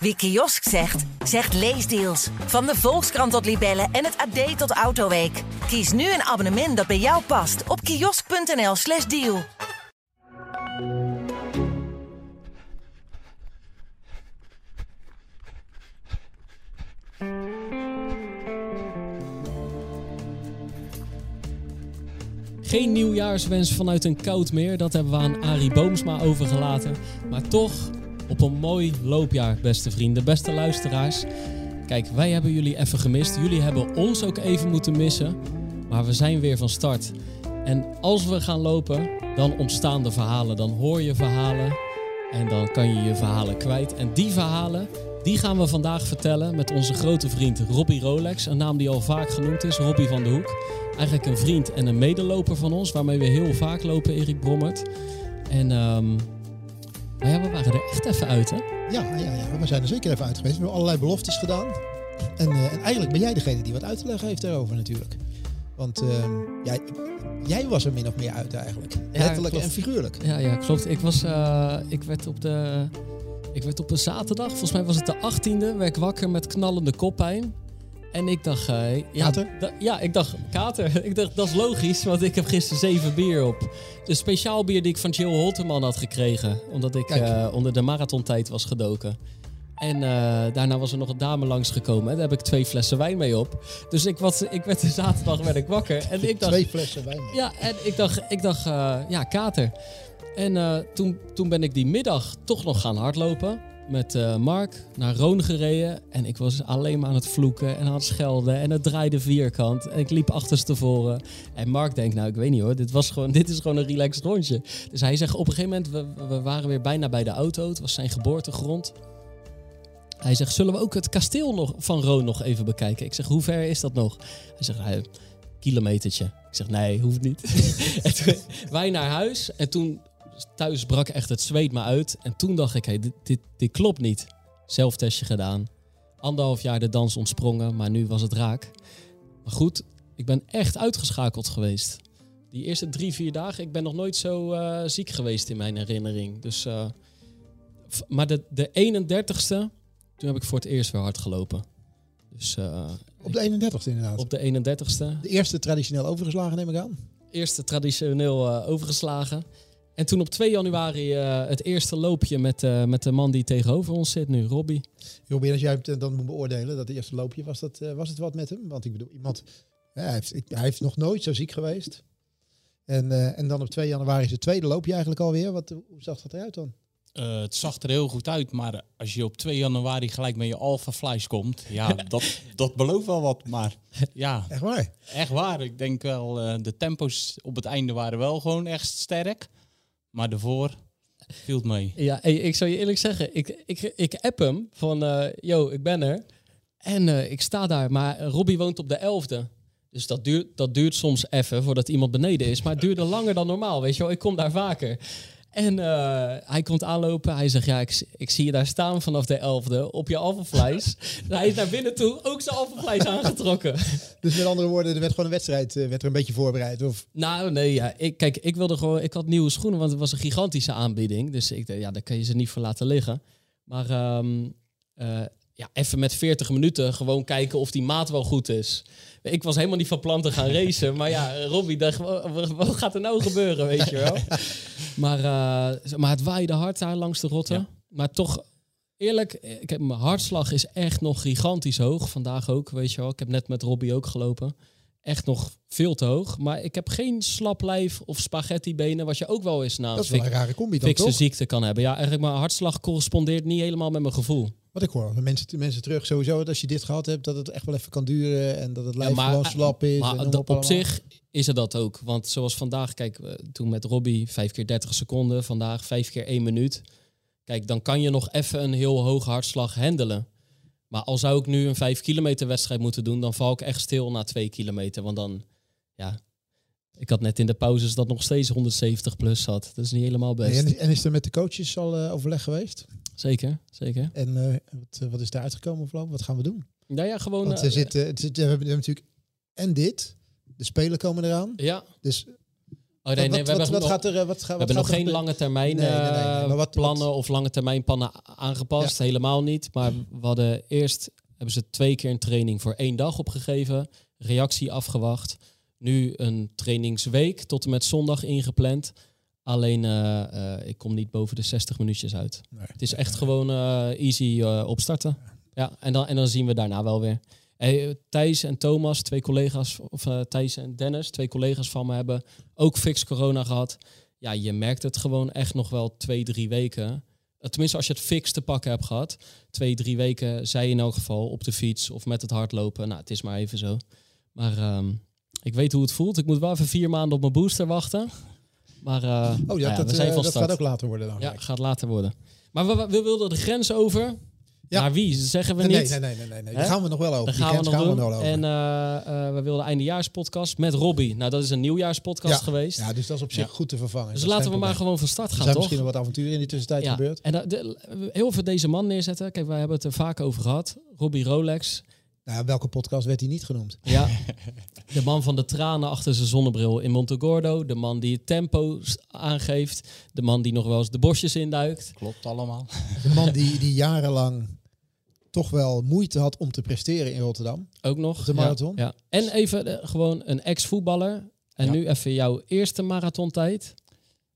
Wie kiosk zegt, zegt leesdeals. Van de Volkskrant tot Libellen en het AD tot Autoweek. Kies nu een abonnement dat bij jou past op kiosk.nl/slash deal. Geen nieuwjaarswens vanuit een koud meer, dat hebben we aan Arie Boomsma overgelaten. Maar toch op een mooi loopjaar, beste vrienden, beste luisteraars. Kijk, wij hebben jullie even gemist. Jullie hebben ons ook even moeten missen. Maar we zijn weer van start. En als we gaan lopen, dan ontstaan de verhalen. Dan hoor je verhalen en dan kan je je verhalen kwijt. En die verhalen, die gaan we vandaag vertellen met onze grote vriend Robbie Rolex. Een naam die al vaak genoemd is, Robbie van de Hoek. Eigenlijk een vriend en een medeloper van ons, waarmee we heel vaak lopen, Erik Brommert. En um, nou ja, we waren er echt even uit, hè? Ja, ja, ja, we zijn er zeker even uit geweest. We hebben allerlei beloftes gedaan. En, uh, en eigenlijk ben jij degene die wat uit te leggen heeft daarover natuurlijk. Want uh, jij, jij was er min of meer uit eigenlijk. Ja, Letterlijk en figuurlijk. Ja, ja klopt. Ik, was, uh, ik werd op de... Ik werd op een zaterdag, volgens mij was het de 18e, werd ik wakker met knallende koppijn. En ik dacht... Uh, ja, kater? ja, ik dacht kater. ik dacht, dat is logisch, want ik heb gisteren zeven bier op. De speciaal bier die ik van Jill Holterman had gekregen. Omdat ik uh, onder de marathontijd was gedoken. En uh, daarna was er nog een dame langsgekomen. Daar heb ik twee flessen wijn mee op. Dus ik, was, ik werd de zaterdag werd ik wakker. En ik dacht, twee flessen wijn mee. Ja, en ik dacht, ik dacht ja, kater. En toen, toen ben ik die middag toch nog gaan hardlopen met uh, Mark naar Roon gereden. En ik was alleen maar aan het vloeken en aan het schelden. En het draaide vierkant. En ik liep achterstevoren. En Mark denkt, nou ik weet niet hoor, dit, was gewoon, dit is gewoon een relaxed rondje. Dus hij zegt op een gegeven moment, we, we waren weer bijna bij de auto. Het was zijn geboortegrond. Hij zegt, zullen we ook het kasteel nog, van Roon nog even bekijken? Ik zeg, hoe ver is dat nog? Hij zegt, hey, kilometertje. Ik zeg, nee, hoeft niet. en wij naar huis. En toen thuis brak echt het zweet me uit. En toen dacht ik, hey, dit, dit, dit klopt niet. Zelftestje gedaan. Anderhalf jaar de dans ontsprongen, maar nu was het raak. Maar goed, ik ben echt uitgeschakeld geweest. Die eerste drie, vier dagen, ik ben nog nooit zo uh, ziek geweest in mijn herinnering. Dus, uh, maar de, de 31ste, toen heb ik voor het eerst weer hard gelopen. Dus, uh, op de 31ste inderdaad? Op de 31ste. De eerste traditioneel overgeslagen neem ik aan? Eerste traditioneel overgeslagen. En toen op 2 januari uh, het eerste loopje met, uh, met de man die tegenover ons zit nu, Robbie. Robbie, als jij het dan moet beoordelen, dat eerste loopje, was, dat, uh, was het wat met hem? Want ik bedoel, iemand, ja, hij, heeft, hij heeft nog nooit zo ziek geweest. En, en dan op 2 januari is het tweede loopje eigenlijk alweer. Wat, hoe zag dat eruit dan? Uh, het zag er heel goed uit, maar als je op 2 januari gelijk met je Alpha Flies komt, ja, dat, dat belooft wel wat. Maar ja, echt waar. Echt waar. Ik denk wel, uh, de tempo's op het einde waren wel gewoon echt sterk. Maar daarvoor viel het mee. Ja, ik zou je eerlijk zeggen, ik, ik, ik app hem van, uh, yo, ik ben er. En uh, ik sta daar, maar Robbie woont op de 11e. Dus dat duurt, dat duurt soms even voordat iemand beneden is. Maar het duurde langer dan normaal, weet je wel. Ik kom daar vaker. En uh, hij komt aanlopen. Hij zegt, ja, ik, ik zie je daar staan vanaf de 11e op je alfavleis. hij is naar binnen toe ook zijn alfavleis aangetrokken. Dus met andere woorden, er werd gewoon een wedstrijd uh, werd er een beetje voorbereid? Of? Nou, nee, ja. Ik, kijk, ik wilde gewoon... Ik had nieuwe schoenen, want het was een gigantische aanbieding. Dus ik dacht, ja, daar kan je ze niet voor laten liggen. Maar um, uh, ja, even met 40 minuten gewoon kijken of die maat wel goed is. Ik was helemaal niet van plan te gaan racen. maar ja, Robbie dacht, wat gaat er nou gebeuren, weet je wel? maar, uh, maar het waaide hard daar langs de rotte. Ja. Maar toch, eerlijk, ik heb, mijn hartslag is echt nog gigantisch hoog. Vandaag ook, weet je wel. Ik heb net met Robbie ook gelopen. Echt nog veel te hoog. Maar ik heb geen slap lijf of spaghetti benen, wat je ook wel eens na dat is wel een rare combi dan, toch? ziekte kan hebben. Ja, eigenlijk mijn hartslag correspondeert niet helemaal met mijn gevoel. Wat ik hoor van mensen, mensen terug, sowieso, dat als je dit gehad hebt, dat het echt wel even kan duren en dat het lijf ja, maar, slap is. Maar en op, op zich is het dat ook. Want zoals vandaag, kijk, toen met Robbie 5 keer 30 seconden, vandaag 5 keer 1 minuut. Kijk, dan kan je nog even een heel hoge hartslag handelen. Maar al zou ik nu een 5 kilometer wedstrijd moeten doen, dan val ik echt stil na 2 kilometer. Want dan, ja, ik had net in de pauzes dat nog steeds 170 plus zat. Dat is niet helemaal best. Nee, en is er met de coaches al uh, overleg geweest? Zeker, zeker. En uh, wat, wat, is daar uitgekomen voorlopig? Wat gaan we doen? Nou ja, gewoon... Want er zit, uh, zit, we hebben natuurlijk en dit. De spelen komen eraan. Ja. Dus Oh nee, nee, wat, we hebben wat, wat nog, gaat er, eh, wat, we wat hebben nog geen lange termijn Nee, eh, wat- plannen wat- of lange termijn plannen aangepast. Helemaal niet. Maar we hadden eerst hebben ze twee keer een training voor één dag opgegeven. Reactie afgewacht. Nu een trainingsweek tot en met zondag ingepland. Alleen eh, eh, ik kom niet boven de 60 minuutjes uit. Nee. Het is echt gewoon eh, easy opstarten. Ja, en dan, en dan zien we daarna wel weer. Hey, Thijs en Thomas, twee collega's, of Thijs en Dennis, twee collega's van me hebben ook fix corona gehad. Ja, je merkt het gewoon echt nog wel twee, drie weken. Tenminste, als je het fix te pakken hebt gehad. Twee, drie weken, zij in elk geval, op de fiets of met het hardlopen. Nou, het is maar even zo. Maar ehm, ik weet hoe het voelt. Ik moet wel even vier maanden op mijn booster wachten. Maar eh, Oh nou ja, dat, zijn eh, dat start. gaat ook later worden dan. Ja, gaat later worden. Maar we, we wilden de grens over. Ja. Naar wie? Zeggen we nee, niet. nee, nee, nee, nee, nee. Daar gaan we nog wel over. Daar gaan we nog gaan doen. we nog wel over. en eh, we wilden eindejaarspodcast met Robbie. Nou, dat is een nieuwjaarspodcast Ja. geweest. ja, dus dat is op zich goed te vervangen. dus Dat laten we maar gewoon van start Er gaan, zijn toch? misschien nog wat avonturen in die tussentijd Ja. gebeurd. En dat- de- heel veel deze man neerzetten. Kijk, wij hebben het er vaak over gehad. Robbie Rolex. Nou, welke podcast werd hij niet genoemd? Ja. de man van de tranen achter zijn zonnebril in Montegordo. De man die het tempo aangeeft. De man die nog wel eens de bosjes induikt. Klopt allemaal. De man die, die jarenlang toch wel moeite had om te presteren in Rotterdam. Ook nog. De marathon? Ja, En even eh, gewoon een ex-voetballer. En Ja. nu even jouw eerste marathontijd.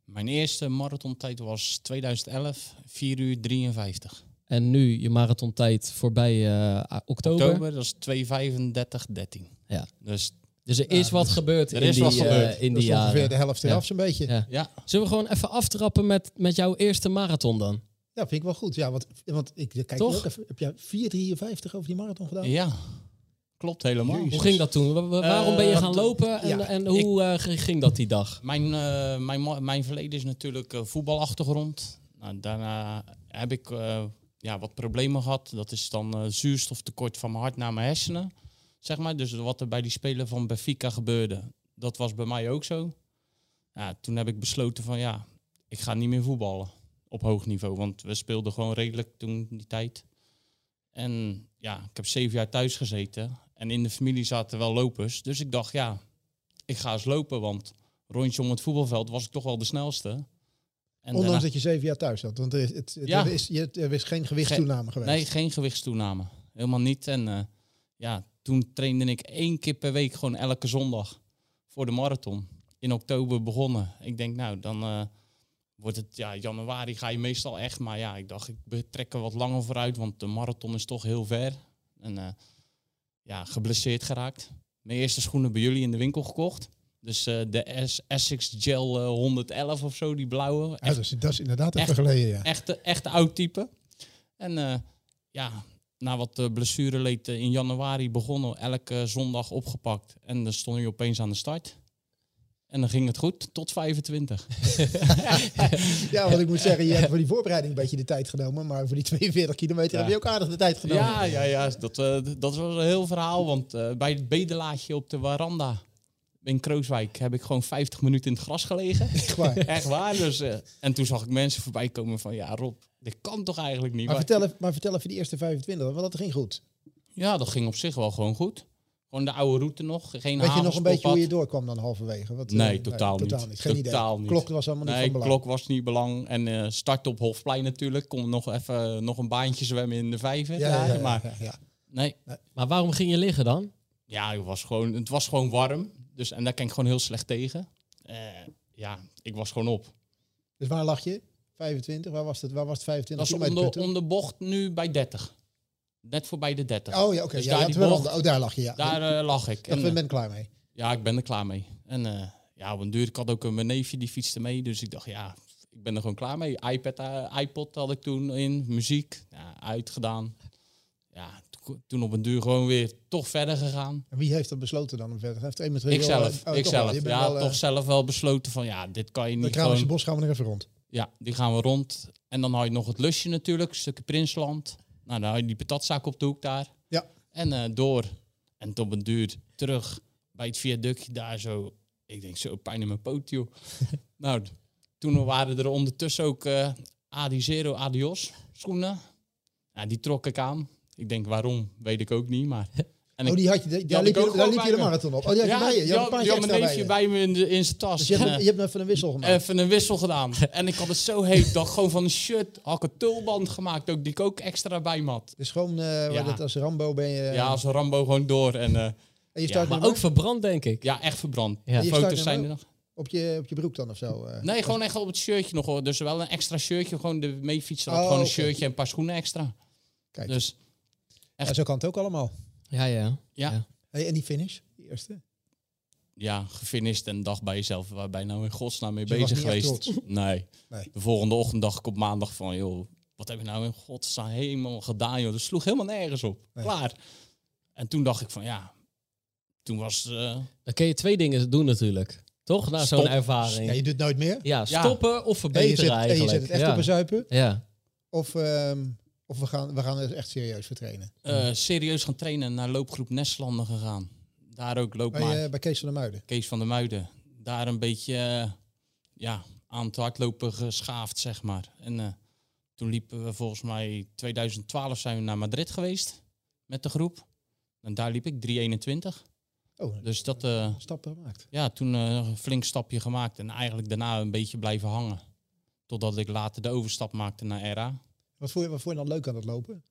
Mijn eerste marathontijd was 2011, 4 uur 53. En nu je marathontijd voorbij eh, oktober. Oktober, dat is 235, 13. Ja. Dus Dus er is Ja, wat dus gebeurd er in is die, wat eh, gebeurd. in die is ongeveer jaren. de helft Ja. eraf zo'n beetje. Ja. Ja. ja, Zullen we gewoon even aftrappen met, met jouw eerste marathon dan? vind ik wel goed. Ja, want, want ik kijk Toch? ook even. Heb jij 4,53 over die marathon gedaan? ja. klopt helemaal. Jezus. Hoe ging dat toen? Wa- wa- waarom ben je Eh, gaan lopen en, ja, en hoe eh, ging dat die dag? Mijn, eh, mijn, mijn verleden is natuurlijk eh, voetbalachtergrond. Nou, daarna heb ik eh, ja, wat problemen gehad. Dat is dan eh, zuurstoftekort van mijn hart naar mijn hersenen. Zeg maar. Dus wat er bij die spelen van Benfica gebeurde, dat was bij mij ook zo. Ja, toen heb ik besloten van ja, ik ga niet meer voetballen op hoog niveau. Want we speelden gewoon redelijk toen die tijd. En ja, ik heb zeven jaar thuis gezeten. En in de familie zaten wel lopers. Dus ik dacht ja, ik ga eens lopen. Want rondje om het voetbalveld was ik toch wel de snelste. En Ondanks daarna- dat je zeven jaar thuis zat. Want er is, het, Ja. er is, je- er is geen gewichtstoename geweest. Nee, geen gewichtstoename. Helemaal niet. En eh, ja, toen trainde ik één keer per week gewoon elke zondag voor de marathon. In oktober begonnen. Ik denk, nou, dan eh, wordt het, ja, januari ga je meestal echt. Maar ja, ik dacht, ik betrek er wat langer vooruit, want de marathon is toch heel ver. En eh, ja, geblesseerd geraakt. Mijn eerste schoenen bij jullie in de winkel gekocht. Dus eh, de Essex Gel eh, 111 of zo, die blauwe. Ja, dat, is, dat is inderdaad even echt- geleden, ja. echte, echte oud type. En ja, na wat uh, blessureleed eh, in januari begonnen, elke zondag opgepakt. En dan stond je opeens aan de start. En dan ging het goed, tot 25. Ja, want ik moet zeggen, je hebt voor die voorbereiding een beetje de tijd genomen. Maar voor die 42 kilometer Ja. heb je ook aardig de tijd genomen. Ja, ja, ja. Dat, eh, dat was een heel verhaal. Want eh, bij het bedelaadje op de veranda in Krooswijk heb ik gewoon 50 minuten in het gras gelegen. Echt waar. Echt waar. Dus, eh, en toen zag ik mensen voorbij komen van, ja Rob, dit kan toch eigenlijk niet? Maar Maar- vertel, even- maar vertel even die eerste 25, want dat ging goed. Ja, dat ging op zich wel gewoon goed. Gewoon de oude route nog. Geen Weet je nog een beetje hoe je doorkwam dan halverwege? Wat, eh, Nee, totaal niet. Totaal niet. Geen Totaal idee. niet. Klok was allemaal niet Nee, van belang. klok was niet belang. En eh start op Hofplein natuurlijk. Kon nog even nog een baantje zwemmen in de vijver. Ja, ja, ja, maar ja, ja. nee, Maar waarom ging je liggen dan? ja, het was gewoon, het was gewoon warm. Dus, en daar kan ik gewoon heel slecht tegen. Eh, ja, ik was gewoon op. Dus waar lag je? 25? Waar was het? Waar was het 25 Dat is om de, toen? om de bocht nu bij 30. Net voorbij de 30. Oh ja, oké. Dus ja, daar die oh, daar lag je, ja. Daar eh, lag ik. dat En, ben eh, ik klaar mee. Ja, ik ben er klaar mee. En ja, op een duur, ik had ook een mijn neefje die fietste mee. Dus ik dacht, ja, ik ben er gewoon klaar mee. iPad, iPod had ik toen in, muziek, ja, uitgedaan. Ja, toen op een duur gewoon weer toch verder gegaan. En wie heeft dat besloten dan om verder? Heeft iemand heel- Ikzelf, oh, toch ikzelf. Je bent Ja, wel, eh, toch zelf wel besloten van, ja, dit kan je De niet Kralische gewoon... Bos gaan we nog even rond. Ja, die gaan we rond. En dan had je nog het lusje natuurlijk, een stukje Prinsland. Nou, dan had je die patatzaak op de hoek daar. Ja. En eh, door. En op een duur terug bij het viaductje daar zo. Ik denk zo, pijn in mijn poot, joh. nou, toen waren er ondertussen ook eh Adi Zero Adios schoenen. Ja, die trok ik aan. Ik denk waarom, weet ik ook niet. Maar En Oh, die had je, daar had liep je, daar liep je de marathon op. Oh, die had je bij je. Je ja, had een ja, mijn neefje bij je. bij me in, de, in zijn tas. Dus je hebt, En, je hebt even een wissel gemaakt. Even een wissel gedaan. en ik had het zo heet dat gewoon van een shirt had ik een tulband gemaakt. Ook, die ik ook extra bij me had. Dus gewoon, eh, Ja. dat als Rambo ben je... ja, als Rambo gewoon door. En eh, en je ja, start Maar ook verbrand, denk ik. ja, echt verbrand. Ja. Je Foto's zijn er nog. op, je, op je broek dan of zo? eh? Nee, gewoon echt op het shirtje nog hoor. Dus wel een extra shirtje. Gewoon de meefietser had Oh, gewoon een shirtje en een paar schoenen extra. Kijk, Dus ja, zo kan het ook allemaal. Ja, ja. ja, Ja. ja. Hey, en die finish, die eerste? gefinished en dacht bij jezelf, waar ben je nou in godsnaam mee Dus bezig geweest? Nee. Nee. De volgende ochtend dacht ik op maandag van, joh, wat heb je nou in godsnaam helemaal gedaan, joh. Dat sloeg helemaal nergens op. Nee. Klaar. En toen dacht ik van, ja, toen was... eh, Dan kun je twee dingen doen natuurlijk. Toch? Na zo'n ervaring. Ja, je doet nooit meer. Ja, Ja. stoppen of En je, verbeteren zet, en je eigenlijk. zet het echt ja. op een zuipen. Ja. Of, ehm, of we gaan, we gaan er echt serieus voor trainen. eh, serieus gaan trainen naar loopgroep Nestlanden gegaan. Daar ook loop. Bij, eh, bij Kees van der Muiden. Kees van der Muiden. Daar een beetje eh, ja, aan het hardlopen geschaafd, zeg maar. En eh, toen liepen we volgens mij 2012 zijn we naar Madrid geweest met de groep. En daar liep ik 321. Oh, Dus dat, eh, stappen gemaakt. ja, toen een flink stapje gemaakt. En eigenlijk daarna een beetje blijven hangen. Totdat ik later de overstap maakte naar RA. Wat vond, je, wat vond je dan leuk aan het lopen?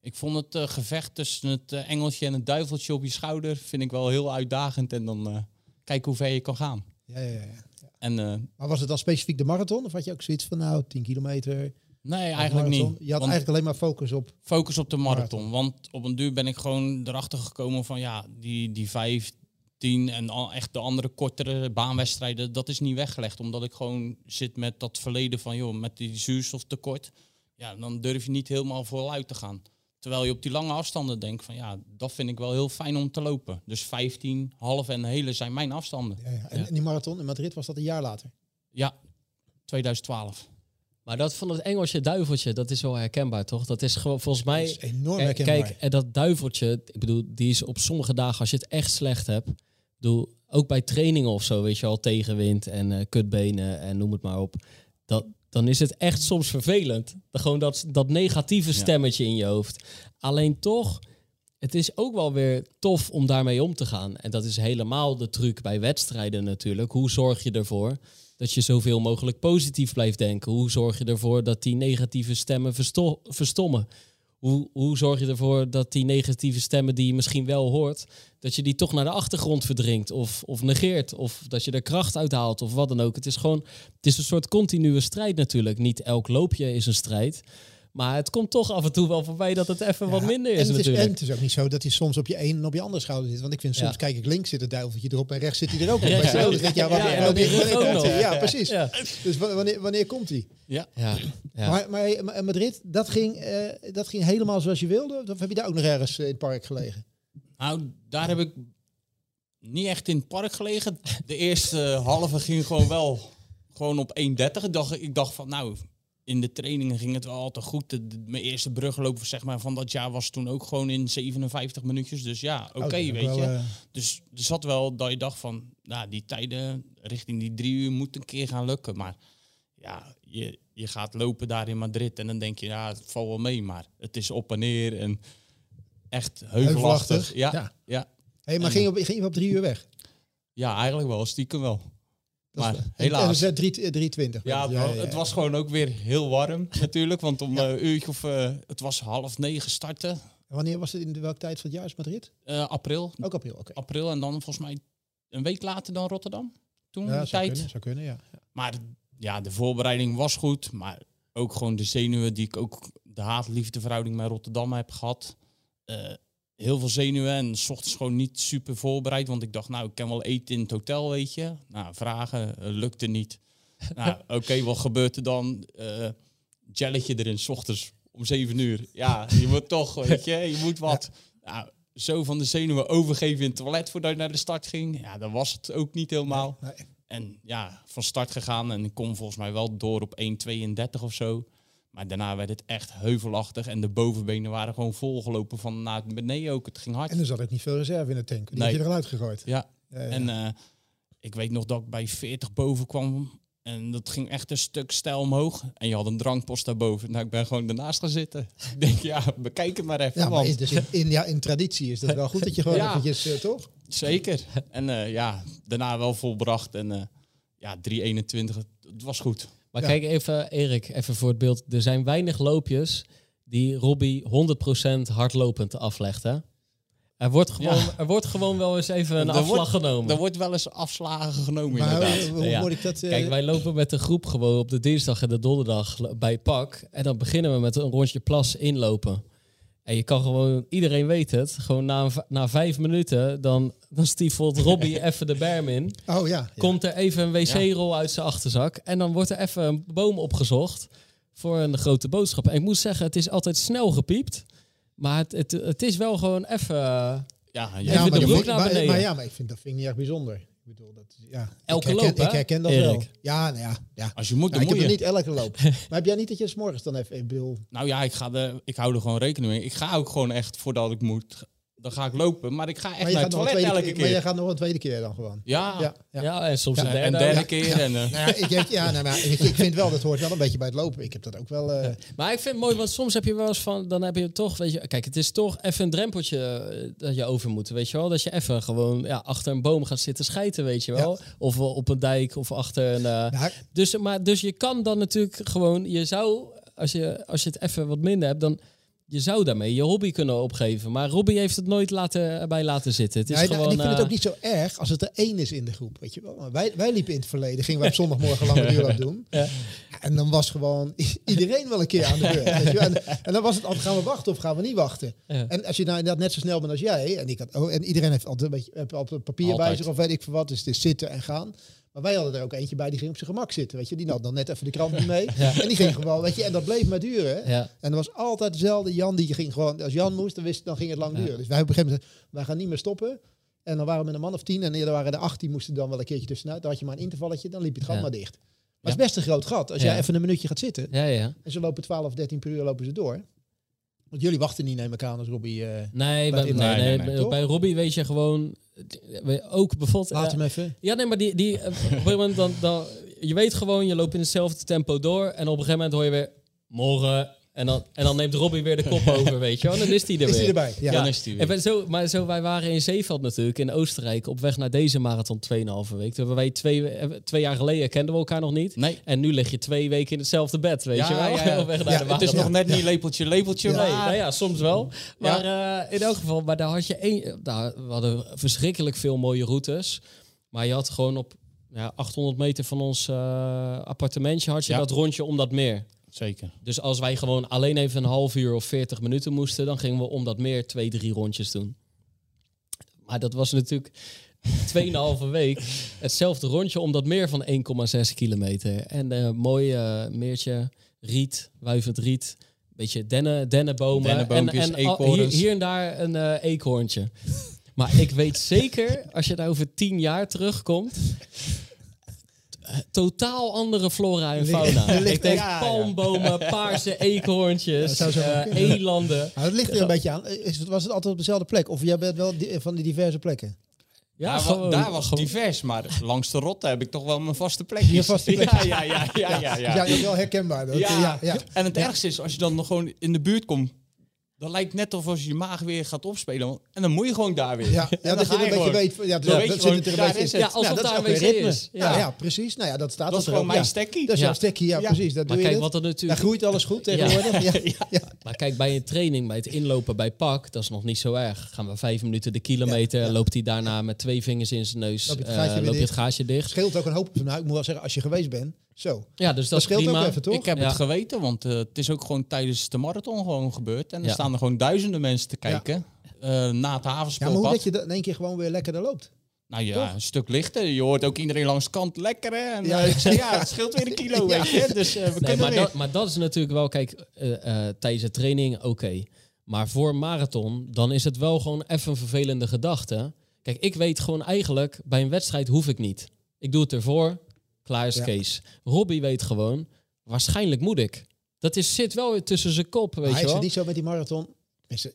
Ik vond het eh, gevecht tussen het eh, engeltje en het duiveltje op je schouder... vind ik wel heel uitdagend. En dan eh kijken hoe ver je kan gaan. Ja, ja, ja. En Maar was het dan specifiek de marathon? Of had je ook zoiets van, nou, 10 kilometer? nee, eigenlijk niet. Je had Want- eigenlijk alleen maar focus op... focus op de marathon. Marathon. Want op een duur ben ik gewoon erachter gekomen van ja, die, die vijf, tien en al echt de andere kortere baanwedstrijden, dat is niet weggelegd. Omdat ik gewoon zit met dat verleden van joh, met die zuurstoftekort. Ja, dan durf je niet helemaal voluit te gaan. Terwijl je op die lange afstanden denkt van ja, dat vind ik wel heel fijn om te lopen. Dus 15, half en hele zijn mijn afstanden. Ja, ja. En, Ja. en die marathon in Madrid was dat een jaar later. Ja, 2012. Maar dat van het Engelsje duiveltje, dat is wel herkenbaar, toch? Dat is gewoon volgens mij... Dat is enorm Kijk, herkenbaar. kijk, en dat duiveltje, ik bedoel, die is op sommige dagen, als je het echt slecht hebt, bedoel, ook bij trainingen of zo, weet je al, tegenwind en eh, kutbenen en noem het maar op, dat, dan is het echt soms vervelend. Dan Gewoon dat, dat negatieve stemmetje in je hoofd. Alleen toch, het is ook wel weer tof om daarmee om te gaan. En dat is helemaal de truc bij wedstrijden natuurlijk. Hoe zorg je ervoor dat je zoveel mogelijk positief blijft denken? Hoe zorg je ervoor dat die negatieve stemmen versto- verstommen? Hoe, hoe zorg je ervoor dat die negatieve stemmen die je misschien wel hoort, dat je die toch naar de achtergrond verdringt of, of negeert of dat je er kracht uit haalt of wat dan ook. Het is gewoon, het is een soort continue strijd natuurlijk. Niet elk loopje is een strijd, maar het komt toch af en toe wel voorbij dat het even wat minder is en het is, natuurlijk. en het is ook niet zo dat hij soms op je een en op je andere schouder zit. Want ik vind soms, Ja. kijk ik links zit het duiveltje erop en rechts zit hij er ook op. Ja, ja. Dus ja, precies. Ja. Dus wa- wanneer, wanneer komt hij? Ja. Ja, ja. Maar, maar, maar Madrid, dat ging, eh, dat ging helemaal zoals je wilde? Of heb je daar ook nog ergens eh, in het park gelegen? Nou, daar heb ik niet echt in het park gelegen. De eerste halve ging gewoon wel gewoon op 1,30. Ik dacht, ik dacht van, nou, in de trainingen ging het wel altijd goed. De, de- mijn eerste brugloop zeg maar, van dat jaar was toen ook gewoon in 57 minuutjes. Dus ja, oké, Oh, ook weet wel, je. eh, Dus er zat wel dat je dacht van, nou, die tijden richting die drie uur moet een keer gaan lukken. Maar ja, je, je gaat lopen daar in Madrid en dan denk je, ja, het valt wel mee. Maar het is op en neer en echt heuvelachtig. Heuvelachtig, Ja, ja. ja. hey, maar En- ging je, op, ging je op drie uur weg? Ja, eigenlijk wel, stiekem wel. Maar is- helaas. Eh, eh, 320. ja, het, wa- het was gewoon ook weer heel warm natuurlijk. Want om een uurtje of... eh, het was half negen starten. En wanneer was het in de welke tijd van het jaar is Madrid? eh, april. Ook april, oké. April en dan volgens mij een week later dan Rotterdam. Toen Ja, zou tijd. kunnen, zou kunnen, ja. Maar ja, de voorbereiding was goed. Maar ook gewoon de zenuwen die ik ook... De haat-liefde verhouding met Rotterdam heb gehad. Eh, heel veel zenuwen en s ochtends gewoon niet super voorbereid. Want ik dacht, nou, ik kan wel eten in het hotel, weet je. Nou, vragen, eh, lukte niet. nou, oké, wat gebeurt er dan? Eh jelletje erin, s ochtends om zeven uur. Ja, je moet toch, weet je, je moet wat. Nou, zo van de zenuwen overgeven in het toilet voordat je naar de start ging. Ja, dan was het ook niet helemaal. Nee. En ja, van start gegaan en ik kom volgens mij wel door op 1,32 of zo. Maar daarna werd het echt heuvelachtig en de bovenbenen waren gewoon volgelopen van naar beneden ook. Het ging hard. En er zat ook niet veel reserve in de tank. Die Nee. heb je eruit gegooid. Ja, Ja, ja. en eh, ik weet nog dat ik bij 40 boven kwam En dat ging echt een stuk stijl omhoog. En je had een drankpost daarboven. Nou, ik ben gewoon ernaast gaan zitten. Ik denk, ja, bekijk het maar even. Ja, maar want- dus in, in, ja, in traditie is dat wel goed dat je gewoon Ja. eventjes, eh, toch? Zeker. En eh, ja, daarna wel volbracht. En eh ja, 3.21, het, het was goed. Maar Ja. kijk even, Erik, even voor het beeld. Er zijn weinig loopjes die Robbie 100% hardlopend aflegt, hè? Er wordt, gewoon, Ja. er wordt gewoon wel eens even een Er afslag wordt- genomen. Er wordt wel eens afslagen genomen, Maar inderdaad. hoe, hoe Ja. ik dat... eh, Kijk, wij lopen met de groep gewoon op de dinsdag en de donderdag bij pak. En dan beginnen we met een rondje plas inlopen. En je kan gewoon, iedereen weet het, gewoon na, na vijf minuten, dan, dan stiefelt Robbie even de berm in. Oh ja. ja. Komt er even een wc-rol uit zijn achterzak. En dan wordt er even een boom opgezocht voor een grote boodschap. En ik moet zeggen, het is altijd snel gepiept. Maar het, het, het is wel gewoon even... eh, Ja, Even ja, de maar, broek naar maar- beneden. Maar, ja, maar ik vind dat vind ik niet echt bijzonder. Ik bedoel, dat, ja, Elke ik herken, loop, hè, Ik herken dat Erik? wel. Ja, nou ja. ja. als je moet, dan ik heb moet er je. niet elke loop. maar heb jij niet dat je 's morgens dan even... Ik bedoel, Nou ja, ik, ga de, ik hou er gewoon rekening mee. Ik ga ook gewoon echt, voordat ik moet, dan ga ik lopen. Maar ik ga echt maar, je naar het gaat nog een toilet tweede elke keer, maar je gaat nog een tweede keer dan gewoon. Ja, Ja, ja. ja. en soms Ja, een en derde. derde keer. En, eh, Nou ja, ik, heb, ja, nou, maar ik, ik vind wel, dat hoort wel een beetje bij het lopen. Ik heb dat ook wel... eh, Maar ik vind het mooi, want soms heb je wel eens van, dan heb je toch, weet je, kijk, het is toch even een drempeltje eh, dat je over moet, weet je wel, dat je even gewoon ja, achter een boom gaat zitten schijten, weet je wel, of op een dijk of achter een. eh, nou, dus, maar, dus je kan dan natuurlijk gewoon, je zou, als je, als je het even wat minder hebt, dan je zou daarmee je hobby kunnen opgeven. Maar Robbie heeft het nooit laten, erbij laten zitten. Het is Ja, nou, gewoon. en ik vind het eh, ook niet zo erg als het er één is in de groep, weet je wel. Wij, wij liepen in het verleden, gingen we op zondagmorgen lange duurloop doen. Ja. En dan was gewoon iedereen wel een keer aan de beurt. weet je wel. En, en dan was het altijd, gaan we wachten of gaan we niet wachten? Ja. En als je nou inderdaad net zo snel bent als jij, en, ik had, oh, en iedereen heeft altijd een beetje altijd papier bij zich of weet ik veel wat, dus het is zitten en gaan. Maar wij hadden er ook eentje bij, die ging op zijn gemak zitten, weet je. Die nam dan net even de krant niet mee. En die ging gewoon, weet je, en dat bleef maar duren. Ja. En er was altijd dezelfde Jan, die ging gewoon, als Jan moest, dan, wist, dan ging het lang Ja. duren. Dus wij op een gegeven moment, zeiden, wij gaan niet meer stoppen. En dan waren we met een man of tien en eerder waren er acht, die moesten dan wel een keertje tussenuit. Dan had je maar een intervalletje, dan liep je het gat Ja. maar dicht. Maar het is best een groot gat. Als Ja. jij even een minuutje gaat zitten Ja, ja. en ze lopen 12, 13 per uur lopen ze door. Want jullie wachten niet, neem ik aan, als Robbie... eh Nee, Bij bij, het nee, inlopen. nee, Nee, nee, bij- toch? bij Robbie weet je gewoon, ook bijvoorbeeld... laat eh, hem even. Ja, nee, maar die, die, eh, op een gegeven moment dan, dan, je weet gewoon, je loopt in hetzelfde tempo door en op een gegeven moment hoor je weer morgen en dan, en dan neemt Robbie weer de kop over, weet je wel, en dan is hij er Is weer. hij erbij? Ja. Dan is weer. En wij- zo, maar zo, wij waren in Zeeveld natuurlijk, in Oostenrijk, op weg naar deze marathon 2,5 week. Toen hebben wij twee, eh, twee jaar geleden kenden we elkaar nog niet. Nee, En nu lig je twee weken in hetzelfde bed, weet Ja, je wel? ja, ja. Op weg naar Ja, de het het is nog net niet lepeltje, lepeltje. Nee, nou ja, soms wel. Maar eh, in elk geval, maar daar had je één. Daar, we hadden verschrikkelijk veel mooie routes. Maar je had gewoon op ja, 800 meter van ons eh, appartementje had je Ja. dat rondje om dat meer. Zeker. Dus als wij gewoon alleen even een half uur of 40 minuten moesten, dan gingen we om dat meer twee, drie rondjes doen. Maar dat was natuurlijk 2,5 week hetzelfde rondje om dat meer van 1,6 kilometer. En eh mooi eh, meertje, riet, wuivend riet, beetje dennen, dennenbomen. En, en al- hier, hier en daar een eh eekhoorntje. Maar ik weet zeker, als je daar over tien jaar terugkomt, totaal andere flora en fauna. Er ligt- ik denk ja, ja. palmbomen, paarse eekhoorntjes, eh, kunnen. elanden. Nou, dat ligt er een beetje aan. Is, het- was het altijd op dezelfde plek? Of jij bent wel di- van die diverse plekken? Ja, daar, wa- gewoon- daar was het divers, maar langs de rotte heb ik toch wel mijn vaste plekjes. Je vaste Ja, ja, ja, ja, ja, ja. Ja, dat is wel herkenbaar. Dat, ja, ja. En het ergste is, als je dan nog gewoon in de buurt komt, dan lijkt het net of als je maag weer gaat opspelen. want- En dan moet je gewoon daar weer. Ja, En ja dan dat je een beetje gewoon. weet. Ja, dat gewoon, zit het er daar een beetje is in. het. Ja, alsof dat daar een ritme. is. Ja. Ja. Ja, precies. Nou ja, dat staat Dat is gewoon mijn Ja. stekkie. Dat is Ja. jouw stekkie, ja, Ja. precies. Dat Maar doe kijk, je wat er Daar natuurlijk... groeit alles goed tegenwoordig. Ja. Ja. Maar kijk, bij een training, bij het inlopen bij pak, dat is nog niet zo erg. Gaan we vijf minuten de kilometer, Ja, ja. loopt hij daarna met twee vingers in zijn neus, Loop je het eh, gaatje weer loop je het dicht. dicht. scheelt ook een hoop. Nou, ik moet wel zeggen, als je geweest bent, zo. Ja, dus dat, scheelt prima. ook even, toch? Ik heb Ja. het geweten, want eh, het is ook gewoon tijdens de marathon gewoon gebeurd. En er Ja. staan er gewoon duizenden mensen te kijken. eh, na het Ja, maar hoe dat je dat in één keer gewoon weer lekkerder loopt. Nou ja, een stuk lichter. Je hoort ook iedereen langs de kant lekker hè. En Ja. ja, ik zeg, ja, het scheelt weer een kilo, Ja. weet je. Dus eh, we Nee, kunnen maar weer. dat, maar dat is natuurlijk wel, kijk, eh, eh, tijdens de training oké. Maar voor marathon, dan is het wel gewoon even een vervelende gedachte. Kijk, ik weet gewoon eigenlijk, bij een wedstrijd hoef ik niet. Ik doe het ervoor, klaar is Ja. Kees. Robbie weet gewoon, waarschijnlijk moet ik. Dat is, zit wel weer tussen zijn kop, weet maar je is wel. het niet zo met die marathon?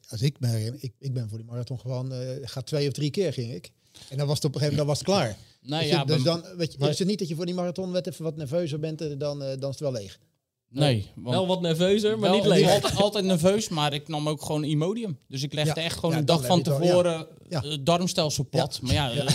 Als ik herinner, ik, ik ben voor die marathon gewoon, eh ga twee of drie keer ging ik. En dan was het op een gegeven moment dan was het klaar. Nou Dus ja, dus dan, weet je, maar- is het niet dat je voor die marathonwet even wat nerveuzer bent, eh, dan, eh, dan is het wel leeg. nee. Want Wel wat nerveuzer, maar wel- niet leeg. Altijd, altijd nerveus, maar ik nam ook gewoon Imodium. Dus ik legde Ja. echt gewoon Ja, een dag van het tevoren Ja. darmstelsel plat. Maar ja,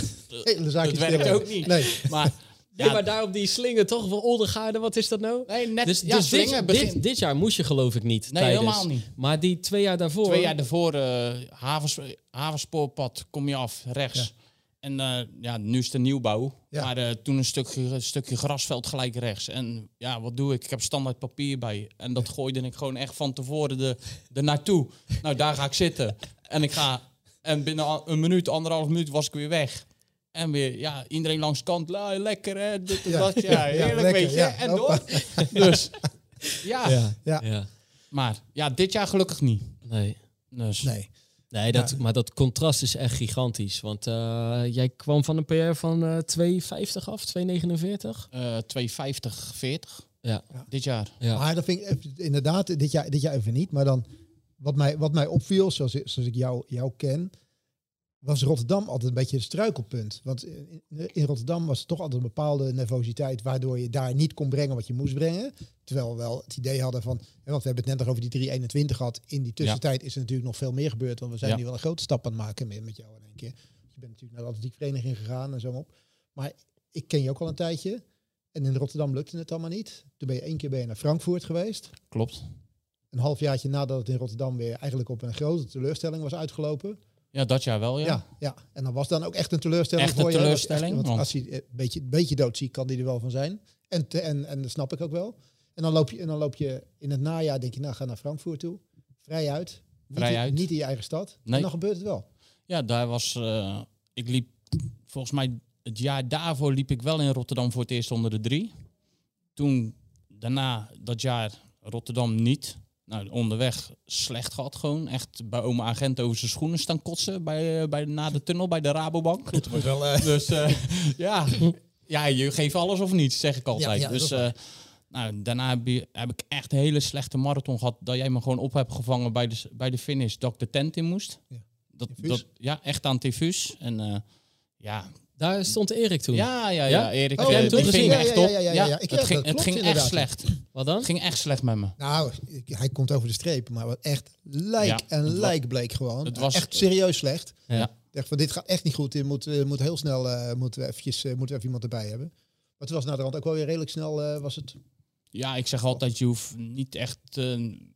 zaakje het werkt ook niet. Nee. Maar, Nee, ja, maar daar op die slingen toch van Oldengaarde, wat is dat nou? nee, net, Dus, ja, dus dit, dit, dit jaar moest je geloof ik niet Nee, tijdens. helemaal niet. Maar die twee jaar daarvoor... Twee jaar daarvoor, eh havens, havenspoorpad, kom je af, rechts. Ja. En eh, ja, nu is het een nieuwbouw. Ja. Maar eh, toen een stukje, een stukje grasveld gelijk rechts. En ja, wat doe ik? Ik heb standaard papier bij. En dat gooide ik gewoon echt van tevoren de, de naartoe. Nou, daar ga ik zitten. En ik ga... En binnen een minuut, anderhalf minuut was ik weer weg. En weer, ja, iedereen langs de kant. "La, lekker hè, dit en Ja. dat. Ja, Ja, heerlijk, lekker, weet je. ja. En door. Dus, ja. Ja, Ja. ja. Maar ja, dit jaar gelukkig niet. Nee. Dus, Nee. Nee, dat, Ja. maar dat contrast is echt gigantisch. Want eh, jij kwam van een PR van eh 2,50 af, 2,49. eh 250, 40 Ja. dit jaar. ja. Maar dat vind ik inderdaad dit jaar, dit jaar even niet. Maar dan, wat mij, wat mij opviel, zoals, ik- zoals ik jou, jou ken, was Rotterdam altijd een beetje het struikelpunt. Want in, Rotterdam was er toch altijd een bepaalde nervositeit, waardoor je daar niet kon brengen wat je moest brengen. Terwijl we wel het idee hadden van, want we hebben het net nog over die 321 gehad. In die tussentijd is er natuurlijk nog veel meer gebeurd, want we zijn Ja. nu wel een grote stap aan het maken met, met jou in één keer. Je bent natuurlijk naar de atletiekvereniging gegaan en zo op. Maar ik ken je ook al een tijdje. En in Rotterdam lukte het allemaal niet. Toen ben je één keer ben je naar Frankfurt geweest. Klopt. Een halfjaartje nadat het in Rotterdam weer eigenlijk op een grote teleurstelling was uitgelopen. Ja, dat jaar wel, ja. Ja, ja. En dan was dan ook echt een teleurstelling Echt een voor je. Teleurstelling, want als hij een beetje, een beetje doodziek kan die er wel van zijn. En, te- en, en dat snap ik ook wel. En dan loop je, en dan loop je in het najaar, denk je, nou ga naar Frankfurt toe. Vrij uit. Niet, Vrij uit. niet in je eigen stad. Nee. En dan gebeurt het wel. Ja, daar was... eh, ik liep... Volgens mij het jaar daarvoor liep ik wel in Rotterdam voor het eerst onder de drie. Toen, daarna, dat jaar Rotterdam niet. Nou, onderweg slecht gehad gewoon. Echt bij oma agent over zijn schoenen staan kotsen bij, eh, bij, na de tunnel bij de Rabobank. Dus eh, ja. ja, je geeft alles of niets, zeg ik altijd. ja, dus eh, nou, daarna heb, je- heb ik echt een hele slechte marathon gehad. Dat jij me gewoon op hebt gevangen bij de, bij de finish. Dat ik de tent in moest. Ja. Dat, dat, ja, echt aan tyfuus. En eh, ja. Daar stond Erik toen. Ja, ja, Ja? Erik, Oh, toen ging gezien? echt op. ja, ja, ja, ja. Ik- het ging, het ging echt slecht. Wat dan? Het ging echt slecht met me. Nou, hij komt over de streep, maar wat echt lijk en lijk bleek gewoon. het was- echt serieus slecht. Ja. Ik dacht van dit gaat echt niet goed. Dit moet, eh, moet heel snel moeten we eventjes, moeten we even iemand erbij hebben. Maar het was naar de rand ook wel weer redelijk snel was het. Ja, ik zeg altijd, je hoeft niet echt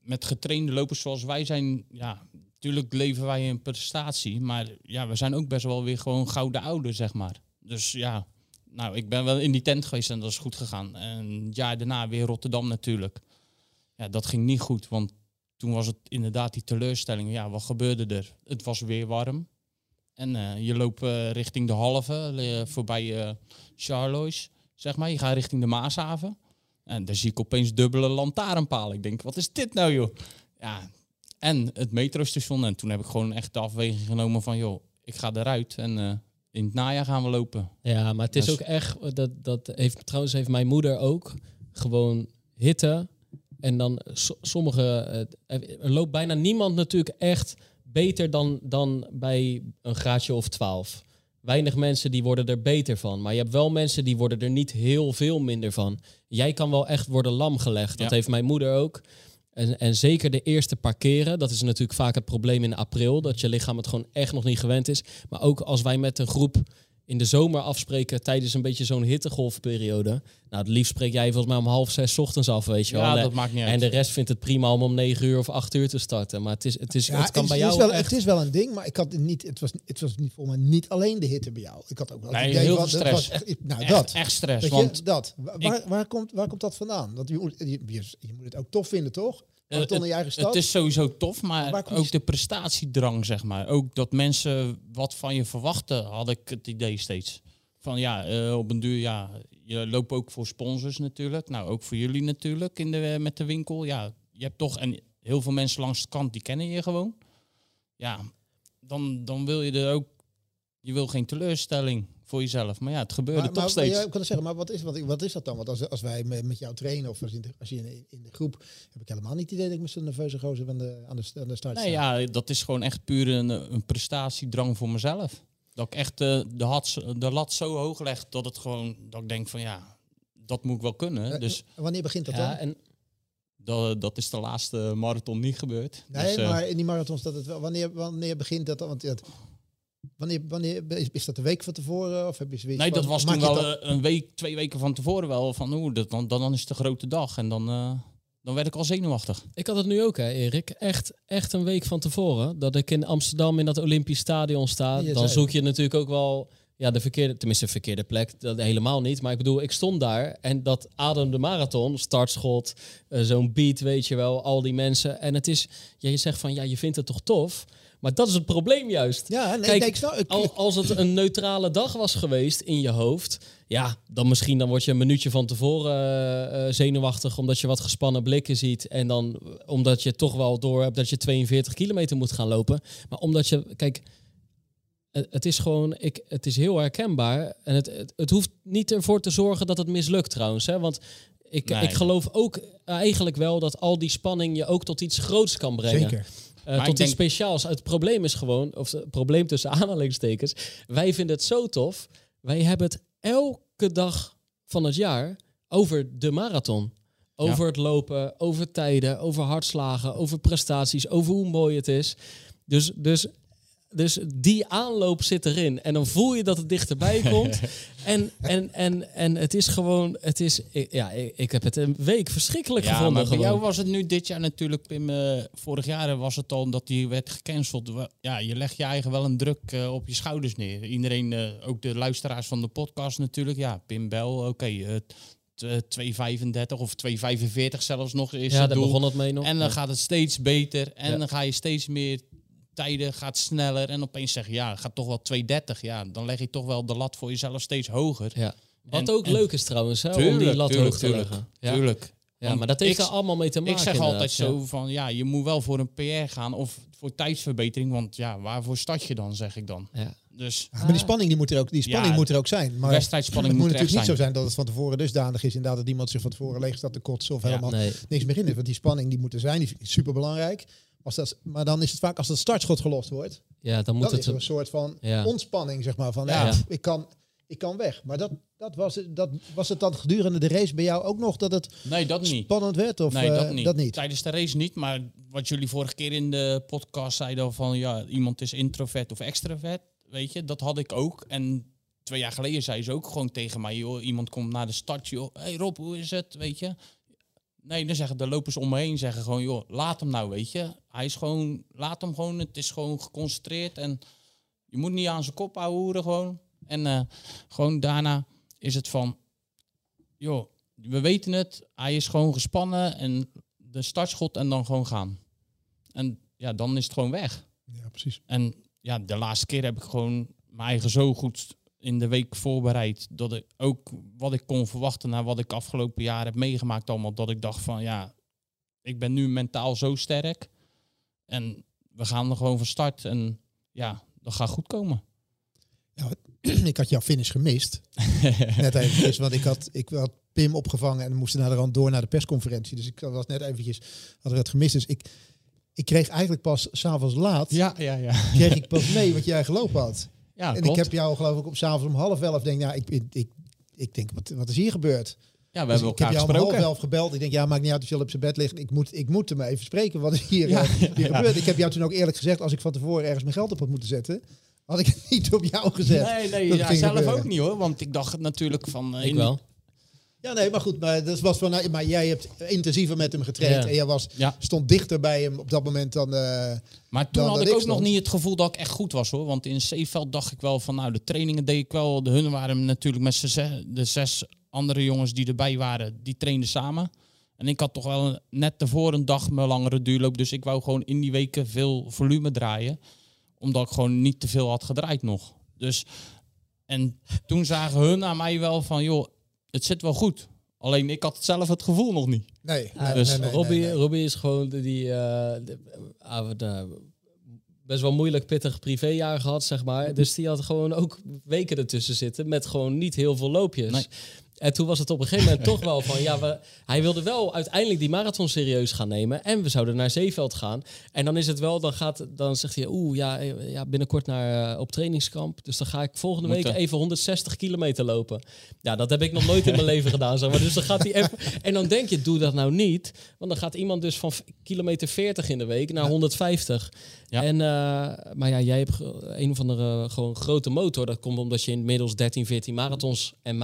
met getrainde lopers zoals wij zijn. Ja, natuurlijk leven wij in prestatie, maar ja, we zijn ook best wel weer gewoon gouden ouder, zeg maar. Dus ja, nou, ik ben wel in die tent geweest en dat is goed gegaan. En het jaar daarna weer Rotterdam natuurlijk. Ja, dat ging niet goed, want toen was het inderdaad die teleurstelling. Ja, wat gebeurde er? Het was weer warm. En eh, je loopt eh, richting de halve, eh, voorbij Charlois, zeg maar. Je gaat richting de Maashaven. En daar zie ik opeens dubbele lantaarnpalen. Ik denk, wat is dit nou, joh? Ja, en het metrostation. En toen heb ik gewoon echt de afweging genomen van, joh, ik ga eruit. En eh, in het najaar gaan we lopen. Ja, maar het is Dus- ook echt, dat, dat heeft, trouwens heeft mijn moeder ook, gewoon hitte. En dan so- sommige, eh, er loopt bijna niemand natuurlijk echt beter dan, dan bij een graadje of 12. Weinig mensen die worden er beter van. Maar je hebt wel mensen die worden er niet heel veel minder van. Jij kan wel echt worden lam gelegd. Dat Ja. heeft mijn moeder ook. En, en zeker de eerste paar keren, dat is natuurlijk vaak het probleem in april, dat je lichaam het gewoon echt nog niet gewend is. Maar ook als wij met een groep in de zomer afspreken tijdens een beetje zo'n hittegolfperiode. Nou, het liefst spreek jij volgens mij om half zes 's ochtends af, weet je wel. Ja, En- dat maakt niet uit. en de rest vindt het prima om om negen uur of acht uur te starten. Maar het, is, het, is, Ja, het kan het, bij is jou wel, echt... het is wel een ding, maar ik had het niet. Het was, het was niet voor mij niet alleen de hitte bij jou. Ik had ook wel Nee, idee heel veel dat was stress. echt- nou, echt, dat. echt stress. Je, want dat. Waar, komt, waar komt dat vandaan? Want moet- je, je, je moet het ook tof vinden, toch? Eh, Marathon in je eigen stad. Het is sowieso tof, maar ook de prestatiedrang, zeg maar. Ook dat mensen wat van je verwachten, had ik het idee steeds. Van ja, eh, op een duur, ja, je loopt ook voor sponsors natuurlijk. Nou, ook voor jullie natuurlijk in de, met de winkel. Ja, je hebt toch, en heel veel mensen langs de kant, die kennen je gewoon. Ja, dan, dan wil je er ook, je wil geen teleurstelling voor jezelf. Maar ja, het gebeurde maar, toch maar, steeds. Ja, ik kan zeggen, maar wat is, wat, wat is dat dan? Want als, als wij met, jou trainen of als, in de, als je in de, in de groep, heb ik helemaal niet het idee dat ik met zo'n nerveuze gozer aan de, aan de, aan de start Nee, sta. ja, dat is gewoon echt puur een, een prestatiedrang voor mezelf. Dat ik echt eh, de, had, de lat zo hoog leg dat het gewoon, dat ik denk van ja, dat moet ik wel kunnen. Eh, Dus Wanneer begint dat Ja, dan? en dat, dat is de laatste marathon niet gebeurd. Nee, Dus, eh, maar in die marathons dat het wel. Wanneer, wanneer begint dat? dan? Want het, wanneer, wanneer is, is dat de week van tevoren of heb je zoiets nee, van- dat was toen wel dat- eh, een week, twee weken van tevoren wel van oeh, dat, dan, dan is het de grote dag. En dan, eh, dan werd ik al zenuwachtig. ik had het nu ook, hè, Erik. Echt, echt een week van tevoren. Dat ik in Amsterdam in dat Olympisch Stadion sta. Je dan zoek je natuurlijk ook wel ja, de verkeerde, tenminste de verkeerde plek. Dat helemaal niet. Maar ik bedoel, ik stond daar en dat Adem de Marathon, startschot, eh, zo'n beat, weet je wel, al die mensen. En het is, ja, je zegt van, ja, je vindt het toch tof? Maar dat is het probleem juist. Ja, nee, Kijk, nee, ik snap. Ik, Al, als het een neutrale dag was geweest in je hoofd, ja, dan misschien dan word je een minuutje van tevoren eh, eh, zenuwachtig omdat je wat gespannen blikken ziet en dan eh, omdat je toch wel door hebt dat je 42 kilometer moet gaan lopen, maar omdat je, kijk, het, het is gewoon, ik, het is heel herkenbaar en het, het, het hoeft niet ervoor te zorgen dat het mislukt trouwens, hè, want ik, Nee. ik geloof ook eigenlijk wel dat al die spanning je ook tot iets groots kan brengen. zeker. Maar tot iets denk- speciaals. Het probleem is gewoon, of het probleem tussen aanhalingstekens, wij vinden het zo tof. Wij hebben het elke dag van het jaar over de marathon. Over het lopen, over tijden, over hartslagen, over prestaties, over hoe mooi het is. Dus, dus, dus die aanloop zit erin. En dan voel je dat het dichterbij komt. en, en, en, en het is gewoon, het is, ik- ja, ik, heb het een week verschrikkelijk Ja, gevonden. maar bij gewoon. jou was het nu dit jaar natuurlijk, Pim. eh, vorig jaar was het al omdat die werd gecanceld. Ja, je legt je eigen wel een druk eh, op je schouders neer. Iedereen, eh, ook de luisteraars van de podcast natuurlijk. Ja, Pim Bel, oké. eh, 2,35 of 2,45 zelfs nog is ja, het daar doel. begon het mee nog. En dan Ja. gaat het steeds beter. En Ja. dan ga je steeds meer tijden, gaat sneller. En opeens zeg je, ja, het gaat toch wel 2,30. Ja, dan leg je toch wel de lat voor jezelf steeds hoger. Ja. Wat En- ook en- leuk is trouwens, hè, om die lat tuurlijk, hoog te tuurlijk, leggen. Ja. Tuurlijk. Ja, Want maar dat heeft ik- er allemaal mee te maken. Ik zeg altijd zo van, ja, je moet wel voor een PR gaan of voor tijdsverbetering. Want ja, waarvoor start je dan, zeg ik dan. Ja. Dus Ja, maar die spanning, die moet er ook, die spanning Ja, moet er ook zijn. Maar wedstrijdspanning het moet moet er natuurlijk niet zijn. zo zijn dat het van tevoren dusdanig is inderdaad dat iemand zich van tevoren leeg staat te kotsen of Ja, helemaal Nee. niks meer in is. Want die spanning die moet er zijn, die is super belangrijk. Als dat, maar dan is het vaak als dat startschot gelost wordt, Ja, dan moet dan het... is er een soort van Ja. ontspanning, zeg maar. Van Ja. ja, ik, kan, ik kan weg. Maar dat, dat, was, het- dat was het dan gedurende de race bij jou ook nog dat het nee, dat niet. spannend werd? Of nee, eh, dat niet. dat niet? Tijdens de race niet. Maar wat jullie vorige keer in de podcast zeiden van, ja, iemand is introvert of extrovert. Weet je, dat had ik ook. En twee jaar geleden zei ze ook gewoon tegen mij, joh, iemand komt naar de start, joh. hey Rob, hoe is het, weet je? Nee, dan zeggen de lopers om me heen zeggen gewoon, joh, laat hem nou, weet je. Hij is gewoon, laat hem gewoon, het is gewoon geconcentreerd en je moet niet aan zijn kop houden gewoon. En eh, gewoon daarna is het van, joh, we weten het, hij is gewoon gespannen en de startschot en dan gewoon gaan. En ja, dan is het gewoon weg. Ja, precies. En ja, de laatste keer heb ik gewoon mijn eigen zo goed in de week voorbereid. Dat ik ook wat ik kon verwachten naar wat ik afgelopen jaar heb meegemaakt allemaal. Dat ik dacht van ja, ik ben nu mentaal zo sterk. En we gaan er gewoon van start. En ja, dat gaat goed komen. ik had jouw finish gemist. net eventjes, want ik had, ik had Pim opgevangen en moesten naar de rand door naar de persconferentie. Dus ik was net eventjes, had er het gemist. Dus ik, ik kreeg eigenlijk pas s'avonds laat, Ja, ja, ja. kreeg ik pas mee wat jij gelopen had. Ja, en klopt. ik heb jou geloof ik op s'avonds om half elf, denk nou, ik, ik, ik, ik denk, wat, wat is hier gebeurd? ja, we Dus hebben ik heb elkaar jou om half gesproken. elf gebeld. Ik denk, ja, maakt niet uit als je al op zijn bed ligt. Ik moet, ik moet hem even spreken. Wat is hier, Ja, eh, hier ja. gebeurd? Ik heb jou toen ook eerlijk gezegd, als ik van tevoren ergens mijn geld op had moeten zetten, had ik het niet op jou gezet. Nee, nee, Dat ja, zelf gebeuren. ook niet hoor. Want ik dacht natuurlijk van... eh, Ik in- wel. Ja, nee, maar goed. Maar, dat was van, maar jij hebt intensiever met hem getraind. Ja. En jij was, Ja. stond dichter bij hem op dat moment dan... eh, Maar toen dan had ik ik ook nog niet het gevoel dat ik echt goed was hoor. Want in Zeeveld dacht ik wel van nou, de trainingen deed ik wel. De hun waren natuurlijk met zes- de zes andere jongens die erbij waren, die trainden samen. En ik had toch wel net tevoren een dag mijn langere duurloop. Dus ik wou gewoon in die weken veel volume draaien. Omdat ik gewoon niet te veel had gedraaid nog. Dus, en toen zagen hun aan mij wel van joh, het zit wel goed. Alleen ik had zelf het gevoel nog niet. nee, Ja, nee, dus nee, nee, Robbie, nee, nee. Robbie is gewoon de- die eh, de- ah, wat, eh, best wel moeilijk pittig privéjaar gehad, zeg maar. Dus die had gewoon ook weken ertussen zitten met gewoon niet heel veel loopjes. En toen was het op een gegeven moment toch wel van, ja, we, hij wilde wel uiteindelijk die marathon serieus gaan nemen. En we zouden naar Zeeveld gaan. En dan is het wel, dan, gaat, dan zegt hij, oeh, ja, ja, binnenkort naar, eh, op trainingskamp. Dus dan ga ik volgende week even 160 kilometer lopen. Ja, dat heb ik nog nooit in mijn leven gedaan. Zeg maar. Dus dan gaat hij even, en dan denk je, doe dat nou niet. Want dan gaat iemand dus van kilometer 40 in de week naar 150. Ja. En, eh, maar ja, jij hebt een of andere gewoon grote motor. Dat komt omdat je inmiddels 13, 14 marathons en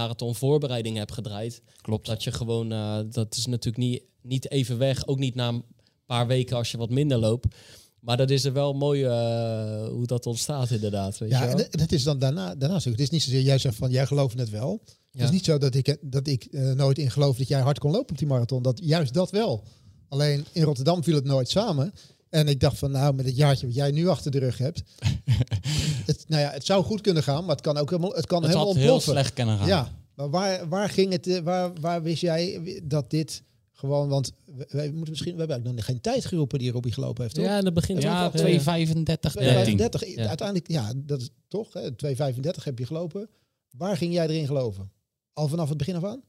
hebt gedraaid. Klopt. Dat je gewoon, eh, dat is natuurlijk niet, niet even weg. Ook niet na een paar weken als je wat minder loopt. Maar dat is er wel mooi eh, hoe dat ontstaat inderdaad. Weet je Ja, wel? en het is dan daarna, daarnaast ook. Het is niet zozeer, jij zegt van, jij gelooft het wel. Het is niet zo dat ik, dat ik eh, nooit in geloof dat jij hard kon lopen op die marathon. Dat, juist dat wel. Alleen in Rotterdam viel het nooit samen. En ik dacht van, nou, met het jaartje wat jij nu achter de rug hebt. het, nou ja, het zou goed kunnen gaan, maar het kan ook helemaal, het kan Het helemaal heel slecht kunnen gaan. Ja, maar waar, waar ging het, eh, waar, waar wist jij dat dit gewoon, want we- wij moeten misschien, we hebben eigenlijk nog geen tijd geroepen die Robbie gelopen heeft, toch? ja, dat begint Ja, ook wel- 235, 13. 235. Ja. Uiteindelijk, ja, dat is toch, hè, 235 heb je gelopen. Waar ging jij erin geloven? Al vanaf het begin af aan?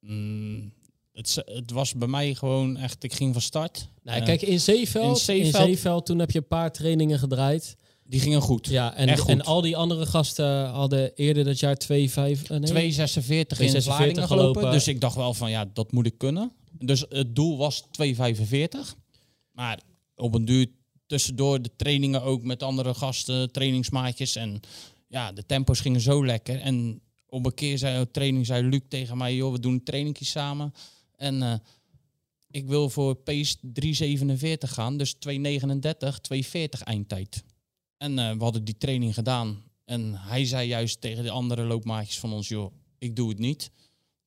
Mm, het, het was bij mij gewoon echt, ik ging van start. Nou, kijk, in Zeeveld, in in Zeeveld- Zeeveld, toen heb je een paar trainingen gedraaid. Die gingen goed. Ja, en, Echt goed. en al die andere gasten hadden eerder dat jaar 2,5... Uh, nee, 246 in 2,46 Vlaardingen gelopen. gelopen. Dus ik dacht wel van ja, dat moet ik kunnen. Dus het doel was 245. Maar op een duur tussendoor de trainingen ook met andere gasten, trainingsmaatjes. En ja, de tempo's gingen zo lekker. En op een keer zei op training zei Luc tegen mij, joh, we doen trainingjes samen. En eh, ik wil voor pace 347 gaan. Dus 239, 240 eindtijd. En eh, we hadden die training gedaan. En hij zei juist tegen de andere loopmaatjes van ons, joh, ik doe het niet.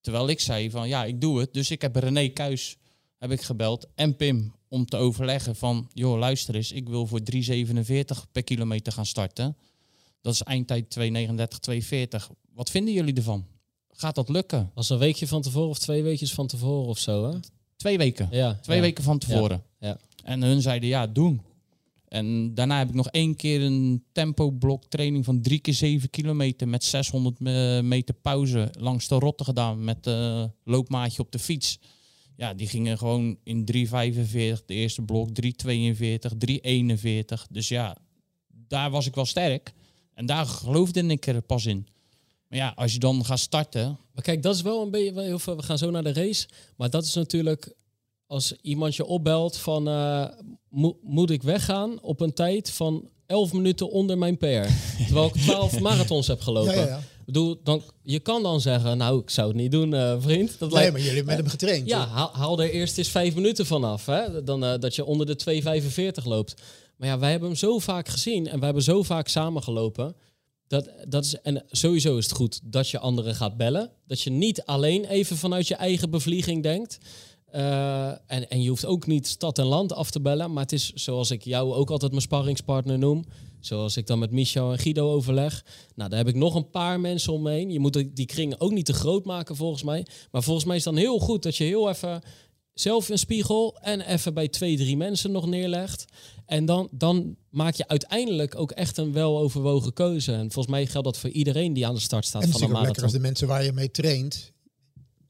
Terwijl ik zei van, ja, ik doe het. Dus ik heb René Kuis heb ik gebeld en Pim om te overleggen van, joh, luister eens, ik wil voor 3,47 per kilometer gaan starten. Dat is eindtijd 2,39, 2,40. Wat vinden jullie ervan? Gaat dat lukken? Was een weekje van tevoren of twee weekjes van tevoren of zo, hè? Twee weken. Ja. Twee ja. weken van tevoren. ja. En hun zeiden ja, doen. En daarna heb ik nog één keer een tempoblok training van drie keer zeven kilometer met 600 me- meter pauze langs de rotte gedaan met uh, loopmaatje op de fiets. Ja, die gingen gewoon in 3,45 de eerste blok, 3,42, 3,41. Dus ja, daar was ik wel sterk. En daar geloofde ik er pas in. Maar ja, als je dan gaat starten, Maar kijk, dat is wel een beetje... We gaan zo naar de race. Maar dat is natuurlijk... Als iemand je opbelt van... mo- moet ik weggaan op een tijd van 11 minuten onder mijn PR? terwijl ik 12 marathons heb gelopen. Ja, ja, ja. Ik bedoel, dan, je kan dan zeggen... Nou, ik zou het niet doen, eh, vriend. Dat Nee, lijkt, maar jullie hebben met hem getraind. Ja, haal, haal er eerst eens vijf minuten vanaf. Hè? Dan eh, dat je onder de 2,45 loopt. Maar ja, wij hebben hem zo vaak gezien en wij hebben zo vaak samengelopen. Dat, dat is, en sowieso is het goed dat je anderen gaat bellen. Dat je niet alleen even vanuit je eigen bevlieging denkt. Eh, en, en je hoeft ook niet stad en land af te bellen. Maar het is zoals ik jou ook altijd mijn sparringspartner noem. Zoals ik dan met Michel en Guido overleg. Nou, daar heb ik nog een paar mensen omheen. Je moet die- die kring ook niet te groot maken volgens mij. Maar volgens mij is het dan heel goed dat je heel even zelf een spiegel en even bij twee, drie mensen nog neerlegt. En dan, dan maak je uiteindelijk ook echt een weloverwogen keuze. En volgens mij geldt dat voor iedereen die aan de start staat En het is van een ook lekker als marathon. de mensen waar je mee traint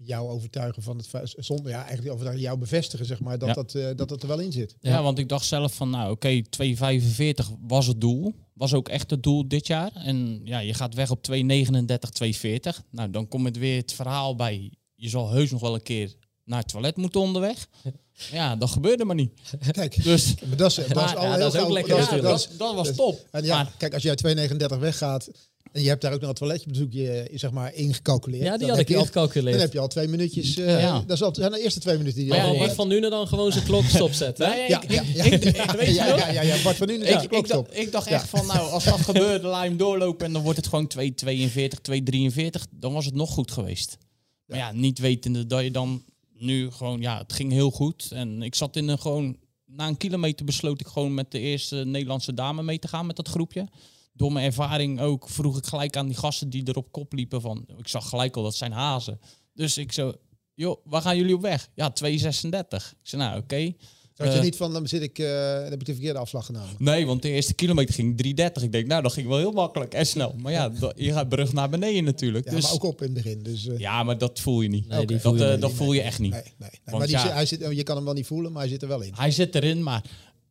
jou overtuigen van het zonder ja eigenlijk overtuigen jou bevestigen zeg maar dat Ja. dat, eh, dat het er wel in zit. Ja, Ja. want ik dacht zelf van, nou oké, 2,45 was het doel. Was ook echt het doel dit jaar. En ja, je gaat weg op 2,39, 2,40. Nou, dan komt het weer het verhaal bij. Je zal heus nog wel een keer naar het toilet moeten onderweg. Ja, dat gebeurde maar niet. Kijk, Dus maar dat is, dat is al ja, heel dat is ook lekker dat ja, dat dat, dat was dat- top. En ja, Maar- kijk, als jij 2,39 weggaat en je hebt daar ook nog een toiletjebezoek je, zeg maar ingecalculeerd. Ja, die dan had heb ik ingecalculeerd. Dan heb je al twee minuutjes. eh, Ja. Dat is al, zijn de eerste twee minuten die je ja. Bart van Nuenen dan gewoon zijn klok? Nee, Ja, ik- ja, ja. ja, wel? ja, ja, ja, Bart van Nuenen, Ik, ja, ik, dacht, ik echt van, nou, als dat gebeurde, laat hem doorlopen en dan wordt het gewoon 2,42, 2,43, dan was het nog goed geweest. Maar ja, niet wetende dat je dan nu gewoon, ja, het ging heel goed. En ik zat in een gewoon, na een kilometer besloot ik gewoon met de eerste Nederlandse dame mee te gaan met dat groepje. Door mijn ervaring ook vroeg ik gelijk aan die gasten die er op kop liepen van, ik zag gelijk al, dat zijn hazen. Dus ik zo, joh, waar gaan jullie op weg? Ja, 2,36. Ik zei, nou oké. Zat je Eh, niet van, dan, zit ik, eh, dan heb ik de verkeerde afslag genomen. Nee, want de eerste kilometer ging 3.30. Ik denk, nou, dat ging wel heel makkelijk en snel. Maar ja, je gaat brug naar beneden natuurlijk. Ja, dus, maar ook op in het begin. Dus, eh, ja, maar dat voel je niet. Nee, voel dat je niet. dat voel je echt niet. nee, nee, nee. Want Maar die, ja- zit- hij zit, je kan hem wel niet voelen, maar hij zit er wel in. Hij zit erin, maar...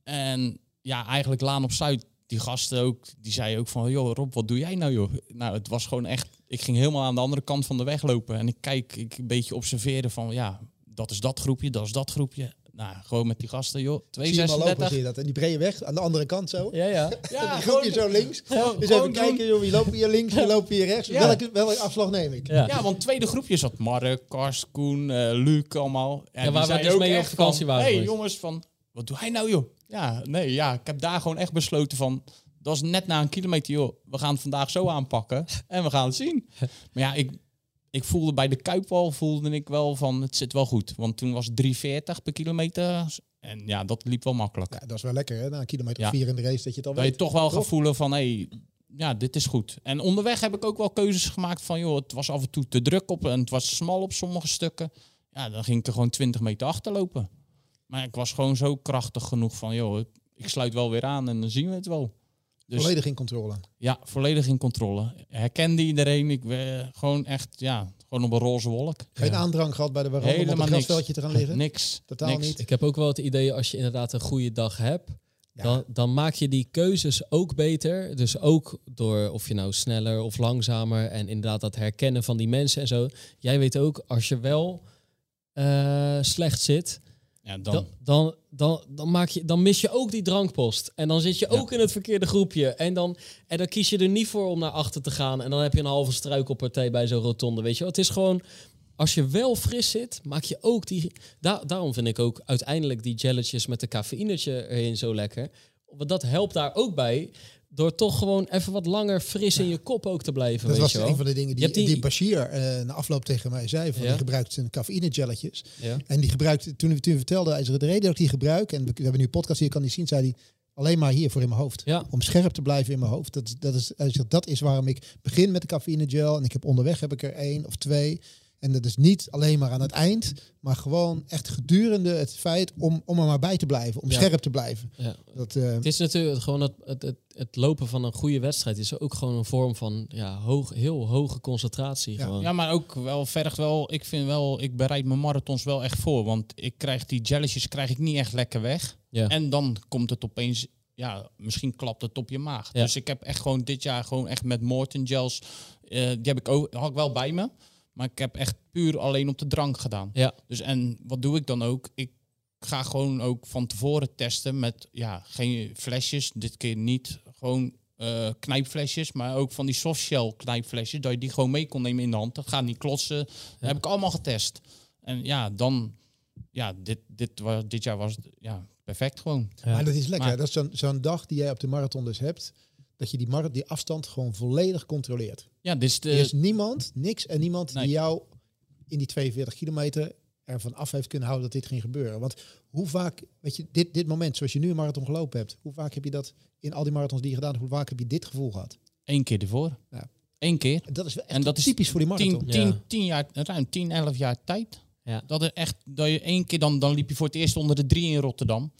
En ja, eigenlijk Laan op Zuid, die gasten ook, die zei ook van... Joh, Rob, wat doe jij nou, joh? Nou, het was gewoon echt... Ik ging helemaal aan de andere kant van de weg lopen. En ik kijk, ik een beetje observeren van... Ja, dat is dat groepje, dat is dat groepje. Nou, gewoon met die gasten, joh. Zie je hem al lopen, 236. zie je dat. En die brede weg, aan de andere kant zo. Ja, ja. Ja, die groepje zo links. Gewoon, Dus even kijken, joh, wie loopt hier links, wie loopt hier rechts. Ja. Welke, welke afslag neem ik? Ja. Ja, want tweede groepje zat Mark, Kars, Koen, eh Luc allemaal. En die waar we dus mee op vakantie van, waren hey, geweest. jongens, van, wat doe hij nou joh? Ja, nee, ja, ik heb daar gewoon echt besloten van... Dat is net na een kilometer, joh. We gaan het vandaag zo aanpakken en we gaan het zien. Maar ja, ik, ik voelde bij de Kuipwal voelde ik wel van, het zit wel goed. Want toen was het 3,40 per kilometer. En ja, dat liep wel makkelijk. Ja, dat is wel lekker, hè? Na een kilometer Ja. vier in de race, dat je het al Dat je toch wel gaat voelen van, hé, hey, ja, dit is goed. En onderweg heb ik ook wel keuzes gemaakt van, joh, het was af en toe te druk op en het was smal op sommige stukken. Ja, dan ging ik er gewoon 20 meter achterlopen. Maar ik was gewoon zo krachtig genoeg van, joh, ik sluit wel weer aan en dan zien we het wel. Dus Volledig in controle. ja, volledig in controle. Herkende iedereen. Ik ben gewoon echt, ja, gewoon op een roze wolk. Geen aandrang gehad bij de waarom om op Helemaal grasveldje te gaan liggen? Niks. Totaal niks. niet. Ik heb ook wel het idee, als je inderdaad een goede dag hebt, Ja. dan, dan maak je die keuzes ook beter. Dus ook door of je nou sneller of langzamer en inderdaad dat herkennen van die mensen en zo. Jij weet ook, als je wel eh, slecht zit, Ja, dan, dan, dan, dan, dan, maak je, dan mis je ook die drankpost. En dan zit je Ja. ook in het verkeerde groepje. En dan, en dan kies je er niet voor om naar achter te gaan. En dan heb je een halve struikelpartij bij zo'n rotonde. Weet je? Het is gewoon, als je wel fris zit, maak je ook die... Da daarom vind ik ook uiteindelijk die jelletjes met de cafeïnetje erin zo lekker. Want dat helpt daar ook bij. Door toch gewoon even wat langer fris in je kop ook te blijven. Dat weet was je wel? een van de dingen die, die- die... Bashir eh na afloop tegen mij zei. Van, Ja. Die gebruikt zijn cafeïne gelletjes. Ja. En die gebruikt, toen, toen hij vertelde, hij de reden dat ik die gebruik, en we, we hebben nu een podcast hier, kan die zien, zei hij, alleen maar hiervoor in mijn hoofd. Ja. Om scherp te blijven in mijn hoofd. Dat, is- dat, is, hij dat is waarom ik begin met de cafeïne gel. En ik heb onderweg heb ik er één of twee. En dat is niet alleen maar aan het eind, maar gewoon echt gedurende het feit om, om er maar bij te blijven. Om Ja. scherp te blijven. Ja. Dat, eh, Het is natuurlijk gewoon het, het, het, het lopen van een goede wedstrijd is ook gewoon een vorm van ja, hoog, heel hoge concentratie. Ja. Gewoon. Ja, maar ook wel vergt wel. Ik vind wel, ik bereid mijn marathons wel echt voor. Want ik krijg die jelletjes krijg ik niet echt lekker weg. Ja. En dan komt het opeens, ja, misschien klapt het op je maag. Ja. Dus ik heb echt gewoon dit jaar gewoon echt met Morton gels. eh, die heb ik ook, had ik wel bij me. Maar ik heb echt puur alleen op de drank gedaan. Ja. Dus en wat doe ik dan ook? Ik ga gewoon ook van tevoren testen met ja, geen flesjes. Dit keer niet gewoon eh, knijpflesjes, maar ook van die softshell knijpflesjes. Dat je die gewoon mee kon nemen in de hand. Dat gaat niet klotsen. Dat heb ik allemaal getest. En ja, dan, ja, dit, dit, was, dit jaar was het ja, perfect gewoon. Ja. Maar dat is lekker. Maar- dat is zo'n zo'n dag die jij op de marathon dus hebt. Dat je die, mara- die afstand gewoon volledig controleert. Ja, is de, Er is niemand, niks en niemand Nee. die jou in die 42 kilometer ervan af heeft kunnen houden dat dit ging gebeuren. Want hoe vaak, weet je, dit, dit moment zoals je nu een marathon gelopen hebt, hoe vaak heb je dat in al die marathons die je gedaan hebt, hoe vaak heb je dit gevoel gehad? één keer ervoor. Ja. Eén keer. En dat is En dat is typisch voor die marathon. Tien, tien, Ja. tien jaar, ruim 10, 11 jaar tijd. Ja. Dat er echt, dat je één keer dan, dan liep je voor het eerst onder de drie in Rotterdam.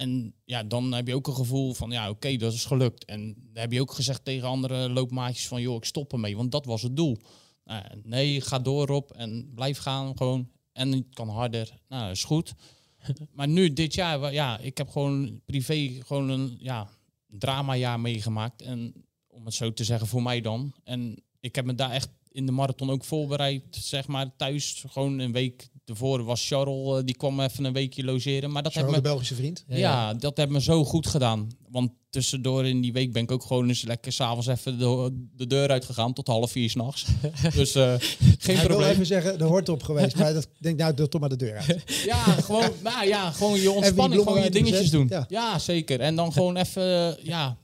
En ja, dan heb je ook een gevoel van, ja, oké, dat is gelukt. En dan heb je ook gezegd tegen andere loopmaatjes van, joh, ik stop ermee, want dat was het doel. Nou, nee, ga door op en blijf gaan gewoon. En het kan harder. Nou, dat is goed. maar nu, dit jaar, ja, ik heb gewoon privé gewoon een ja, dramajaar meegemaakt. En om het zo te zeggen, voor mij dan. En ik heb me daar echt in de marathon ook voorbereid, zeg maar, thuis. Gewoon een week ervoor was Charles, eh, die kwam even een weekje logeren. Maar dat Charles, heeft de me, Belgische vriend. Ja, ja, ja. dat heeft me zo goed gedaan. Want tussendoor in die week ben ik ook gewoon eens lekker s'avonds even de, de deur uitgegaan tot half vier s'nachts. dus eh, geen Hij wil probleem. even zeggen, er hoort op geweest, maar dat ik denk nou, doe toch maar de deur uit. Ja, gewoon, nou ja, gewoon je ontspanning, gewoon je dingetjes doen. ja. Ja. zeker. En dan gewoon even, ja,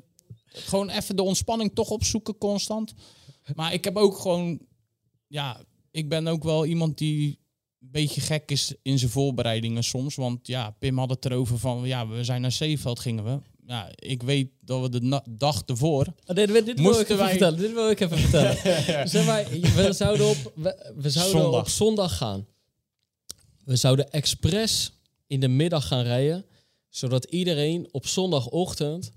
gewoon even de ontspanning toch opzoeken constant. Maar ik heb ook gewoon, ja, ik ben ook wel iemand die een beetje gek is in zijn voorbereidingen soms. Want ja, Pim had het erover van, ja, we zijn naar Zeeveld gingen we. Ja, ik weet dat we de dag ervoor Oh, dit, dit, dit wil ik even wij- vertellen. Dit wil ik even vertellen. zeg maar, we zouden op, we, we zouden Zondag. op zondag gaan. We zouden expres in de middag gaan rijden. Zodat iedereen op zondagochtend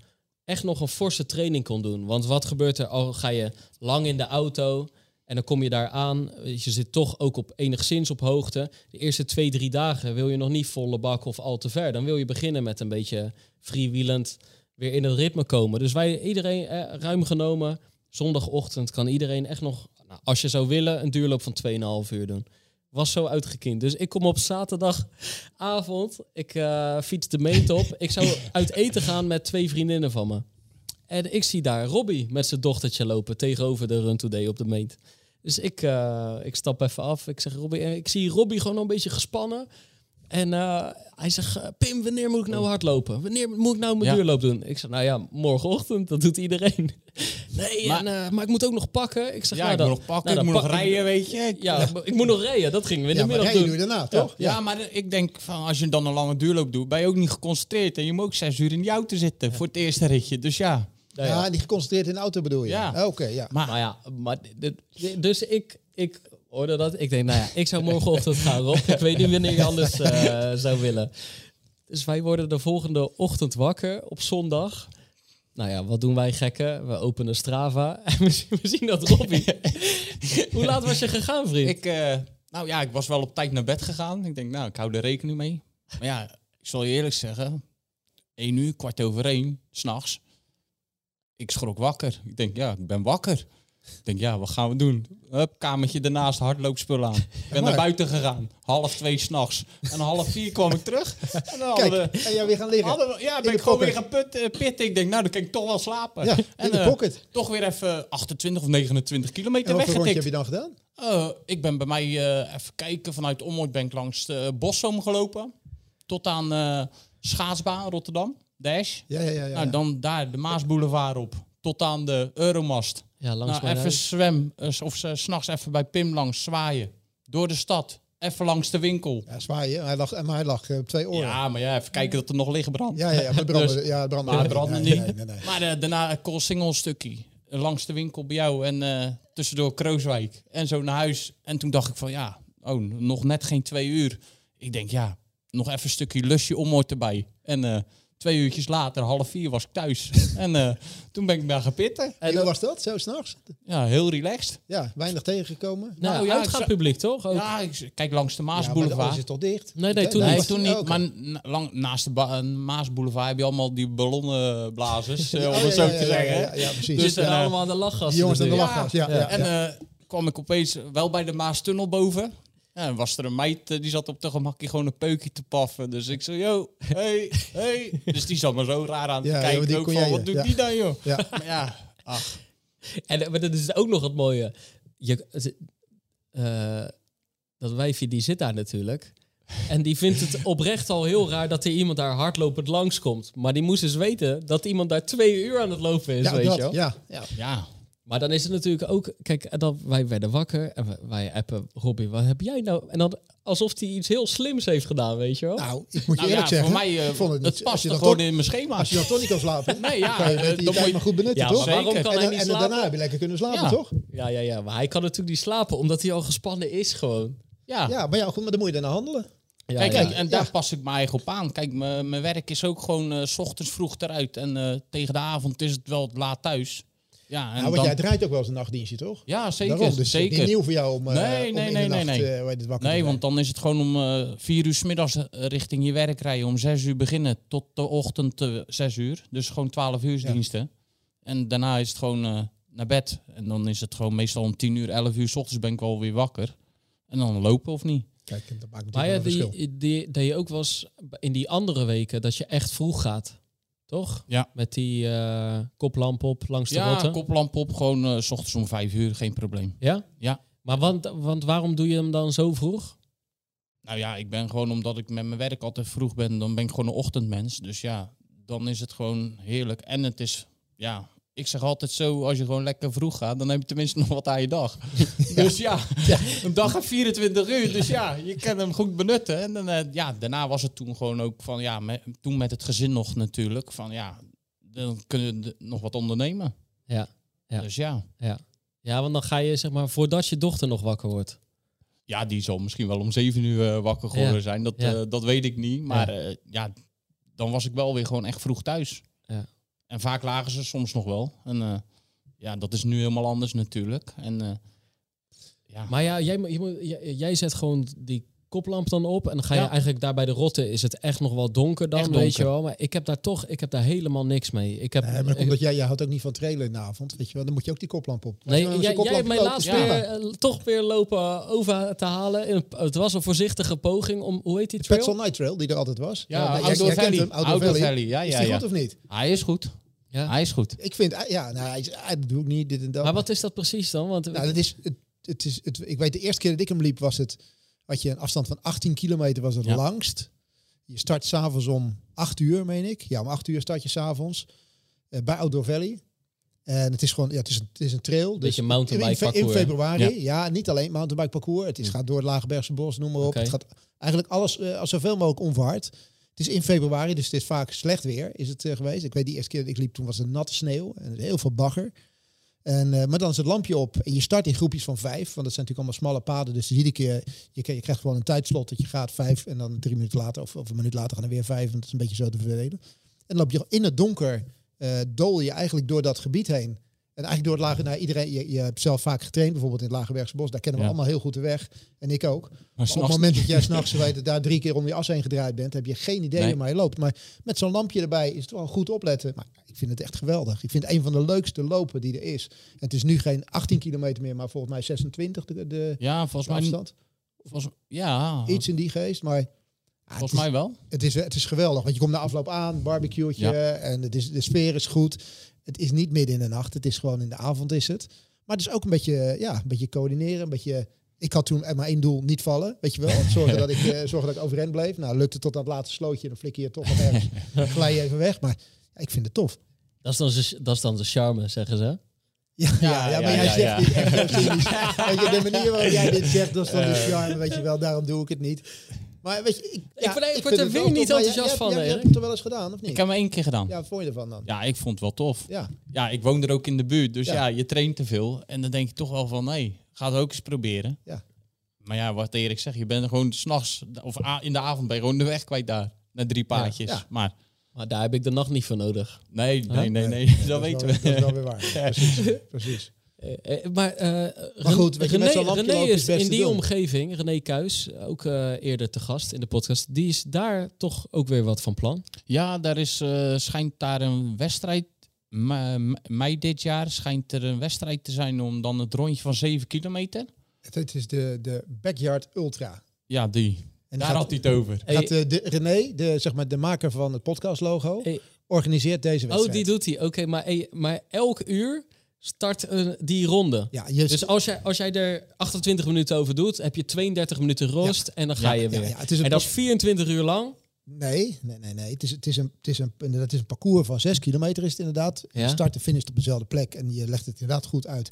echt nog een forse training kon doen. Want wat gebeurt er? Al ga je lang in de auto en dan kom je daar aan. Je zit toch ook op enigszins op hoogte. De eerste twee, drie dagen wil je nog niet volle bak of al te ver. Dan wil je beginnen met een beetje freewheelend weer in het ritme komen. Dus wij, iedereen eh, ruim genomen, zondagochtend kan iedereen echt nog, nou, als je zou willen, een duurloop van 2,5 uur doen. Was zo uitgekiend. Dus ik kom op zaterdagavond, ik eh, fiets de meet op. ik zou uit eten gaan met twee vriendinnen van me. En ik zie daar Robbie met zijn dochtertje lopen tegenover de Run Today op de meet. Dus ik, eh, ik stap even af. Ik zeg Robbie, en ik zie Robbie gewoon een beetje gespannen. En eh, hij zegt, eh, Pim, wanneer moet ik nou hardlopen? Wanneer moet ik nou mijn Ja. duurloop doen? Ik zeg, nou ja, morgenochtend, dat doet iedereen. Nee, Maar- en, eh, maar ik moet ook nog pakken. Ik zeg, Ja, nou, ik dan- moet nog pakken, nou, ik moet nog ik- rijden, weet je. Ik- Ja, ik- ik moet nog rijden. Dat gingen we in Ja, de maar middag doen. daarna, toch? Ja, maar ik denk van als je dan een lange duurloop doet, ben je ook niet geconcentreerd. En je moet ook zes uur in die auto zitten voor het eerste ritje. Dus ja. Nou Ja, ja. niet geconcentreerd in de auto bedoel je? Ja. Oké, ja. Maar Maar ja, maar dus ik, ik hoorde dat. Ik denk, nou ja, ik zou morgenochtend gaan, Rob. Ik weet niet wanneer je anders eh, zou willen. Dus wij worden de volgende ochtend wakker op zondag. Nou ja, wat doen wij gekken? We openen Strava en we zien, we zien dat Robbie... Hoe laat was je gegaan, vriend? ik, eh, nou ja, ik was wel op tijd naar bed gegaan. Ik denk, nou, ik hou er rekening mee. Maar ja, ik zal je eerlijk zeggen, één uur, kwart over één, s'nachts. Ik schrok wakker. Ik denk, ja, ik ben wakker. Ik denk, ja, wat gaan we doen? Hup, kamertje ernaast, hardloopspul aan. Ik ben naar buiten gegaan. Half twee s'nachts. En half vier kwam ik terug. En dan hadden Kijk, we, en jij weer gaan liggen. hadden we- ja, ben ik gewoon pocket. weer gaan put, eh, pitten. Ik denk, nou, dan kan ik toch wel slapen. Ja, en, de eh, pocket. toch weer even 28 of 29 kilometer En wat weggetikt. heb je dan gedaan? Eh, ik ben bij mij even kijken vanuit Ommoordbank langs de Boszoom gelopen. Tot aan Schaatsbaan Rotterdam, Dash. Ja, ja, ja. ja. Nou, dan daar de Maasboulevard op. Tot aan de Euromast. Ja, langs nou, even huis. zwem. eh, of s'nachts even bij Pim langs zwaaien. Door de stad. Even langs de winkel. ja, zwaaien. Hij lag, maar hij lag eh, op twee oren. Ja, maar ja, even kijken dat er nog liggen brandt. ja, ja, ja, maar het brandde, ja, het brandde, Maar niet. brandde Nee, niet. nee, nee, nee. Maar eh, daarna een koolsingel stukje. eh, Langs de winkel bij jou en eh, tussendoor Krooswijk. En zo naar huis. En toen dacht ik van ja, oh, nog net geen twee uur. Ik denk ja, nog even een stukje lusje ommoord erbij. En eh, twee uurtjes later, half vier, was ik thuis. en eh, toen ben ik daar gaan pitten. En hoe was dat, zo s'nachts? Ja, heel relaxed. Ja, weinig tegengekomen. Nou, Nou, ja, uitgaatpubliek, toch? Ook? Ja, ik, kijk langs de Ja, maar Maasboulevard. alles is toch dicht? Nee, nee, toen Nee, niet. Nee, toen niet. Oh. Maar na- lang, naast de ba- eh, Maasboulevard heb je allemaal die ballonnenblazers, eh, Oh, om ja, het zo ja, te ja, zeggen. Ja, ja, ja, precies. Dus, zitten allemaal aan de lachgasten. die jongens aan de lachgas. Ja, ja, En ja. eh, kwam ik opeens wel bij de Maastunnel boven. Ja, en was er een meid eh, die zat op de gemakje gewoon een peukje te paffen. Dus ik zo, yo, hey, hey. Dus die zat me zo raar aan te Ja, kijken. die ook van, wat doet ja. die dan, joh? Ja. Maar ja, ach. En eh, maar dat is ook nog het mooie. Je, eh, dat wijfje die zit daar natuurlijk. En die vindt het oprecht al heel raar dat er iemand daar hardlopend langskomt. Maar die moest eens weten dat iemand daar twee uur aan het lopen is, Ja, weet dat, je wel. ja, ja. Ja, Maar dan is het natuurlijk ook... Kijk, en dan, wij werden wakker en wij appen... Robbie, wat heb jij nou? En dan alsof hij iets heel slims heeft gedaan, weet je wel. Nou, ik moet je nou ja, eerlijk zeggen. voor mij, eh, ik vond het, het, niet- als past je er dan gewoon toch- in mijn schema. Als je dan toch niet kan slapen, Nee, ja, dan kan je eh, dan moet je- maar goed benutten, Ja, toch? maar waarom kan en hij dan, niet en slapen? daarna heb je lekker kunnen slapen, Ja. toch? Ja, ja, ja. Maar hij kan natuurlijk niet slapen, omdat hij al gespannen is gewoon. Ja. Ja, maar ja, goed, maar dan moet je daarna handelen. Ja, Kijk, en, daar pas ik me eigen op aan. Kijk, mijn werk is ook gewoon eh, s ochtends vroeg eruit. En tegen de avond is het wel laat thuis. Ja, en Nou, want dan, jij draait ook wel eens een nachtdienstje, toch? ja zeker. Daarom, dus zeker. niet nieuw voor jou om, eh, Nee, om nee, in nee, de nee, nacht nee. eh, wakker Nee, te want dan is het gewoon om eh, vier uur 's middags eh, richting je werk rijden. Om zes uur beginnen tot de ochtend zes uur. Dus gewoon twaalf uur Ja. diensten. En daarna is het gewoon eh, naar bed. En dan is het gewoon meestal om tien uur, elf uur 's ochtends ben ik wel weer wakker. En dan lopen of niet. Kijk, dat maakt Maar ja, wel een verschil. die, die, deed je ook wel eens in die andere weken dat je echt vroeg gaat. Toch? Ja. Met die eh, koplamp op langs de Ja, rotte. koplamp op, gewoon eh, s ochtends om vijf uur, geen probleem. Ja? Ja. Maar want, want waarom doe je hem dan zo vroeg? Nou ja, ik ben gewoon, omdat ik met mijn werk altijd vroeg ben, dan ben ik gewoon een ochtendmens. Dus ja, dan is het gewoon heerlijk. En het is, ja, ik zeg altijd zo, als je gewoon lekker vroeg gaat, dan heb je tenminste nog wat aan je dag. Dus ja, een dag heeft 24 uur, dus ja, je kan hem goed benutten. En dan, eh, ja, daarna was het toen gewoon ook van, ja, toen met het gezin nog natuurlijk, van ja, dan kunnen we nog wat ondernemen. Ja. Ja. Dus ja. Ja, want dan ga je zeg maar voordat je dochter nog wakker wordt. Ja, die zal misschien wel om zeven uur eh, wakker geworden Ja. zijn. Dat, Ja. eh, dat weet ik niet. Maar ja, dan was ik wel weer gewoon echt vroeg thuis. Ja. En vaak lagen ze soms nog wel. En eh, ja, dat is nu helemaal anders natuurlijk. En eh, ja, Maar ja, jij, jij, jij zet gewoon die koplamp dan op. En dan ga je Ja. eigenlijk daar bij de rotte is het echt nog wel donker dan, weet je wel. Maar ik heb daar toch, ik heb daar helemaal niks mee. Ik heb, Nee, maar omdat jij, jij houdt ook niet van trailen in de avond. Weet je wel, dan moet je ook die koplamp op. Nee, jij, jij hebt mij koplamp laatst weer toch weer lopen over te halen. In het was een voorzichtige poging om, hoe heet die trail? Petzl Night Trail, die er altijd was. ja, jij Outdoor Valley. hem, Outdoor Outdoor Valley. Valley, ja, Is ja, die ja. goed of niet? Hij is goed. Ja. Hij is goed. Ik vind, ja, nou, hij, hij- dat doe ik niet, dit en dat. Maar wat is dat precies dan? Want Nou, dat is, het, het is, het, ik weet de eerste keer dat ik hem liep was het, had je een afstand van 18 kilometer was het Ja. langst. Je start s'avonds om 8 uur, meen ik. Ja, om 8 uur start je s'avonds eh bij Outdoor Valley. En het is gewoon, ja, het is een, het is een trail. Dus in, mountainbike in parcours. februari, ja. niet alleen mountainbike parcours. Het is, gaat door het Lagebergse bos, noem maar op. Het gaat eigenlijk alles als zoveel mogelijk onverhard. Het is in februari, dus het is vaak slecht weer is het eh, geweest. Ik weet die eerste keer dat ik liep, toen was het natte sneeuw en heel veel bagger. En, eh, maar dan is het lampje op en je start in groepjes van vijf. Want dat zijn natuurlijk allemaal smalle paden. Dus iedere keer, je, krijgt- je krijgt gewoon een tijdslot dat je gaat vijf. En dan drie minuten later of, of een minuut later gaan er weer vijf. Want dat is een beetje zo te verdelen. En dan loop je in het donker, eh dol je eigenlijk door dat gebied heen. En eigenlijk door het lage, nou, iedereen, je, je hebt zelf vaak getraind, bijvoorbeeld in het Lagerbergse bos. Daar kennen we Ja. allemaal heel goed de weg. En ik ook. Maar Maar op het moment dat jij s'nachts weet dat daar drie keer om je as heen gedraaid bent, heb je geen idee Nee. waar je loopt. Maar met zo'n lampje erbij is het wel goed opletten. Maar ik vind het echt geweldig. Ik vind het een van de leukste lopen die er is. En het is nu geen 18 kilometer meer, maar volgens mij 26 de, de Ja, volgens mij, afstand. volgens, ja, Iets in die geest. Maar ja, het, volgens is, mij wel. het, is, het is geweldig. Want je komt na afloop aan, barbecueetje Ja. en het is, de sfeer is goed. Het is niet midden in de nacht. Het is gewoon in de avond is het. Maar het is ook een beetje, ja, een beetje coördineren. Een beetje, ik had toen maar één doel, niet vallen. Weet je wel. Zorgen dat ik, eh, zorgen dat ik overeind bleef. Nou, lukte tot dat laatste slootje. Dan flikker je toch wat ergens. glij je even weg. Maar ja, ik vind het tof. dat, is dan de, dat is dan de charme, zeggen ze. Ja, ja, ja, ja, maar jij zegt ja. dit echt zo cynisch. Weet je, de manier waarop jij dit zegt, dat is dan de Eh. charme, weet je wel. Daarom doe ik het niet. Maar weet je, ik, ja, ik word er weer niet enthousiast van, Erik. hebt het er wel eens gedaan, of niet? Ik heb hem één keer gedaan. Ja, wat vond je ervan dan? Ja, ik vond het wel tof. Ja. Ja, ik woon er ook in de buurt. Dus Ja. ja, je traint te veel. En dan denk je toch wel van, nee, ga het ook eens proberen. Ja. Maar ja, wat Erik zegt, je bent er gewoon s'nachts, of a- in de avond ben je gewoon de weg kwijt daar. Na drie paadjes. Ja. Maar Maar daar heb ik de nacht niet voor nodig. nee, nee, Huh? nee, nee, Nee, dat, weten wel- we. Dat is wel weer waar. Precies. precies. Eh, eh, maar eh, Maar goed, met René, René is in die doen. omgeving, René Kuis, ook eh, eerder te gast in de podcast, die is daar toch ook weer wat van plan. Ja, daar is, eh, schijnt daar een wedstrijd. me- me- Mei dit jaar schijnt er een wedstrijd te zijn om dan het rondje van 7 kilometer. Het, is de, de Backyard Ultra. Ja, die. En Daar gaat- had hij het over. Hey, Gaat, eh, de, René, de, zeg maar, de maker van het podcastlogo, Hey. organiseert deze wedstrijd. oh, die doet hij. Oké, maar, eh, maar elk uur start die ronde. Ja, je, Dus als jij, als jij er 28 minuten over doet, heb je 32 minuten rust en dan ga je weer. ja, het is een en dat is 24 uur lang. Nee, nee, nee, nee. Het is, het is, een, het is, een, het is een parcours van 6 kilometer is het inderdaad. Je start en finish op dezelfde plek en je legt het inderdaad goed uit.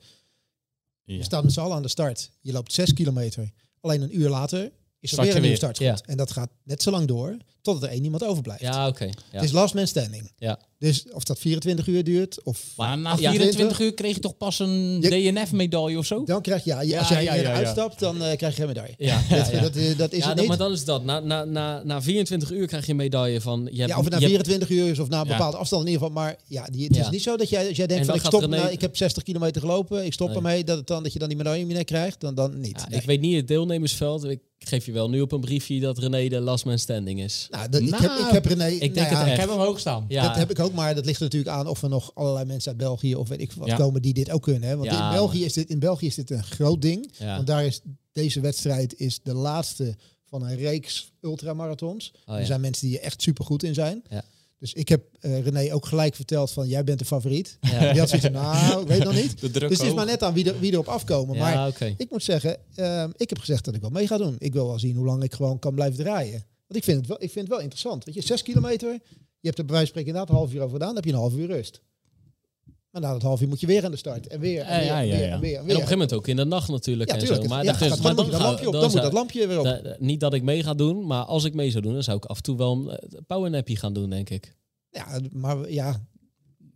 Je staat met z'n allen aan de start. Je loopt 6 kilometer. Alleen een uur later is er Start weer een startschot. Ja. En dat gaat net zo lang door totdat er één iemand overblijft. Ja, oké. Ja. Het is last man standing. Ja. Dus of dat 24 uur duurt of Maar na 28 24 uur kreeg je toch pas een DNF-medaille of zo? dan krijg je, ja, als jij ja, uitstapt, dan eh, krijg je geen medaille. Ja, Dat, dat, dat is het niet. maar dan is dat. Na, na, na, na 24 uur krijg je een medaille van... Je hebt, Ja, of het na je hebt- 24 uur is of na een bepaalde afstand in ieder geval. Maar ja, die, het is niet zo dat jij, als jij En denkt van ik stop, René- nou, ik heb 60 kilometer gelopen, ik stop Nee. ermee, dat, het dan, dat je dan die medaille nek krijgt, dan, dan niet. Nee. Ik weet niet het deelnemersveld. Ik geef je wel nu op een briefje dat René de last man standing is. Nou, dat, ik, Nou, heb, ik heb René... ik denk nou het ja. Ik heb hem hoog staan. Ja, Dat heb ik ook, maar dat ligt er natuurlijk aan of er nog allerlei mensen uit België of weet ik wat Ja. komen die dit ook kunnen. Hè? Want Ja, in, België is dit, in België is dit een groot ding. ja. Want daar is deze wedstrijd is de laatste van een reeks ultramarathons. Oh, Er zijn mensen die er echt super goed in zijn. Ja. Dus ik heb eh, René ook gelijk verteld van jij bent de favoriet. Ja. Die had zoiets van, nou, ik weet nog niet. Dus het is maar net aan wie, er, wie erop afkomen. Maar ik moet zeggen, ehm, ik heb gezegd dat ik wel mee ga doen. Ik wil wel zien hoe lang ik gewoon kan blijven draaien. Want ik vind het wel, ik vind het wel interessant. Weet je, zes kilometer. Je hebt er bij wijze van spreken inderdaad een half uur over gedaan. Dan heb je een half uur rust. Maar na dat half uur moet je weer aan de start. En weer, en weer, ja, en ja, weer, ja. en weer, en En weer. op een gegeven moment ook in de nacht natuurlijk. en tuurlijk. Zo. Maar gaat- dan, maar moet dat ga- lampje op. dan Dan moet dat lampje weer op. da- niet dat ik mee ga doen, maar als ik mee zou doen, dan zou ik af en toe wel een eh, powernappie gaan doen, denk ik. Ja, maar ja,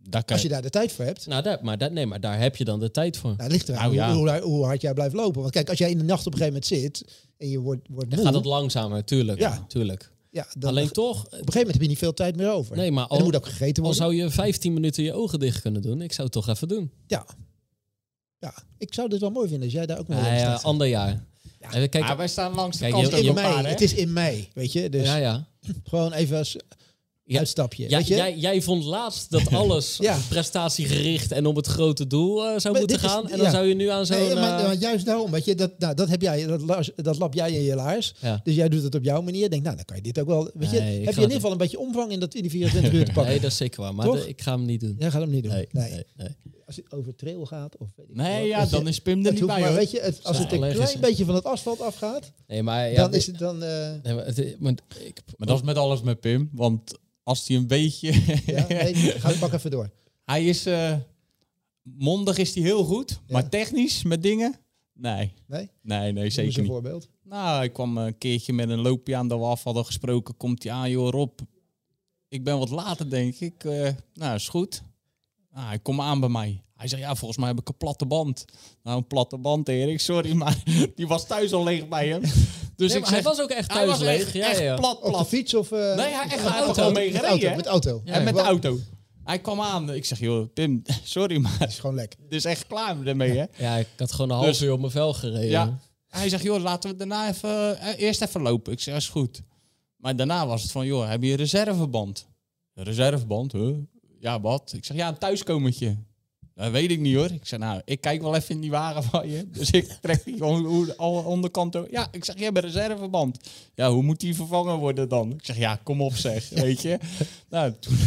Daar kan als je daar de tijd voor hebt. Nou, daar, maar, daar, nee, maar daar heb je dan de tijd voor. Nou, het ligt eraan Nou, ja. hoe, hoe, hoe hard jij blijft lopen. Want kijk, als jij in de nacht op een gegeven moment zit en je wordt, wordt Dan moe, gaat het langzamer, tuurlijk. Ja. tuurlijk. Ja, dan, Alleen op toch, een gegeven moment heb je niet veel tijd meer over. nee, maar al, moet ook gegeten al worden. zou je 15 minuten je ogen dicht kunnen doen, ik zou het toch even doen. Ja. ja, ik zou dit wel mooi vinden als jij daar ook nog Ja, ja, ander jaar. Ja, kijk, wij staan langs de Kijk, kant ook je- in mei. Het is in mei, weet je. Dus ja, ja. gewoon even als Ja. uitstapje. Ja, weet je? jij, jij vond laatst dat alles Ja. prestatiegericht en om het grote doel eh, zou Maar moeten is- gaan. En dan zou je nu aan zo'n... Nee, maar, eh, maar juist daarom, weet je, dat, nou, dat heb jij, dat, lap jij in je laars. Dus jij doet het op jouw manier. Denk, nou, dan kan je dit ook wel. Weet je, Nee, heb je in ieder geval een beetje omvang in dat in die 24 uur te pakken. Nee, dat is zeker waar. Maar de- ik ga hem niet doen. Jij gaat hem niet doen. Nee, nee. Als het over trail gaat of weet ik Nee, wat, ja, dan is Pim er niet bij, maar, weet je, het, als het een klein beetje van het asfalt afgaat, Nee, maar ja, dan is het dan. eh, nee, maar het- maar ik, Maar dat is met alles met Pim. Want als hij een beetje... ja, nee, ga pak even door. hij is... eh, mondig is hij heel goed. Ja. Maar technisch, met dingen... Nee. Nee? Nee, nee, zeker een niet. voorbeeld. Nou, ik kwam een keertje met een loopje aan dat we af hadden gesproken. Komt hij aan, joh, Rob. Ik ben wat later, denk ik. Eh, nou, is goed. Ah, hij komt aan bij mij. Hij zegt, ja, volgens mij heb ik een platte band. Nou, een platte band, Erik. Sorry, maar die was thuis al leeg bij hem. Dus Nee, ik maar zeg, hij was ook echt hij thuis was leeg. echt, ja, echt ja. plat, Op de plat. fiets of. eh, Nee, hij echt met auto auto, mee met auto, hè? met auto. Ja, en met de auto. Hij kwam aan. Ik zeg, joh, Pim, sorry, maar Het is gewoon lekker. het is echt klaar ermee, hè? Ja, ik had gewoon een half Dus- uur op mijn vel gereden. Ja. Hij zegt, joh, laten we daarna even, eh, eerst even lopen. Ik zeg, is goed. Maar daarna was het van, joh, heb je een reserveband? Een reserveband, huh? Ja, wat? Ik zeg, ja, een thuiskomertje. Dat weet ik niet hoor. Ik zeg, nou, ik kijk wel even in die wagen van je. Dus ik trek die gewoon hoe de alle onderkant. door. Ja, ik zeg, je hebt een reserveband. Ja, hoe moet die vervangen worden dan? Ik zeg, ja, kom op zeg, weet je. Nou, toen,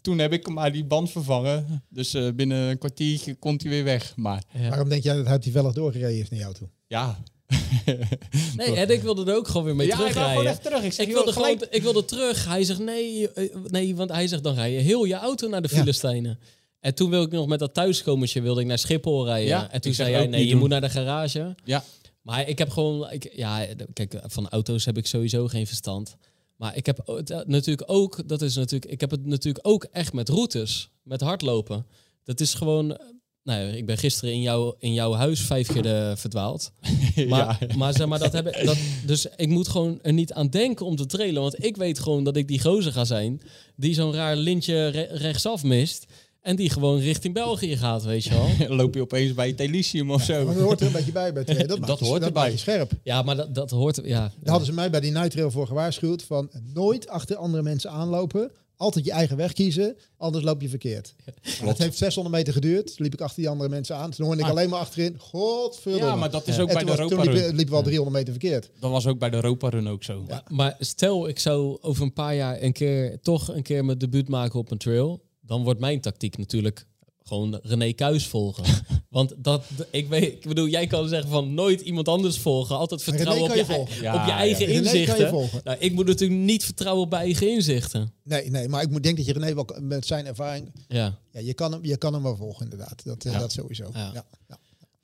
toen heb ik hem maar die band vervangen. Dus eh, binnen een kwartiertje komt hij weer weg. Maar Ja. Waarom denk jij dat hij toevallig doorgereden is in die auto? ja, Nee, en ik wilde er ook gewoon weer mee ja, ik gewoon terugrijden. echt terug. Ik, zeg, Ik wilde, gewoon, ik wilde terug. Hij zegt nee, eh, nee, want hij zegt dan rij je heel je auto naar de Ja. Filistijnen. En toen wilde ik nog met dat thuiskomertje wilde ik naar Schiphol rijden. Ja, en toen zei hij nee, je doen. moet naar de garage. Ja. Maar ik heb gewoon, ik, ja, kijk, van auto's heb ik sowieso geen verstand. Maar ik heb het, eh, natuurlijk ook, dat is natuurlijk, ik heb het natuurlijk ook echt met routes, met hardlopen. Dat is gewoon, nou ja, ik ben gisteren in, jou, in jouw huis vijf keer eh, verdwaald. Maar, ja. maar zeg maar, dat heb ik, dat, dus ik moet gewoon er niet aan denken om te trailen. Want ik weet gewoon dat ik die gozer ga zijn die zo'n raar lintje re- rechtsaf mist. En die gewoon richting België gaat, weet je wel. Dan loop je opeens bij Telicium of zo. Maar dat hoort er een beetje bij bij trail. Dat, Dat hoort erbij. scherp. Ja, maar dat, dat hoort, ja. Daar hadden ze mij bij die night trail voor gewaarschuwd van nooit achter andere mensen aanlopen. Altijd je eigen weg kiezen, anders loop je verkeerd. Het heeft 600 meter geduurd. Liep ik achter die andere mensen aan. Toen hoorde ik Ah. alleen maar achterin. Godverdomme. Ja, maar dat is Ja. ook En bij de was, toen Europa liep, Run. liep wel 300 meter verkeerd. Dat was ook bij de Europa Run ook zo. Ja. Maar stel, ik zou over een paar jaar een keer, toch een keer mijn debuut maken op een trail. Dan wordt mijn tactiek natuurlijk gewoon René Kuis volgen. Want dat, ik weet, ik bedoel, jij kan zeggen van nooit iemand anders volgen. Altijd vertrouwen op je. Ja, op je eigen inzichten. Nou, ik moet natuurlijk niet vertrouwen op mijn eigen inzichten. Nee, nee, maar ik moet denk dat je René wel met zijn ervaring... Ja. Ja, je kan hem, je kan hem wel volgen inderdaad. Dat, eh, Ja. dat sowieso. Ja.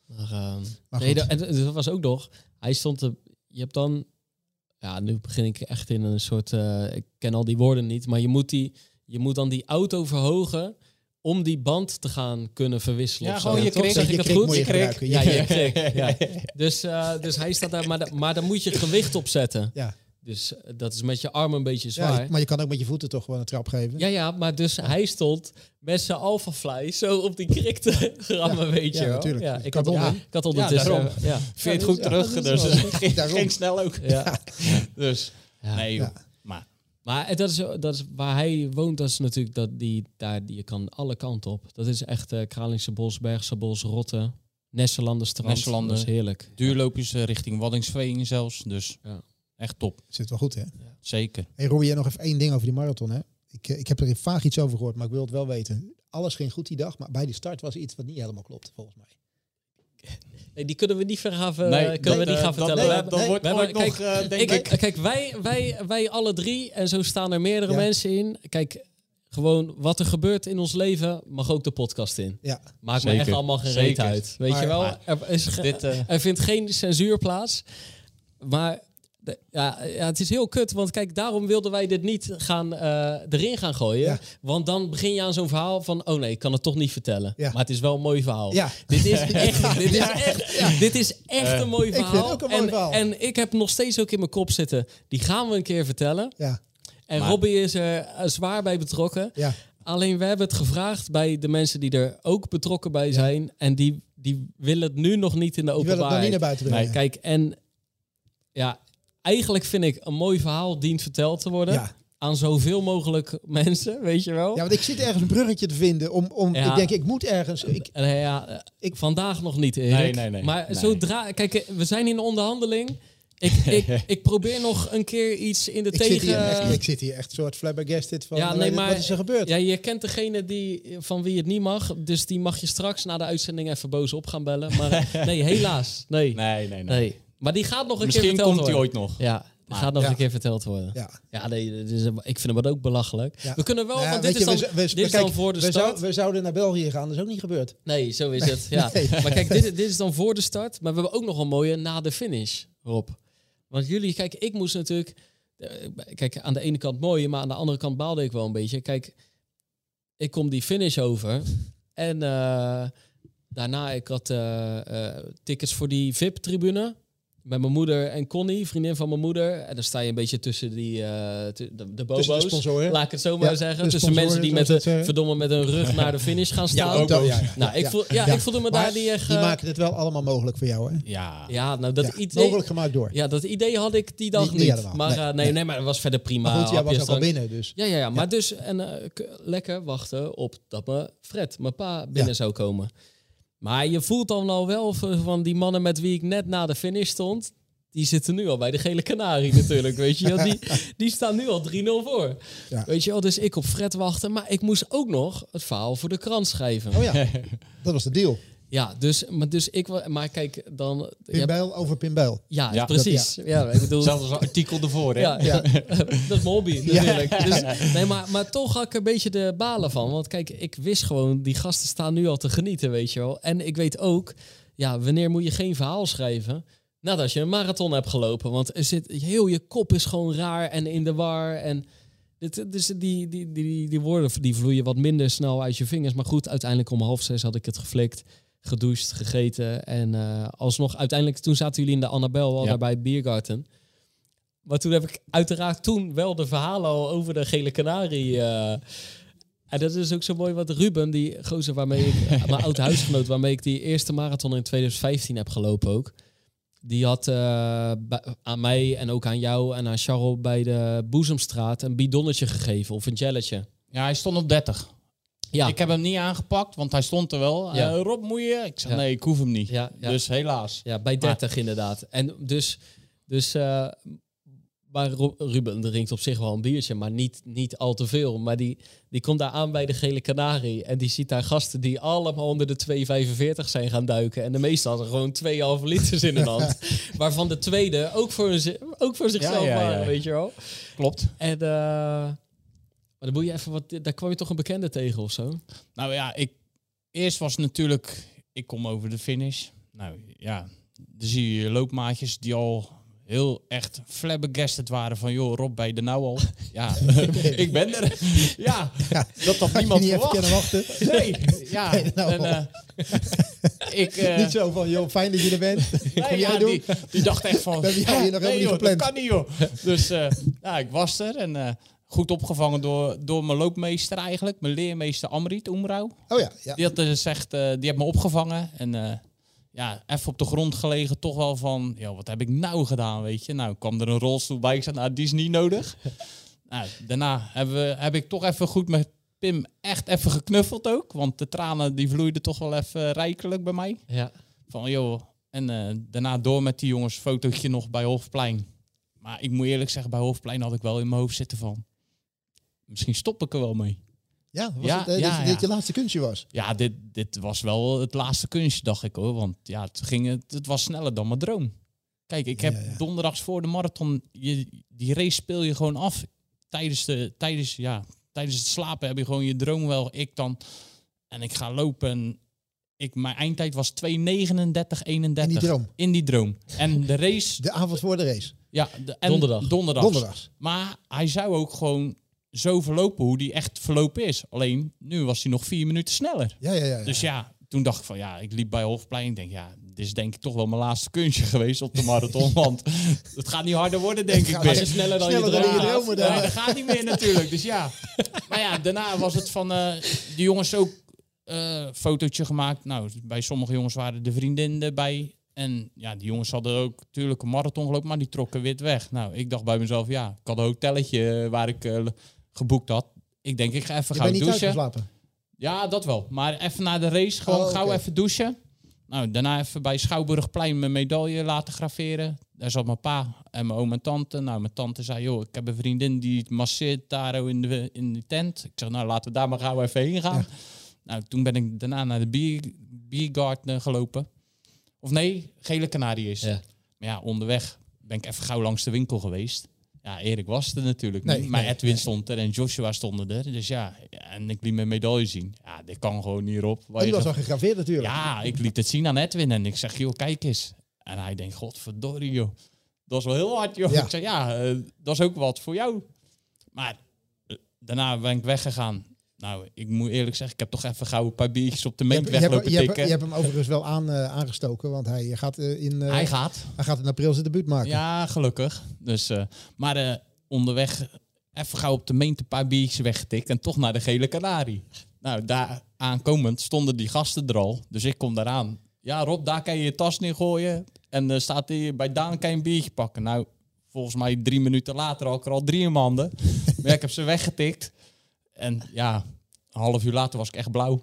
Maar, Maar nee, dat, en dat was ook nog. Hij stond te, je hebt dan, ja, nu begin ik echt in een soort, eh, ik ken al die woorden niet, maar je moet die, je moet dan die auto verhogen om die band te gaan kunnen verwisselen. Ja, of zo. gewoon je krik. Zeg Je ik krik goed? je krik. Ja, Je krik. Ja. Dus, eh, dus hij staat daar, maar, da- maar dan moet je gewicht op zetten. Ja. Dus eh, dat is met je arm een beetje Ja, zwaar. je- maar je kan ook met je voeten toch gewoon een trap geven. Ja, ja, maar dus hij stond met zijn alpha-fly zo op die krik te rammen, weet je ja, wel. natuurlijk. Ja, ik Kan had, ja, ik had ondertussen... daarom. ja, Vind je het goed Ja, terug? Dus wel- ging, ging snel ook. ja. Dus, Ja. nee joh. Ja. Maar dat is, dat is waar hij woont, dat is natuurlijk dat die daar die je kan alle kanten op. Dat is echt eh Kralingse Bos, Bergse Bos, Rotte, Nesselanden strand. Nesselanden. Dat is heerlijk. duurloopjes eh, richting Waddingsveen zelfs. Dus Ja. echt top. Zit wel goed, hè? Zeker. Hey Roy, jij nog even één ding over die marathon, hè? Ik, eh, ik heb er vaag iets over gehoord, maar ik wil het wel weten. Alles ging goed die dag, maar bij de start was iets wat niet helemaal klopt, volgens mij. Nee, die kunnen we niet vergaven, Nee, nee, kunnen we niet gaan eh, dat- vertellen. nee, We dat hebben- wordt we ooit hebben- nog, kijk, eh, denk ik, ik. kijk wij, wij, wij alle drie, en zo staan er meerdere Ja. mensen in. Kijk, gewoon wat er gebeurt in ons leven, mag ook de podcast in. Ja, Maakt me echt allemaal geen reet uit. Weet Maar- je wel? maar er, is Dit, eh, er vindt geen censuur plaats. Maar ja, ja, het is heel kut, want kijk, daarom wilden wij dit niet gaan, eh, erin gaan gooien. Ja. Want dan begin je aan zo'n verhaal van, oh nee, ik kan het toch niet vertellen. Ja. Maar het is wel een mooi verhaal. Ja. Dit is echt, dit is echt, dit is echt een mooi vind het verhaal. ook een mooi en, verhaal. en ik heb nog steeds ook in mijn kop zitten, die gaan we een keer vertellen. Ja, En Maar- Robbie is er eh, zwaar bij betrokken. ja. Alleen we hebben het gevraagd bij de mensen die er ook betrokken bij zijn. En die, die willen het nu nog niet in de Die willen het nog niet openbaarheid. naar buiten brengen. Kijk, en ja, eigenlijk vind ik een mooi verhaal dient verteld te worden. Ja. Aan zoveel mogelijk mensen, weet je wel. Ja, want ik zit ergens een bruggetje te vinden om, om Ja. ik denk ik moet ergens, ik, En, eh, ja, eh, Ik- vandaag nog niet, Erik. Nee, nee, nee. Maar Nee. zodra... Kijk, eh, we zijn in onderhandeling. Ik, ik, ik probeer nog een keer iets in de ik, tegen... zit hier echt, ik zit hier echt soort flabbergasted van Ja, nee, wat- maar- wat is er gebeurd? Ja, je kent degene die, van wie het niet mag. Dus die mag je straks na de uitzending even boos op gaan bellen. Maar nee, helaas. Nee. Nee, nee, nee. nee. Maar die gaat nog een Misschien keer verteld komt hij worden. ooit nog. Ja, die gaat nog ja. een keer verteld worden. Ja, Ja. nee, dit is, ik vind hem ook belachelijk. Ja. We kunnen wel, ja, want dit is je, dan, we, we, dit is kijk, dan voor de we, start. zou- we zouden naar België gaan, dat is ook niet gebeurd. Nee, zo is het. Ja. Nee. Maar kijk, dit, dit is dan voor de start. Maar we hebben ook nog een mooie na de finish, Rob. Want jullie, kijk, ik moest natuurlijk... eh, Kijk, aan de ene kant mooi, maar aan de andere kant baalde ik wel een beetje. Kijk, ik kom die finish over. En eh, daarna, ik had eh, eh, tickets voor die VIP-tribune. Met mijn moeder en Connie, vriendin van mijn moeder. En dan sta je een beetje tussen die, eh, tu- de, de bobo's. Tussen de sponsoren. Laat ik het zo maar Ja, zeggen. de Tussen mensen die met de, eh, verdomme met hun rug naar de finish gaan staan. ook wel, ja, ja, nou, ik, ja. voel, ja, Ja. ik voelde me Maar daar niet echt... Die maken het wel allemaal mogelijk voor jou, hè? Ja. ja, nou, dat Ja, idee... mogelijk gemaakt door. Ja, dat idee had ik die dag Niet- niet. niet helemaal. maar Nee, eh, nee, nee. nee, maar dat was verder prima. Maar goed, jij was ook al binnen, dus. Ja, ja, ja. Maar dus en, k- lekker wachten op dat me Fred, mijn pa, binnen Ja. zou komen. Maar je voelt dan al wel van die mannen met wie ik net na de finish stond. Die zitten nu al bij de gele kanarie natuurlijk, weet je. Die, die staan nu al 3-0 voor. Ja. Weet je wel, dus ik op Fred wachten. Maar ik moest ook nog het verhaal voor de krant schrijven. Oh ja, dat was de deal. Ja, dus, maar, dus ik... Maar kijk, dan... Pimbijl over Pimbijl. ja, Ja, precies. Ja, ik bedoel... Zelfs als een artikel ervoor, hè? Ja, Ja. dat is mijn hobby natuurlijk. Dus, nee, maar, maar toch had ik een beetje de balen van. Want kijk, ik wist gewoon, die gasten staan nu al te genieten, weet je wel. En ik weet ook, ja, wanneer moet je geen verhaal schrijven? Nadat je een marathon hebt gelopen. Want er zit, heel je kop is gewoon raar en in de war. En dit, dus die, die, die, die woorden die vloeien wat minder snel uit je vingers. Maar goed, uiteindelijk om half zes had ik het geflikt, gedoucht, gegeten. En eh, alsnog, uiteindelijk, toen zaten jullie in de Annabel al Ja. daar bij Biergarten. Maar toen heb ik uiteraard toen wel de verhalen al over de gele kanarie. eh, en dat is ook zo mooi wat Ruben, die gozer waarmee ik, mijn oude huisgenoot, waarmee ik die eerste marathon in 2015 heb gelopen ook. Die had eh, aan mij en ook aan jou en aan Charles bij de Boezemstraat een bidonnetje gegeven of een jelletje. Ja, hij stond op 30. Ja, Ik heb hem niet aangepakt, want hij stond er wel. Ja. Eh, Rob, moet je? Ik zeg, Ja. nee, ik hoef hem niet. ja. Dus helaas. Ja, bij 30 inderdaad. En dus, dus eh, maar Ru- Ruben drinkt op zich wel een biertje, maar niet, niet al te veel. Maar die, die komt daar aan bij de Gele Canarie en die ziet daar gasten die allemaal onder de 2,45 zijn gaan duiken. En de meeste hadden gewoon 2,5 liters in hun hand. waarvan de tweede ook voor, hun, ook voor zichzelf waren, weet je wel. Klopt. En eh, maar dan moet je even wat, daar kwam je toch een bekende tegen of zo? Nou ja, ik, eerst was natuurlijk, ik kom over de finish. Nou ja, dan zie je loopmaatjes die al heel echt flabbergasted waren van, joh, Rob, bij de nou al? Ja, ik ben er. Ja, dat had Had je niemand niet even verwacht. kunnen wachten? Nee, ja. Nou en, eh, ik, eh, Niet zo van, joh, fijn dat je er bent. Nee, Kom jij ja, doen? die, die dacht echt van... We hebben jou hier nog nee, helemaal niet joh, gepland. dat kan niet, joh. Dus eh, ja, ik was er en eh, goed opgevangen door, door mijn loopmeester eigenlijk. Mijn leermeester Amrit Oemrouw. Oh ja, ja. Die had gezegd, eh, die heeft me opgevangen. En eh, ja, even op de grond gelegen. Toch wel van, joh, wat heb ik nou gedaan, weet je. Nou, kwam er een rolstoel bij. Ik zei, nou, die is niet nodig. nou, daarna hebben we, heb ik toch even goed met Pim echt even geknuffeld ook. Want de tranen die vloeiden toch wel even rijkelijk bij mij. Ja. Van joh, en eh, daarna door met die jongens, fotootje nog bij Hofplein. Maar ik moet eerlijk zeggen, bij Hofplein had ik wel in mijn hoofd zitten van... Misschien stop ik er wel mee. Ja, was Ja, het, eh, ja, dat dit ja. je laatste kunstje was? Ja, dit, dit was wel het laatste kunstje, dacht ik hoor. Want ja, het, ging, het, het was sneller dan mijn droom. Kijk, ik heb Ja, ja. donderdags voor de marathon... Je, die race speel je gewoon af. Tijdens, de, tijdens, ja, tijdens het slapen heb je gewoon je droom wel. Ik dan... En ik ga lopen en ik, mijn eindtijd was 2.39, 31. In die droom. In die droom. En de race... De avond voor de race. Ja, de, en Donderdag. Donderdag. Donderdags. Maar hij zou ook gewoon zo verlopen hoe die echt verlopen is. Alleen, nu was hij nog vier minuten sneller. Ja, ja, ja. ja. Dus ja, toen dacht ik van ja, ik liep bij Hofplein. Ik denk ja, dit is denk ik toch wel mijn laatste kunstje geweest op de marathon. want het gaat niet harder worden, denk ik. niet sneller dan je dan dat gaat niet meer natuurlijk. Dus ja. Maar ja, daarna was het van eh die jongens ook eh fotootje gemaakt. Nou, bij sommige jongens waren de vriendinnen erbij. En ja, die jongens hadden ook natuurlijk een marathon gelopen, maar die trokken wit weg. Nou, ik dacht bij mezelf, ja, ik had een hotelletje waar ik eh, geboekt had. Ik denk, ik ga even je gauw bent niet douchen. uitgeslapen. Ja, dat wel. Maar even na de race gewoon Oh, gauw even douchen. Nou, daarna even bij Schouwburgplein mijn medaille laten graveren. Daar zat mijn pa en mijn oom en tante. Nou, mijn tante zei, joh, ik heb een vriendin die masseert daar in de, in de tent. Ik zeg, nou, laten we daar maar gauw even heen gaan. Nou, toen ben ik daarna naar de bier, biergarten gelopen. Of nee, Gele Canariërs. Ja. Maar ja, onderweg ben ik even gauw langs de winkel geweest. Ja, Erik was er natuurlijk Nee, niet. Maar nee, Edwin nee. stond er en Joshua stonden er. Dus ja, en ik liet mijn medaille zien. Ja, dit kan gewoon niet op. Oh, die was al gegraveerd natuurlijk. Ja, ik liet het zien aan Edwin en ik zeg, joh, kijk eens. En hij denkt, godverdorie, joh. Dat is wel heel hard, joh. Ja. Ik zeg, ja, eh, dat is ook wat voor jou. Maar eh, daarna ben ik weggegaan. Nou, ik moet eerlijk zeggen, ik heb toch even gauw een paar biertjes op de meent hebt, je, hebt, weglopen je, hebt, tikken. je hebt hem overigens wel aan, eh, aangestoken, want hij gaat, eh, in, eh, Hij gaat. hij gaat in april zijn debuut maken. Ja, gelukkig. Dus, maar onderweg even gauw op de meent een paar biertjes weggetikt en toch naar de Gele Canarie. Nou, daar aankomend stonden die gasten er al. Dus ik kom daaraan. Ja, Rob, daar kan je je tas neergooien. En staat hier bij Daan kan je een biertje pakken. Nou, volgens mij drie minuten later had ik er al drie in mijn handen. maar ik heb ze weggetikt. En ja, een half uur later was ik echt blauw.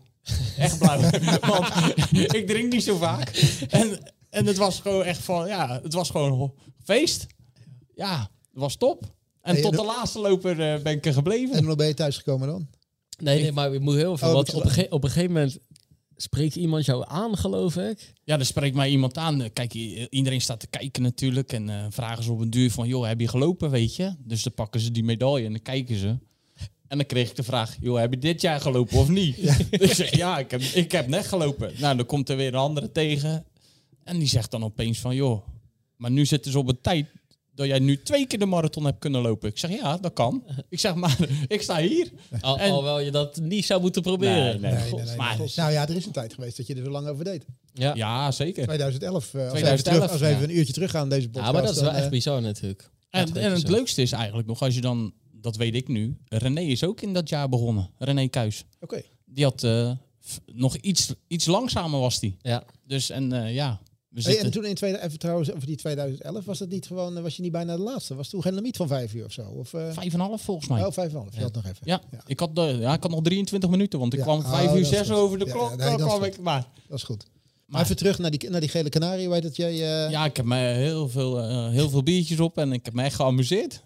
Echt blauw. Want ik drink niet zo vaak. En, en het was gewoon echt van, ja, het was gewoon een feest. Ja, het was top. En Hey, tot de laatste loper eh, ben ik er gebleven. En hoe ben je thuisgekomen dan? Nee, nee, maar ik moet heel veel. Oh, op een, ge- op een gegeven moment spreekt iemand jou aan, geloof ik. Ja, er spreekt mij iemand aan. Eh, Kijk, iedereen staat te kijken natuurlijk. En eh, vragen ze op een duur van, joh, heb je gelopen, weet je? Dus dan pakken ze die medaille en dan kijken ze. En dan kreeg ik de vraag, joh, heb je dit jaar gelopen of niet? Dus ik zeg, ja, ik heb, ik heb net gelopen. Nou, dan komt er weer een andere tegen. En die zegt dan opeens van, joh, maar nu zitten ze op een tijd dat jij nu twee keer de marathon hebt kunnen lopen. Ik zeg, ja, dat kan. Ik zeg, maar ik sta hier. Al, En- Alhoewel je dat niet zou moeten proberen. Nee, nee. Nee, nee, nee, maar- nou ja, er is een tijd geweest dat je er zo lang over deed. Ja. Ja, zeker. 2011. eh, als, we even 2011, terug, als we even ja. een uurtje terug gaan deze podcast. Ja, maar dat is wel dan, eh, echt bizar natuurlijk. En, Echt en het leukste is eigenlijk nog, als je dan, dat weet ik nu, René is ook in dat jaar begonnen. René Kuis. Oké. Die had eh, nog iets, iets langzamer was die. Ja. Dus en eh, ja, we Hey, zitten... en toen in tweede, even trouwens over die 2011 was dat niet gewoon, eh, was je niet bijna de laatste? Was toen geen limiet van vijf uur of zo? Of, eh Vijf en een half volgens mij. oh, vijf en een half. Je had nog even. ja, ja. Ik had, de, ja, ik had nog 23 minuten, want ik Ja. kwam Oh, vijf uur zes goed. over de Ja, klok. ja, nee, kwam goed. ik maar. Dat is goed. Maar, even terug naar die, naar die gele kanarie. Weet dat jij... eh, Ja, ik heb me heel veel, heel veel biertjes op en ik heb me echt geamuseerd.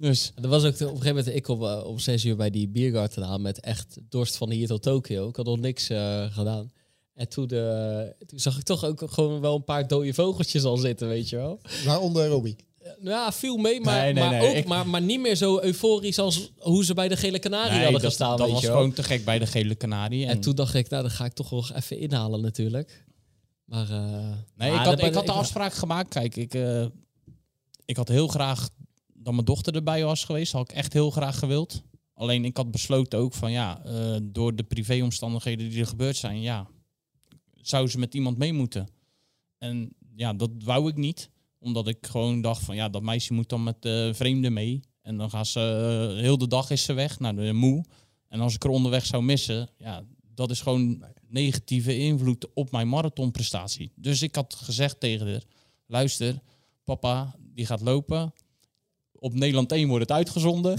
Dus Er was ook de- op een gegeven moment ik op, eh, om zes uur bij die biergarten aan met echt dorst van hier tot Tokio. Ik had nog niks eh, gedaan. En toen, eh, toen zag ik toch ook gewoon wel een paar dode vogeltjes al zitten, weet je wel. Waaronder Robbie. Ja, viel mee, maar, Nee, nee, maar, nee, ook, ik- maar, maar niet meer zo euforisch als hoe ze bij de Gele Canarie nee, hadden dat, gestaan, dat weet was je gewoon te gek bij de gele kanarie. En toen dacht ik, nou, dan ga ik toch nog even inhalen natuurlijk. Maar, eh, Nee, maar ik had, ik had de afspraak gemaakt. Kijk, ik, eh, ik had heel graag dat mijn dochter erbij was geweest. Had ik echt heel graag gewild. Alleen ik had besloten ook van ja, eh, door de privéomstandigheden die er gebeurd zijn, ja, zou ze met iemand mee moeten. En ja, dat wou ik niet. Omdat ik gewoon dacht van ja, dat meisje moet dan met eh vreemden mee. En dan gaan ze, eh, heel de dag is ze weg, nou, de moe. En als ik er onderweg zou missen, ja, dat is gewoon negatieve invloed op mijn marathonprestatie. Dus ik had gezegd tegen haar, luister, papa, die gaat lopen. Op Nederland 1 wordt het uitgezonden.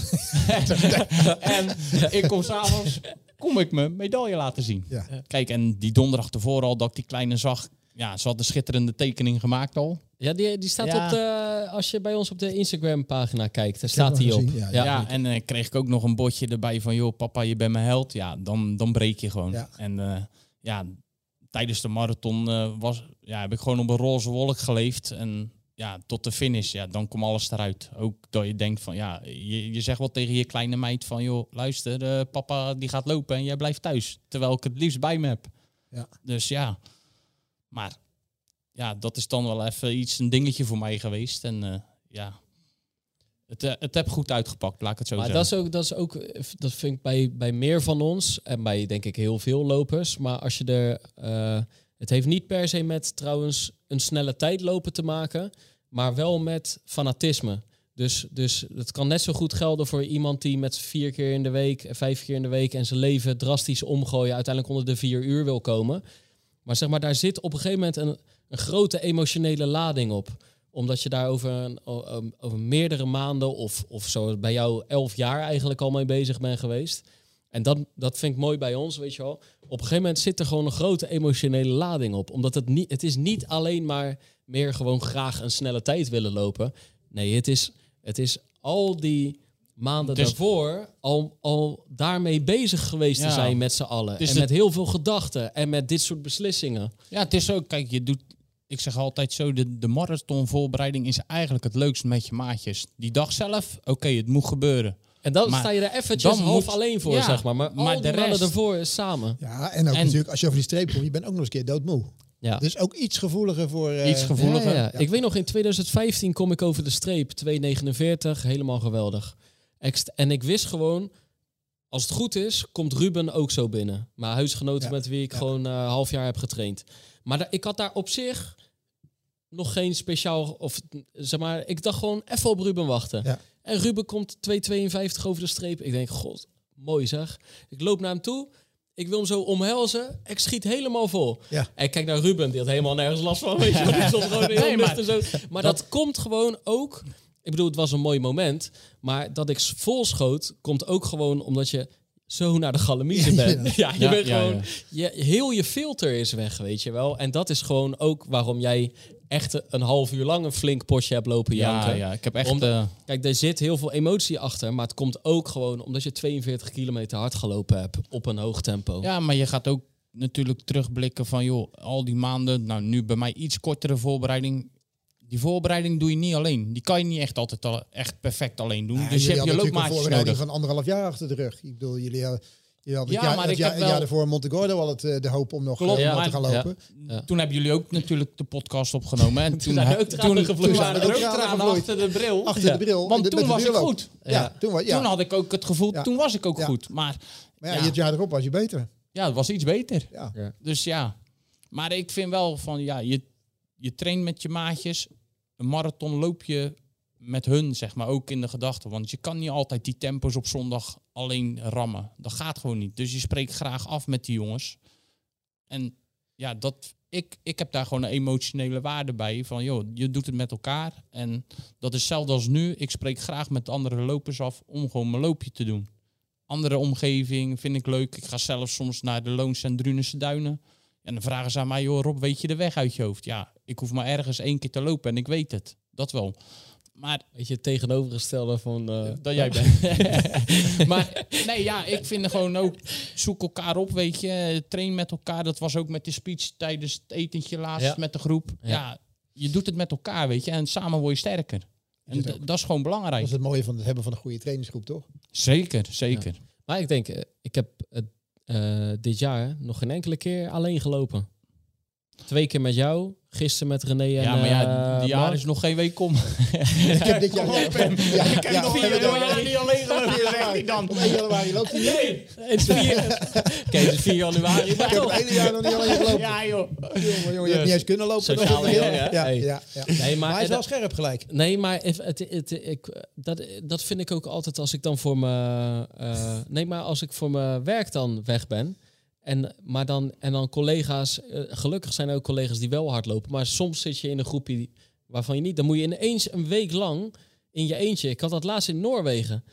en ik kom s'avonds, kom ik mijn medaille laten zien. Ja. Kijk, en die donderdag ervoor al dat ik die kleine zag, ja, ze had een schitterende tekening gemaakt al. ja, die, die staat Ja. op de, als je bij ons op de Instagram pagina kijkt, daar staat die op. ja, Ja, Ja, en eh, kreeg ik ook nog een bordje erbij van, joh, papa, je bent mijn held. Ja, dan, dan breek je gewoon. Ja. En eh, ja, tijdens de marathon eh, was, ja, heb ik gewoon op een roze wolk geleefd. En ja, tot de finish, ja, dan komt alles eruit. Ook dat je denkt van, ja, je, je zegt wel tegen je kleine meid van, joh, luister, eh, papa die gaat lopen en jij blijft thuis. Terwijl ik het liefst bij me heb. Ja. Dus ja, maar ja, dat is dan wel even iets, een dingetje voor mij geweest. En eh, ja, het, eh, het heb goed uitgepakt, laat ik het zo Maar zeggen. dat is ook, dat is ook, dat vind ik bij, bij meer van ons en bij denk ik heel veel lopers. Maar als je er, eh, het heeft niet per se met trouwens een snelle tijd lopen te maken, maar wel met fanatisme. Dus, dus het kan net zo goed gelden voor iemand die met vier keer in de week, eh, vijf keer in de week en zijn leven drastisch omgooien, uiteindelijk onder de vier uur wil komen. Maar zeg maar, daar zit op een gegeven moment een, een grote emotionele lading op omdat je daar over, over meerdere maanden of, of zo bij jou elf jaar eigenlijk al mee bezig bent geweest. En dat, dat vind ik mooi bij ons, weet je wel. Op een gegeven moment zit er gewoon een grote emotionele lading op. Omdat het niet, het is niet alleen maar meer gewoon graag een snelle tijd willen lopen. Nee, het is, het is al die maanden is- daarvoor al, al daarmee bezig geweest te zijn met z'n allen. is en met heel veel gedachten en met dit soort beslissingen. Ja, het is ook, kijk, je doet, ik zeg altijd zo, de, de marathonvoorbereiding is eigenlijk het leukst met je maatjes. Die dag zelf, oké, het moet gebeuren. En dan Maar sta je er eventjes half moet- alleen voor, ja, zeg maar. Maar, maar de rest- ervoor is samen. Ja, en ook En- natuurlijk, als je over die streep komt, je bent ook nog eens een keer doodmoe. Ja. Dus ook iets gevoeliger voor... eh, Iets gevoeliger. Ja, ja, ja. Ik weet nog, in 2015 kom ik over de streep. 2,49. Helemaal geweldig. Ext- En ik wist gewoon, als het goed is, komt Ruben ook zo binnen. Mijn huisgenoten Ja, met wie ik ja. gewoon een half jaar heb getraind. Maar ik had daar op zich nog geen speciaal... Of, zeg maar, ik dacht gewoon even op Ruben wachten. En Ruben komt 2,52 over de streep. Ik denk, god, mooi zeg. Ik loop naar hem toe. Ik wil hem zo omhelzen. Ik schiet helemaal vol. Ja. En ik kijk naar Ruben, die had helemaal nergens last van. Weet je, die stond gewoon heel Nee, maar- zo. Maar dat, komt gewoon ook. Ik bedoel, het was een mooi moment. Maar dat ik vol schoot, komt ook gewoon omdat je zo naar de galamiezen bent. Ja, je Ja, bent ja, gewoon. ja. Je, heel je filter is weg, weet je wel. En dat is gewoon ook waarom jij echt een half uur lang een flink potje hebt lopen Ja, janken. ja, ik heb echt... Omdat- eh, Kijk, er zit heel veel emotie achter, maar het komt ook gewoon omdat je 42 kilometer hard gelopen hebt op een hoog tempo. ja, maar je gaat ook natuurlijk terugblikken van, joh, al die maanden, nou nu bij mij iets kortere voorbereiding. Die voorbereiding doe je niet alleen. Die kan je niet echt altijd al, echt perfect alleen doen. Ja, dus je hebt je loopmaatjes voorbereiding nodig. van anderhalf jaar achter de rug. Ik bedoel, jullie hadden, jullie hadden Ja, jaar, maar ik jaar, heb het jaar wel- ervoor Montegordo al het, eh, de hoop om nog Klopt, eh, maar- te gaan ja. lopen. Ja. Toen hebben jullie ook natuurlijk de podcast opgenomen. En toen, ook tranen toen, gevloeid. toen waren er Toen ook tranen achter de bril. Achter Ja. de bril. Want toen was ik goed. Ja, Ja. Toen, was, ja. Toen had ik ook het gevoel, Ja. toen was ik ook Ja. goed. Maar maar ja, ja. het jaar erop was je beter. ja, het was iets beter. Ja. Dus ja, maar ik vind wel van ja, je, je traint met je maatjes. Een marathon loop je met hun, zeg maar, ook in de gedachten. Want je kan niet altijd die tempos op zondag alleen rammen. Dat gaat gewoon niet. Dus je spreekt graag af met die jongens. En ja, dat, ik, ik heb daar gewoon een emotionele waarde bij. Van joh, je doet het met elkaar. En dat is hetzelfde als nu. Ik spreek graag met andere lopers af om gewoon mijn loopje te doen. Andere omgeving vind ik leuk. Ik ga zelf soms naar de Loons en Drunense Duinen. En dan vragen ze aan mij, joh Rob, weet je de weg uit je hoofd? Ja, ik hoef maar ergens één keer te lopen en ik weet het. Dat wel. Maar Weet je, het tegenovergestelde van... eh, dat jij bent. maar nee, ja, ik vind gewoon ook, zoek elkaar op, weet je. Train met elkaar. Dat was ook met de speech tijdens het etentje laatst Ja. met de groep. Ja. Ja. je doet het met elkaar, weet je. En samen word je sterker. En dat is gewoon Dat belangrijk. is het mooie van het hebben van een goede trainingsgroep, toch? Zeker, zeker. Maar ik denk, eh, ik heb het, eh, dit jaar nog geen enkele keer alleen gelopen. Twee keer met jou, gisteren met René en Ja, maar ja, eh, die jaar Mark. is nog geen week om. Ik heb dit jaar... Ja, ja, ja, ja, nog vier jaar niet alleen gelopen, zegt hij dan. Op 1 januari loopt hij niet. Nee. Het is 4 Oké, het is 4 januari. Ik heb het toch. hele jaar nog niet alleen gelopen. Ja, joh. Jongen, jongen, je hebt niet eens kunnen lopen. Dat is heel- hè? ja, Hey. ja, ja. Nee, maar, Maar hij is wel scherp gelijk. Nee, maar het, het, het, ik, dat, dat vind ik ook altijd als ik dan voor me. eh, nee, maar als ik voor mijn werk dan weg ben. En, maar dan, en dan collega's. eh, gelukkig zijn er ook collega's die wel hardlopen. Maar soms zit je in een groepje waarvan je niet. Dan moet je ineens een week lang in je eentje. Ik had dat laatst in Noorwegen.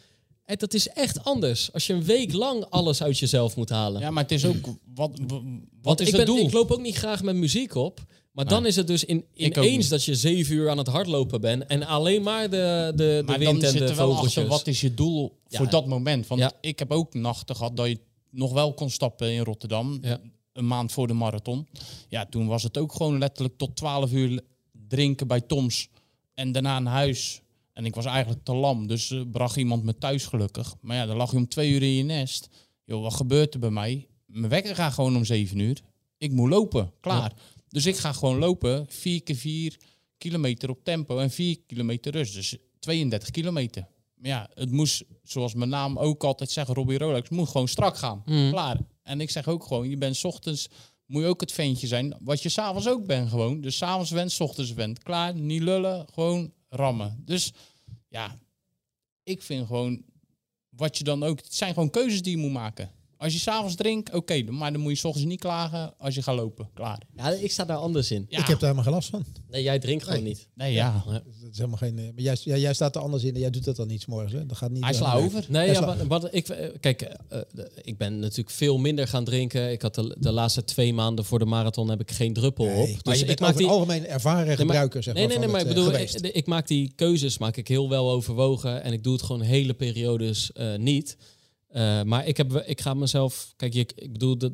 En dat is echt anders. Als je een week lang alles uit jezelf moet halen. Ja, maar het is ook, wat, wat Want is ik, het doel? ik loop ook niet graag met muziek op. Maar Nee. dan is het dus in, ineens dat je zeven uur aan het hardlopen bent. En alleen maar de, de, de maar dan wind en zit de wel vogeltjes. achter, wat is je doel Ja. voor dat moment? Want Ja. ik heb ook nachten gehad dat je nog wel kon stappen in Rotterdam. Ja. Een maand voor de marathon. Ja, toen was het ook gewoon letterlijk tot 12 uur drinken bij Toms. En daarna naar huis. En ik was eigenlijk te lam, dus eh, bracht iemand me thuis gelukkig. Maar ja, dan lag je om twee uur in je nest. Joh, wat gebeurt er bij mij? Mijn wekker gaat gewoon om zeven uur. ik moet lopen, klaar. Dus ik ga gewoon lopen, 4 keer 4 kilometer op tempo en 4 kilometer rust. Dus 32 kilometer. Maar ja, het moest, zoals mijn naam ook altijd zegt, Robbie Rolex, moet gewoon strak gaan. Mm. Klaar. En ik zeg ook gewoon, je bent 's ochtends, moet je ook het ventje zijn, wat je s'avonds ook bent gewoon. Dus s'avonds went, 's ochtends went. Klaar, niet lullen, gewoon rammen. Dus ja, ik vind gewoon, wat je dan ook, het zijn gewoon keuzes die je moet maken. Als je s'avonds drinkt, oké, maar dan moet je 's ochtends niet klagen als je gaat lopen. Klaar. Ja, ik sta daar anders in. Ja. Ik heb daar helemaal geen last van. Nee, jij drinkt gewoon Nee. niet. Nee, ja. Dat is helemaal geen. eh, Maar jij, jij, jij staat er anders in en jij doet dat dan niet 's morgens. Hè? Dat gaat niet. Hij eh, slaat over. Nee, Ja, ja, sla- wat ik, eh, kijk, ik ben natuurlijk veel minder gaan drinken. Ik had de, de laatste twee maanden voor de marathon heb ik geen druppel Nee, op. dus Maar je ik maak die, het algemeen ervaren gebruiker, zeg nee, maar. nee, nee, maar ik het, bedoel, ik, ik maak die keuzes maak ik heel wel overwogen en ik doe het gewoon hele periodes eh, niet. Eh, maar ik, heb, ik ga mezelf, kijk, je, ik bedoel, dat,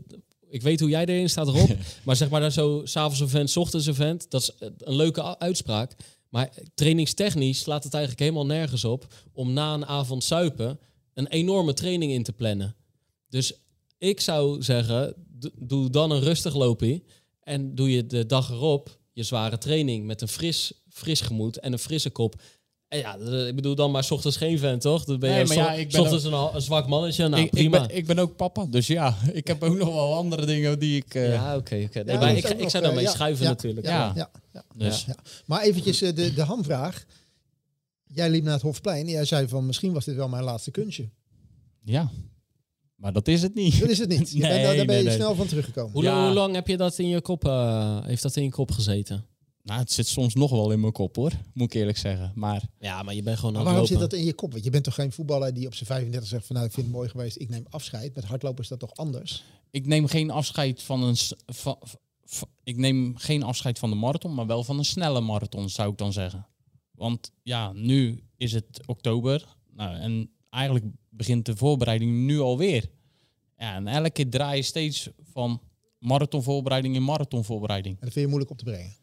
ik weet hoe jij erin staat, Rob. maar zeg maar dan zo, s'avonds een vent, 's ochtends een vent, dat is eh, een leuke uitspraak. Maar trainingstechnisch slaat het eigenlijk helemaal nergens op om na een avond suipen een enorme training in te plannen. Dus ik zou zeggen, do- doe dan een rustig loopje en doe je de dag erop je zware training met een fris, fris gemoed en een frisse kop. En ja, ik bedoel dan maar 's ochtends geen vent, toch? Dan ben je Nee, maar ja, ik 's ben ochtends een, zwak mannetje. Nou, ik, ik, prima. ben, ik ben ook papa, dus ja, ik heb ook nog wel andere dingen die ik... eh, ja, oké, oké. Nee, Ja, maar dat ik, ik nog, zou eh, daarmee ja, schuiven ja, natuurlijk. Ja, Ja. ja, ja. Dus Ja. Maar eventjes eh, de, de hamvraag. Jij liep naar het Hofplein en jij zei van misschien was dit wel mijn laatste kunstje. ja. Maar dat is het niet. Dat is het niet. Je Nee, bent, daar, daar ben je nee, snel van teruggekomen. Hoe, Ja. hoe lang heb je dat in je kop, eh, heeft dat in je kop gezeten? Nou, het zit soms nog wel in mijn kop hoor, moet ik eerlijk zeggen. Maar Ja, maar je bent gewoon Maar aan het waarom zit dat in je kop? Want je bent toch geen voetballer die op zijn 35 zegt van nou ik vind het mooi geweest, ik neem afscheid. Met hardlopen is dat toch anders? ik neem geen afscheid van een... s- Van, van- ik neem geen afscheid van de marathon, maar wel van een snelle marathon, zou ik dan zeggen. Want ja, nu is het oktober. Nou, en eigenlijk begint de voorbereiding nu alweer. Ja, en elke keer draai je steeds van marathonvoorbereiding in marathonvoorbereiding. En dat vind je moeilijk op te brengen.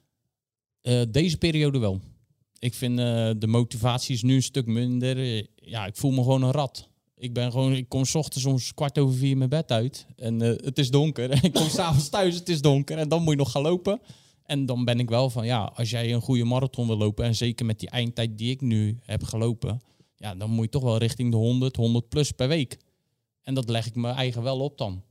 Eh, deze periode wel. Ik vind eh, de motivatie is nu een stuk minder. Eh, ja, ik voel me gewoon een rat. Ik ben gewoon, ik kom 's ochtends soms kwart over vier mijn bed uit. En het is donker. En ik kom s'avonds thuis, het is donker. En dan moet je nog gaan lopen. En dan ben ik wel van, ja, als jij een goede marathon wil lopen... en zeker met die eindtijd die ik nu heb gelopen... ja, dan moet je toch wel richting de 100, 100 plus per week. En dat leg ik me eigen wel op dan.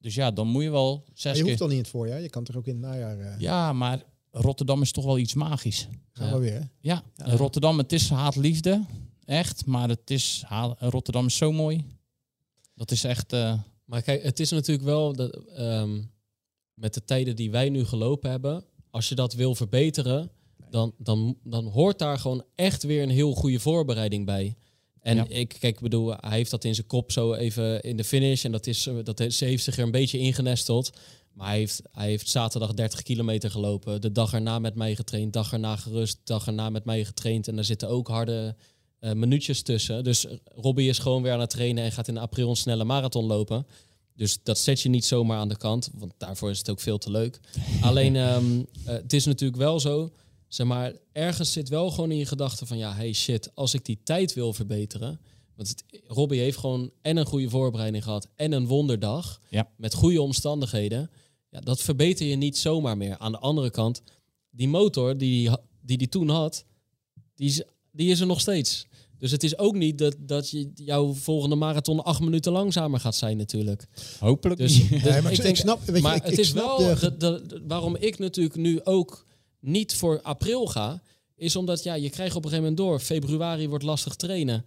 Dus ja, dan moet je wel Maar je keer... hoeft al niet in het voorjaar. Je kan toch ook in het najaar Ja, maar Rotterdam is toch wel iets magisch. gaan we weer. hè? Ja, Rotterdam, het is haat-liefde. Echt, maar het is, ha- Rotterdam is zo mooi. Dat is echt... eh, Maar kijk, het is natuurlijk wel dat, ehm, met de tijden die wij nu gelopen hebben, als je dat wil verbeteren, dan, dan, dan hoort daar gewoon echt weer een heel goede voorbereiding bij. En Ja. ik, kijk, bedoel, hij heeft dat in zijn kop zo even in de finish en dat, is, eh, dat heeft, ze heeft zich er een beetje ingenesteld. Maar hij heeft, hij heeft zaterdag 30 kilometer gelopen, de dag erna met mij getraind, dag erna gerust, dag erna met mij getraind. En daar zitten ook harde eh, minuutjes tussen. Dus Robbie is gewoon weer aan het trainen en gaat in april een snelle marathon lopen. Dus dat zet je niet zomaar aan de kant, want daarvoor is het ook veel te leuk. Alleen, ehm, eh, het is natuurlijk wel zo, zeg maar, ergens zit wel gewoon in je gedachten van, ja, hey shit, als ik die tijd wil verbeteren, want het, Robbie heeft gewoon en een goede voorbereiding gehad en een wonderdag Ja. met goede omstandigheden. Ja, dat verbeter je niet zomaar meer. Aan de andere kant, die motor die hij die, die toen had, die is, die is er nog steeds. Dus het is ook niet dat, dat je, jouw volgende marathon acht minuten langzamer gaat zijn natuurlijk. hopelijk Dus, niet. dus maar ik, denk- ik snap, weet je, maar ik, het ik is snap wel de, de, de- de- waarom ik natuurlijk nu ook niet voor april ga, is omdat ja, je krijgt op een gegeven moment door. Februari wordt lastig trainen.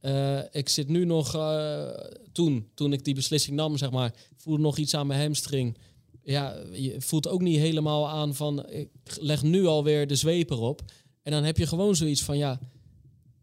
Eh, ik zit nu nog, eh, toen, toen ik die beslissing nam, zeg maar, voelde nog iets aan mijn hamstring. Ja, je voelt ook niet helemaal aan van, ik leg nu alweer de zweep erop. En dan heb je gewoon zoiets van, ja,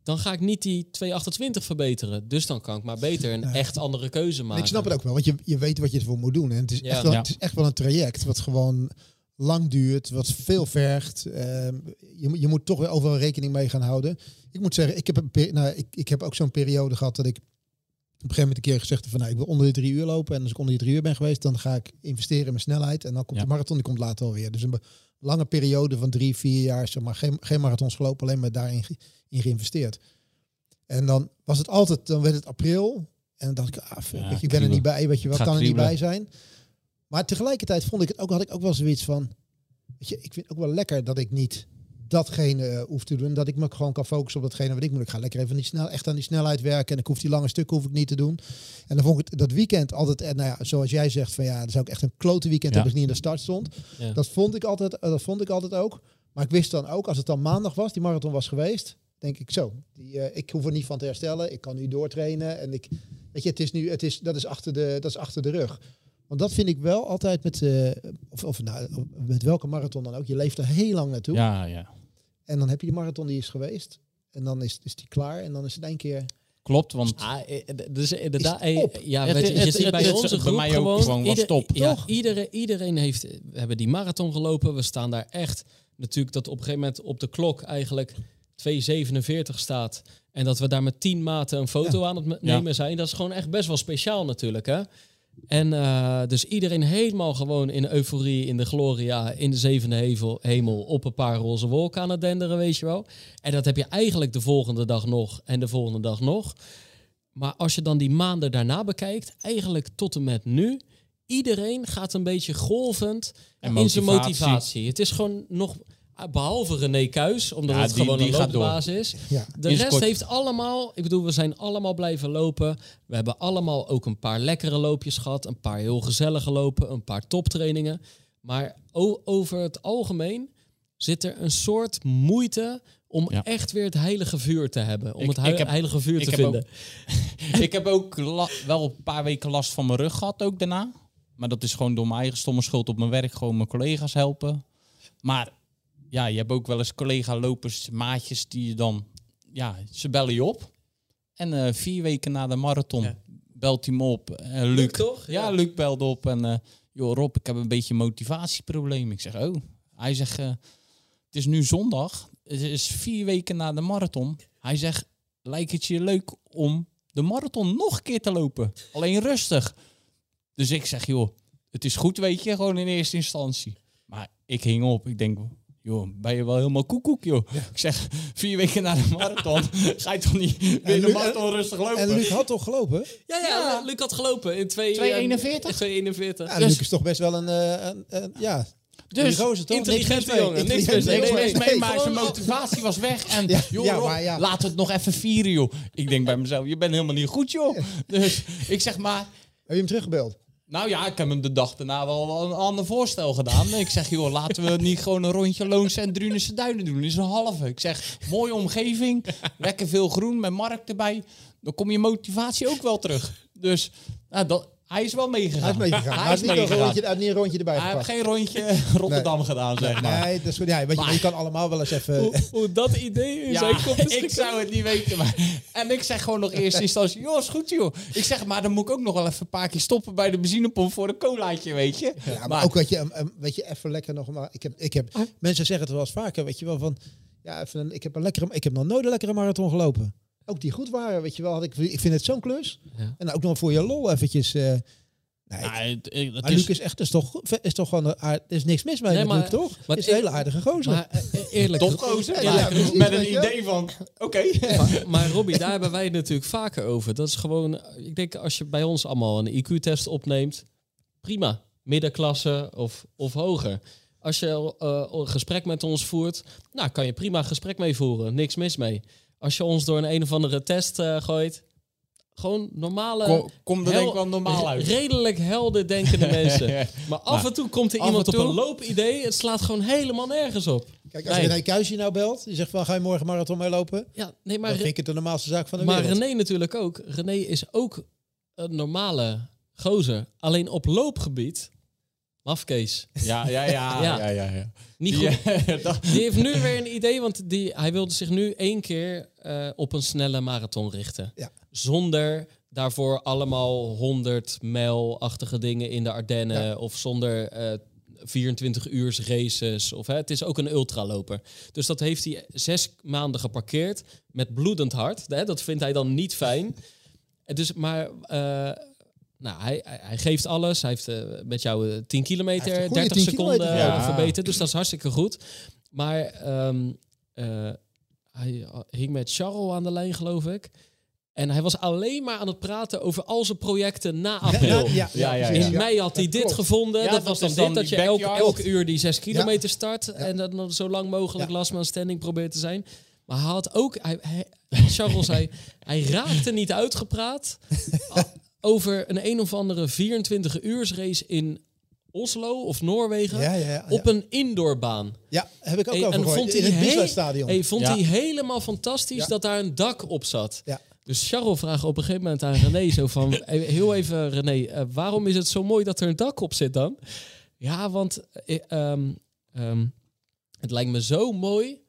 dan ga ik niet die 228 verbeteren. Dus dan kan ik maar beter een Nee. echt andere keuze En maken. ik snap het ook wel, want je, je weet wat je ervoor moet doen. En het is, Ja. echt wel, Ja. het is echt wel een traject wat gewoon lang duurt, wat veel vergt. Ehm, je, moet- je moet toch weer overal rekening mee gaan houden. Ik moet zeggen, ik heb, een nou, ik, ik heb ook zo'n periode gehad dat ik op een gegeven moment een keer gezegd van nou, ik wil onder de drie uur lopen. En als ik onder die drie uur ben geweest, dan ga ik investeren in mijn snelheid. En dan komt Ja. de marathon, die komt later alweer. Dus een lange periode van drie, vier jaar, zeg maar, geen, geen marathons gelopen, alleen maar daarin ge- in geïnvesteerd. En dan was het altijd, dan werd het april. En dan dacht ik, ah, fuck, Ja, weet je, ik ben er niet bij, weet je, wat kan er niet bij zijn. Maar tegelijkertijd vond ik het ook, had ik ook wel zoiets van, weet je, ik vind het ook wel lekker dat ik niet datgene eh, hoef te doen. Dat ik me gewoon kan focussen op datgene wat ik moet. Ik ga lekker even die snel, echt aan die snelheid werken. En ik hoef die lange stukken hoef ik niet te doen. En dan vond ik het, dat weekend altijd, en nou ja, zoals jij zegt, van ja, dan zou ik echt een klote weekend Ja. hebben als ik niet in de start stond. Ja. Dat vond ik altijd, eh, dat vond ik altijd ook. Maar ik wist dan ook, als het dan maandag was, die marathon was geweest, denk ik zo. Die, eh, ik hoef er niet van te herstellen. Ik kan nu doortrainen. En ik, weet je, het is nu, het is, dat is achter de, dat is achter de rug. Want dat vind ik wel altijd met, eh, of, of nou, met welke marathon dan ook. Je leeft er heel lang naartoe. Ja, ja. En dan heb je die marathon die is geweest. En dan is, is die klaar. En dan is het één keer. Klopt, want Ah, eh, d- dus inderdaad, eh, ja, Het- weet je, je het- ziet het- bij het- onze bij groep mij ook gewoon, gewoon was ieder- top, ja, toch? iedereen, iedereen heeft, we hebben die marathon gelopen, we staan daar echt, natuurlijk dat op een gegeven moment op de klok eigenlijk 2,47 staat en dat we daar met 10 maten een foto aan het Ja. nemen zijn, dat is gewoon echt best wel speciaal natuurlijk, hè. En eh, dus iedereen helemaal gewoon in euforie, in de gloria, in de zevende hevel, hemel, op een paar roze wolken aan het denderen, weet je wel. En dat heb je eigenlijk de volgende dag nog en de volgende dag nog. Maar als je dan die maanden daarna bekijkt, eigenlijk tot en met nu, iedereen gaat een beetje golvend En in zijn motivatie. Het is gewoon nog, behalve René Kuis, omdat Ja, het die- gewoon die een gaat door. loopbaas is. Ja. De rest kort- heeft allemaal, ik bedoel, we zijn allemaal blijven lopen. We hebben allemaal ook een paar lekkere loopjes gehad, een paar heel gezellige lopen, een paar toptrainingen. Maar over het algemeen zit er een soort moeite om Ja. echt weer het heilige vuur te hebben. Om Ik- het hui- ik heb- heilige vuur te vinden. ik heb ook la- wel een paar weken last van mijn rug gehad ook daarna. Maar dat is gewoon door mijn eigen stomme schuld op mijn werk. Gewoon mijn collega's helpen. Maar ja, je hebt ook wel eens collega-lopers, maatjes die je dan... Ja, ze bellen je op. En eh, vier weken na de marathon Ja. belt hij me op. Eh, Luc, Luc, toch? Ja, Ja. Luc belde op. En eh, joh Rob, ik heb een beetje motivatieprobleem. Ik zeg, oh. Hij zegt, het is nu zondag. Het is vier weken na de marathon. Hij zegt, lijkt het je leuk om de marathon nog een keer te lopen? Alleen rustig. Dus ik zeg, joh, het is goed, weet je, gewoon in eerste instantie. Maar ik hing op. Ik denk, joh, ben je wel helemaal koekoek, joh. Ik zeg, vier weken na de marathon, ga je toch niet weer de marathon rustig lopen? En Luc had toch gelopen? Ja, ja, Ja. Luc had gelopen in 2, 2,41? 2,41. Ja, Dus- Luc is toch best wel een, eh, een, een- ja, Dus die gozer toch? intelligente jongen, niks Intelligente mis mee. Niks jongen. nee, maar zijn motivatie was weg. En Ja, joh, ja, maar ja. we het nog even vieren, joh. Ik denk bij mezelf, je bent helemaal niet goed, joh. Dus ik zeg maar, Heb je hem teruggebeld? Nou ja, ik heb hem de dag daarna wel een ander voorstel gedaan. Ik zeg, joh, laten we niet gewoon een rondje Loonse en Drunense Duinen doen. Is een halve. Ik zeg, mooie omgeving, lekker veel groen met markt erbij. Dan kom je motivatie ook wel terug. Dus nou, dat, hij is wel meegegaan. Hij is meegegaan. Hij Hij is niet, een meegegaan. rondje, hij heeft niet een rondje erbij Hij heeft geen rondje Rotterdam gedaan, zeg maar. Nee, dat is goed. Ja, weet je, maar je kan allemaal wel eens even... Hoe, hoe dat idee in zijn Ja, kop is ik zou het niet weten. Maar, en ik zeg gewoon nog eerst instantie, joh, is goed joh. Ik zeg, maar dan moet ik ook nog wel even een paar keer stoppen bij de benzinepomp voor een colaatje, weet je. Ja, maar, ook weet je, een- een- weet je, even lekker nog maar. Ik heb, ik heb, mensen zeggen het wel eens vaker, weet je wel, van ja, even een, ik heb een lekkere, ik heb nog nooit een lekkere marathon gelopen. Ook die goed waren, weet je wel. Had ik, ik vind het zo'n klus. Ja. En ook nog voor je lol eventjes. eh nee, Ja, het, het, het maar is, Luc is echt, is toch, goed- is toch gewoon, een aard- er is niks mis mee Nee, met maar- Luc, toch? maar is een hele aardige gozer. Maar eh, eerlijk, Ja, maar ja, precies, met een idee van, oké. maar, maar Robbie, daar hebben wij het natuurlijk vaker over. Dat is gewoon, ik denk als je bij ons allemaal een IQ-test opneemt, prima. Middenklasse of, of hoger. Als je eh, een gesprek met ons voert, nou kan je prima een gesprek mee voeren. Niks mis mee. Als je ons door een een of andere test eh, gooit, gewoon normale... Kom, kom er hel- denk ik wel normaal uit. Redelijk helder denkende mensen. Maar af Maar en toe komt er iemand op een loopidee. Het slaat gewoon helemaal nergens op. Kijk, als nee. René Kuijs je nou belt, die zegt van ga je morgen marathon meelopen? Ja, nee, maar dan vind ik het de normaalste zaak van de Maar wereld. René natuurlijk ook. René is ook een normale gozer. Alleen op loopgebied, mafkees. Ja, ja, ja, Ja. ja, ja, ja. ja. Niet Die, goed. dat- Die heeft nu weer een idee, want die, hij wilde zich nu één keer eh, op een snelle marathon richten. Ja. Zonder daarvoor allemaal 100 mijl-achtige dingen in de Ardennen. Ja. Of zonder eh 24 uur races. Of, hè, het is ook een ultraloper. Dus dat heeft hij zes maanden geparkeerd met bloedend hart. Hè, dat vindt hij dan niet fijn. Dus, maar eh, nou, hij, hij, geeft alles. Hij heeft eh, met jou eh, 10 kilometer, Hij heeft een goede 30 10 seconden kilometer, eh, ja. verbeterd. Dus dat is hartstikke goed. Maar ehm, eh, hij hing met Charles aan de lijn, geloof ik. En hij was alleen maar aan het praten over al zijn projecten na april. Ja, ja, Ja, ja, precies. In mei had hij dit klopt. gevonden. Ja, dat dat was dan dit. Dat je elk, backyard. elk uur die zes kilometer start. En dat dan zo lang mogelijk Ja. last man standing probeert te zijn. Maar hij had ook... Hij, hij- Charles zei, hij raakte niet uitgepraat over een een of andere 24 uursrace in Oslo of Noorwegen. Ja, ja, ja, ja. Op een indoorbaan. Ja, heb ik ook Hey, over en gehoord. vond In hij het Biesluitstadion. Hey, vond Ja. hij helemaal fantastisch Ja. dat daar een dak op zat. Ja. Dus Charles vraagt op een gegeven moment aan René zo van... eh, heel even René, eh, waarom is het zo mooi dat er een dak op zit dan? Ja, want eh, ehm, ehm, het lijkt me zo mooi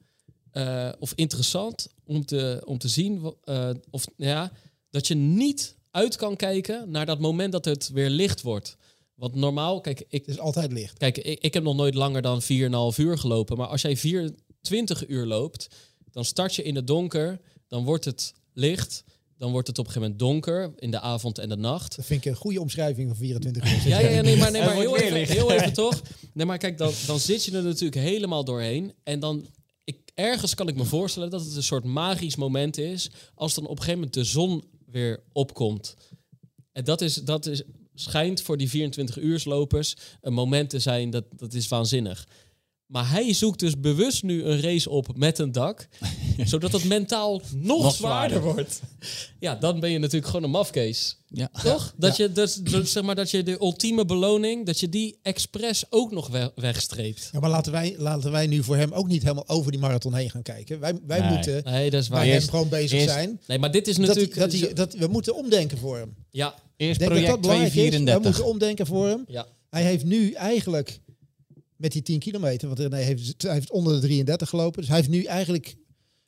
eh, of interessant om te, om te zien... eh, of, ja, dat je niet uit kan kijken naar dat moment dat het weer licht wordt. Want normaal, kijk, ik, Het is altijd licht. Kijk, ik, ik heb nog nooit langer dan 4,5 uur gelopen. Maar als jij 24 uur loopt, dan start je in het donker. Dan wordt het licht. Dan wordt het op een gegeven moment donker in de avond en de nacht. Dat vind ik een goede omschrijving van 24 uur. Ja, ja, ja nee, maar, nee, maar even, heel even toch. Nee, maar kijk, dan, dan zit je er natuurlijk helemaal doorheen. En dan, ik, ergens kan ik me voorstellen dat het een soort magisch moment is. Als dan op een gegeven moment de zon weer opkomt. En dat, is, dat is, schijnt voor die 24 uurslopers een moment te zijn, dat, dat is waanzinnig. Maar hij zoekt dus bewust nu een race op met een dak, zodat het mentaal nog, Nog zwaarder zwaarder. wordt. Ja, dan ben je natuurlijk gewoon een mafkees. Ja. Toch? Dat, je, dat, dat- zeg maar, dat je de ultieme beloning, dat je die expres ook nog we- wegstreept. Ja, maar laten wij, laten wij nu voor hem ook niet helemaal over die marathon heen gaan kijken. Wij, wij Nee. moeten Nee, dat is waar. bij hem gewoon bezig eerst- zijn. Nee, maar dit is Dat, natuurlijk... dat, hij, dat we moeten omdenken voor hem. ja, Eerst Ik denk dat dat project is. We 234. moeten omdenken voor hem. ja. Hij heeft nu eigenlijk met die 10 kilometer, want René heeft, hij heeft onder de 33 gelopen. Dus hij heeft nu eigenlijk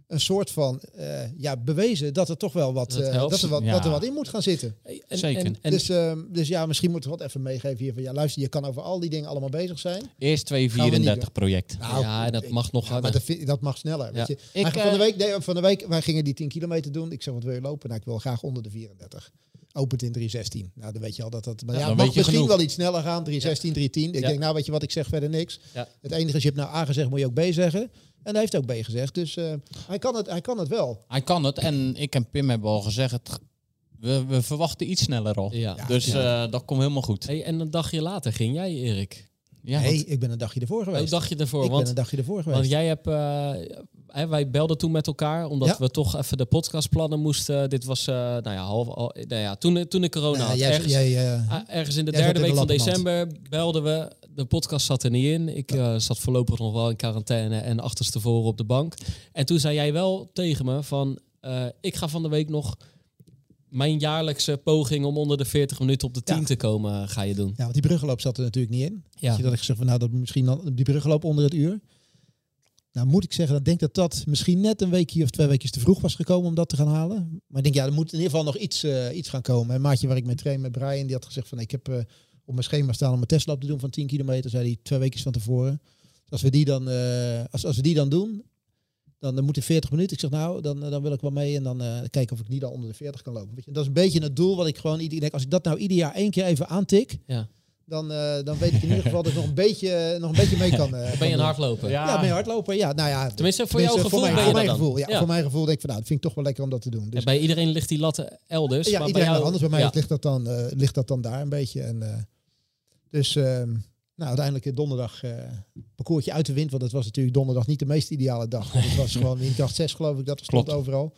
een soort van eh, ja, bewezen dat er toch wel wat, Dat eh, dat, er wat, Ja. dat er wat in moet gaan zitten. En, Zeker. En, en, dus, ehm, dus ja, misschien moeten we wat even meegeven hier van ja, luister, je kan over al die dingen allemaal bezig zijn. Eerst Gaan we niet 234 project. ja, en dat mag nog Ja, maar dat, vind- dat mag sneller. Weet je. Ik, van, de eh, week, nee, van de week, wij gingen die 10 kilometer doen. Ik zeg, wat wil je lopen? Nou, ik wil graag onder de 34. Opent in 316. Nou, dan weet je al dat dat... Maar Ja, ja, dan het mag weet je misschien genoeg. wel iets sneller gaan. 316, 310. Ik Ja. denk, nou, weet je wat, ik zeg verder niks. Ja. Het enige is, je hebt nou A gezegd, moet je ook B zeggen. En hij heeft ook B gezegd. Dus eh, hij, kan het, hij kan het wel. Hij kan het. En ik en Pim hebben al gezegd, het, we, we verwachten iets sneller al. Ja. Dus Ja. eh, dat komt helemaal goed. Hey, en een dagje later ging jij, Erik. Ja, nee, want- ik ben een dagje ervoor geweest. Hoe dacht je ervoor? ik ben Want, een dagje ervoor geweest. want jij hebt... eh, hè, wij belden toen met elkaar, omdat Ja. we toch even de podcastplannen moesten. Dit was, eh, nou ja, half, al, nou ja toen, toen ik corona Nou, had. jij, ergens, jij, eh, ah, ergens in de derde week de van december belden we. De podcast zat er niet in. Ik eh, zat voorlopig nog wel in quarantaine en achterstevoren op de bank. En toen zei jij wel tegen me van... eh, ik ga van de week nog mijn jaarlijkse poging om onder de 40 minuten op de 10 Ja. te komen, ga je doen. ja, want die bruggenloop zat er natuurlijk niet in. Ja. Dat ik van, nou, dat misschien dan die bruggenloop onder het uur. Nou, moet ik zeggen, dat denk dat dat misschien net een weekje of twee weekjes te vroeg was gekomen om dat te gaan halen. Maar ik denk, ja, er moet in ieder geval nog iets, eh, iets gaan komen. Een maatje waar ik mee train met Brian, die had gezegd van, ik heb eh, op mijn schema staan om een testloop te doen van 10 kilometer, zei hij twee weekjes van tevoren. Dus als we die dan, eh, als, als we die dan doen, dan, dan moet in 40 minuten. Ik zeg, nou, dan, dan wil ik wel mee en dan kijken of ik niet dan onder de 40 kan lopen. Je, dat is een beetje het doel wat ik gewoon ik denk, als ik dat nou ieder jaar één keer even aantik, Ja. Dan, eh, dan weet ik in ieder geval dat ik nog een beetje, nog een beetje mee kan. eh, Ben je een hardloper? Ja, mee hardlopen. Ja, nou ja. Tenminste, voor tenminste, jouw gevoel Voor ben mijn, je voor mijn dat dan. gevoel, ja, Ja. Voor mijn gevoel denk ik van, nou, dat vind ik toch wel lekker om dat te doen. Dus, En bij iedereen ligt die lat elders. ja, maar iedereen bij jou, anders. Bij mij ja. ligt, dat dan, eh, ligt dat dan daar een beetje. En, eh, dus ehm, nou, uiteindelijk eh, donderdag eh parcoursje uit de wind. Want het was natuurlijk donderdag niet de meest ideale dag. Want het was gewoon windkracht 6 geloof ik dat er stond Klopt. overal.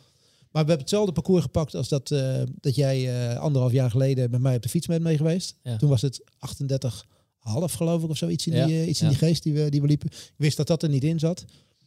Maar we hebben hetzelfde parcours gepakt als dat, eh, dat jij eh, anderhalf jaar geleden met mij op de fiets bent mee geweest. Ja. Toen was het 38 half geloof ik of zo. Iets in, Ja, die, eh, iets in ja. die geest die we, die we liepen. Ik wist dat dat er niet in zat.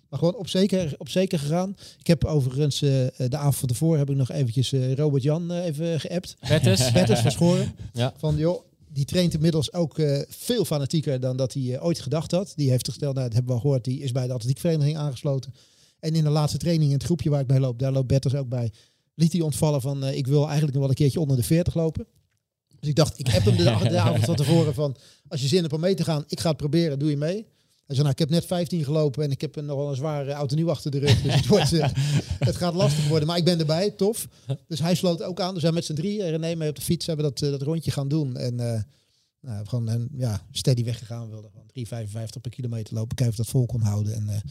Maar gewoon op zeker, op zeker gegaan. Ik heb overigens de avond van tevoren heb ik nog eventjes Robert Jan even geappt. Bertus. Bertus verschoren. Van joh, die traint inmiddels ook veel fanatieker dan dat hij ooit gedacht had. Die heeft gesteld, nou, dat hebben we al gehoord, die is bij de atletiekvereniging aangesloten. En in de laatste training in het groepje waar ik bij loop, daar loopt Bertus ook bij. Liet hij ontvallen van, eh, ik wil eigenlijk nog wel een keertje onder de 40 lopen. Dus ik dacht, ik heb hem de, de avond van tevoren van, als je zin hebt om mee te gaan, ik ga het proberen, doe je mee. Hij zei, nou, ik heb net 15 gelopen en ik heb nog wel een zware auto nieuw achter de rug. Dus het, wordt, eh, het gaat lastig worden, maar ik ben erbij, tof. Dus hij sloot ook aan. Dus wij met z'n drie, eh, René mee op de fiets, hebben dat, dat rondje gaan doen. En nou, gewoon een, ja, steady weggegaan. We wilden gewoon 3,55 per kilometer lopen. Kijken of dat vol kon houden. En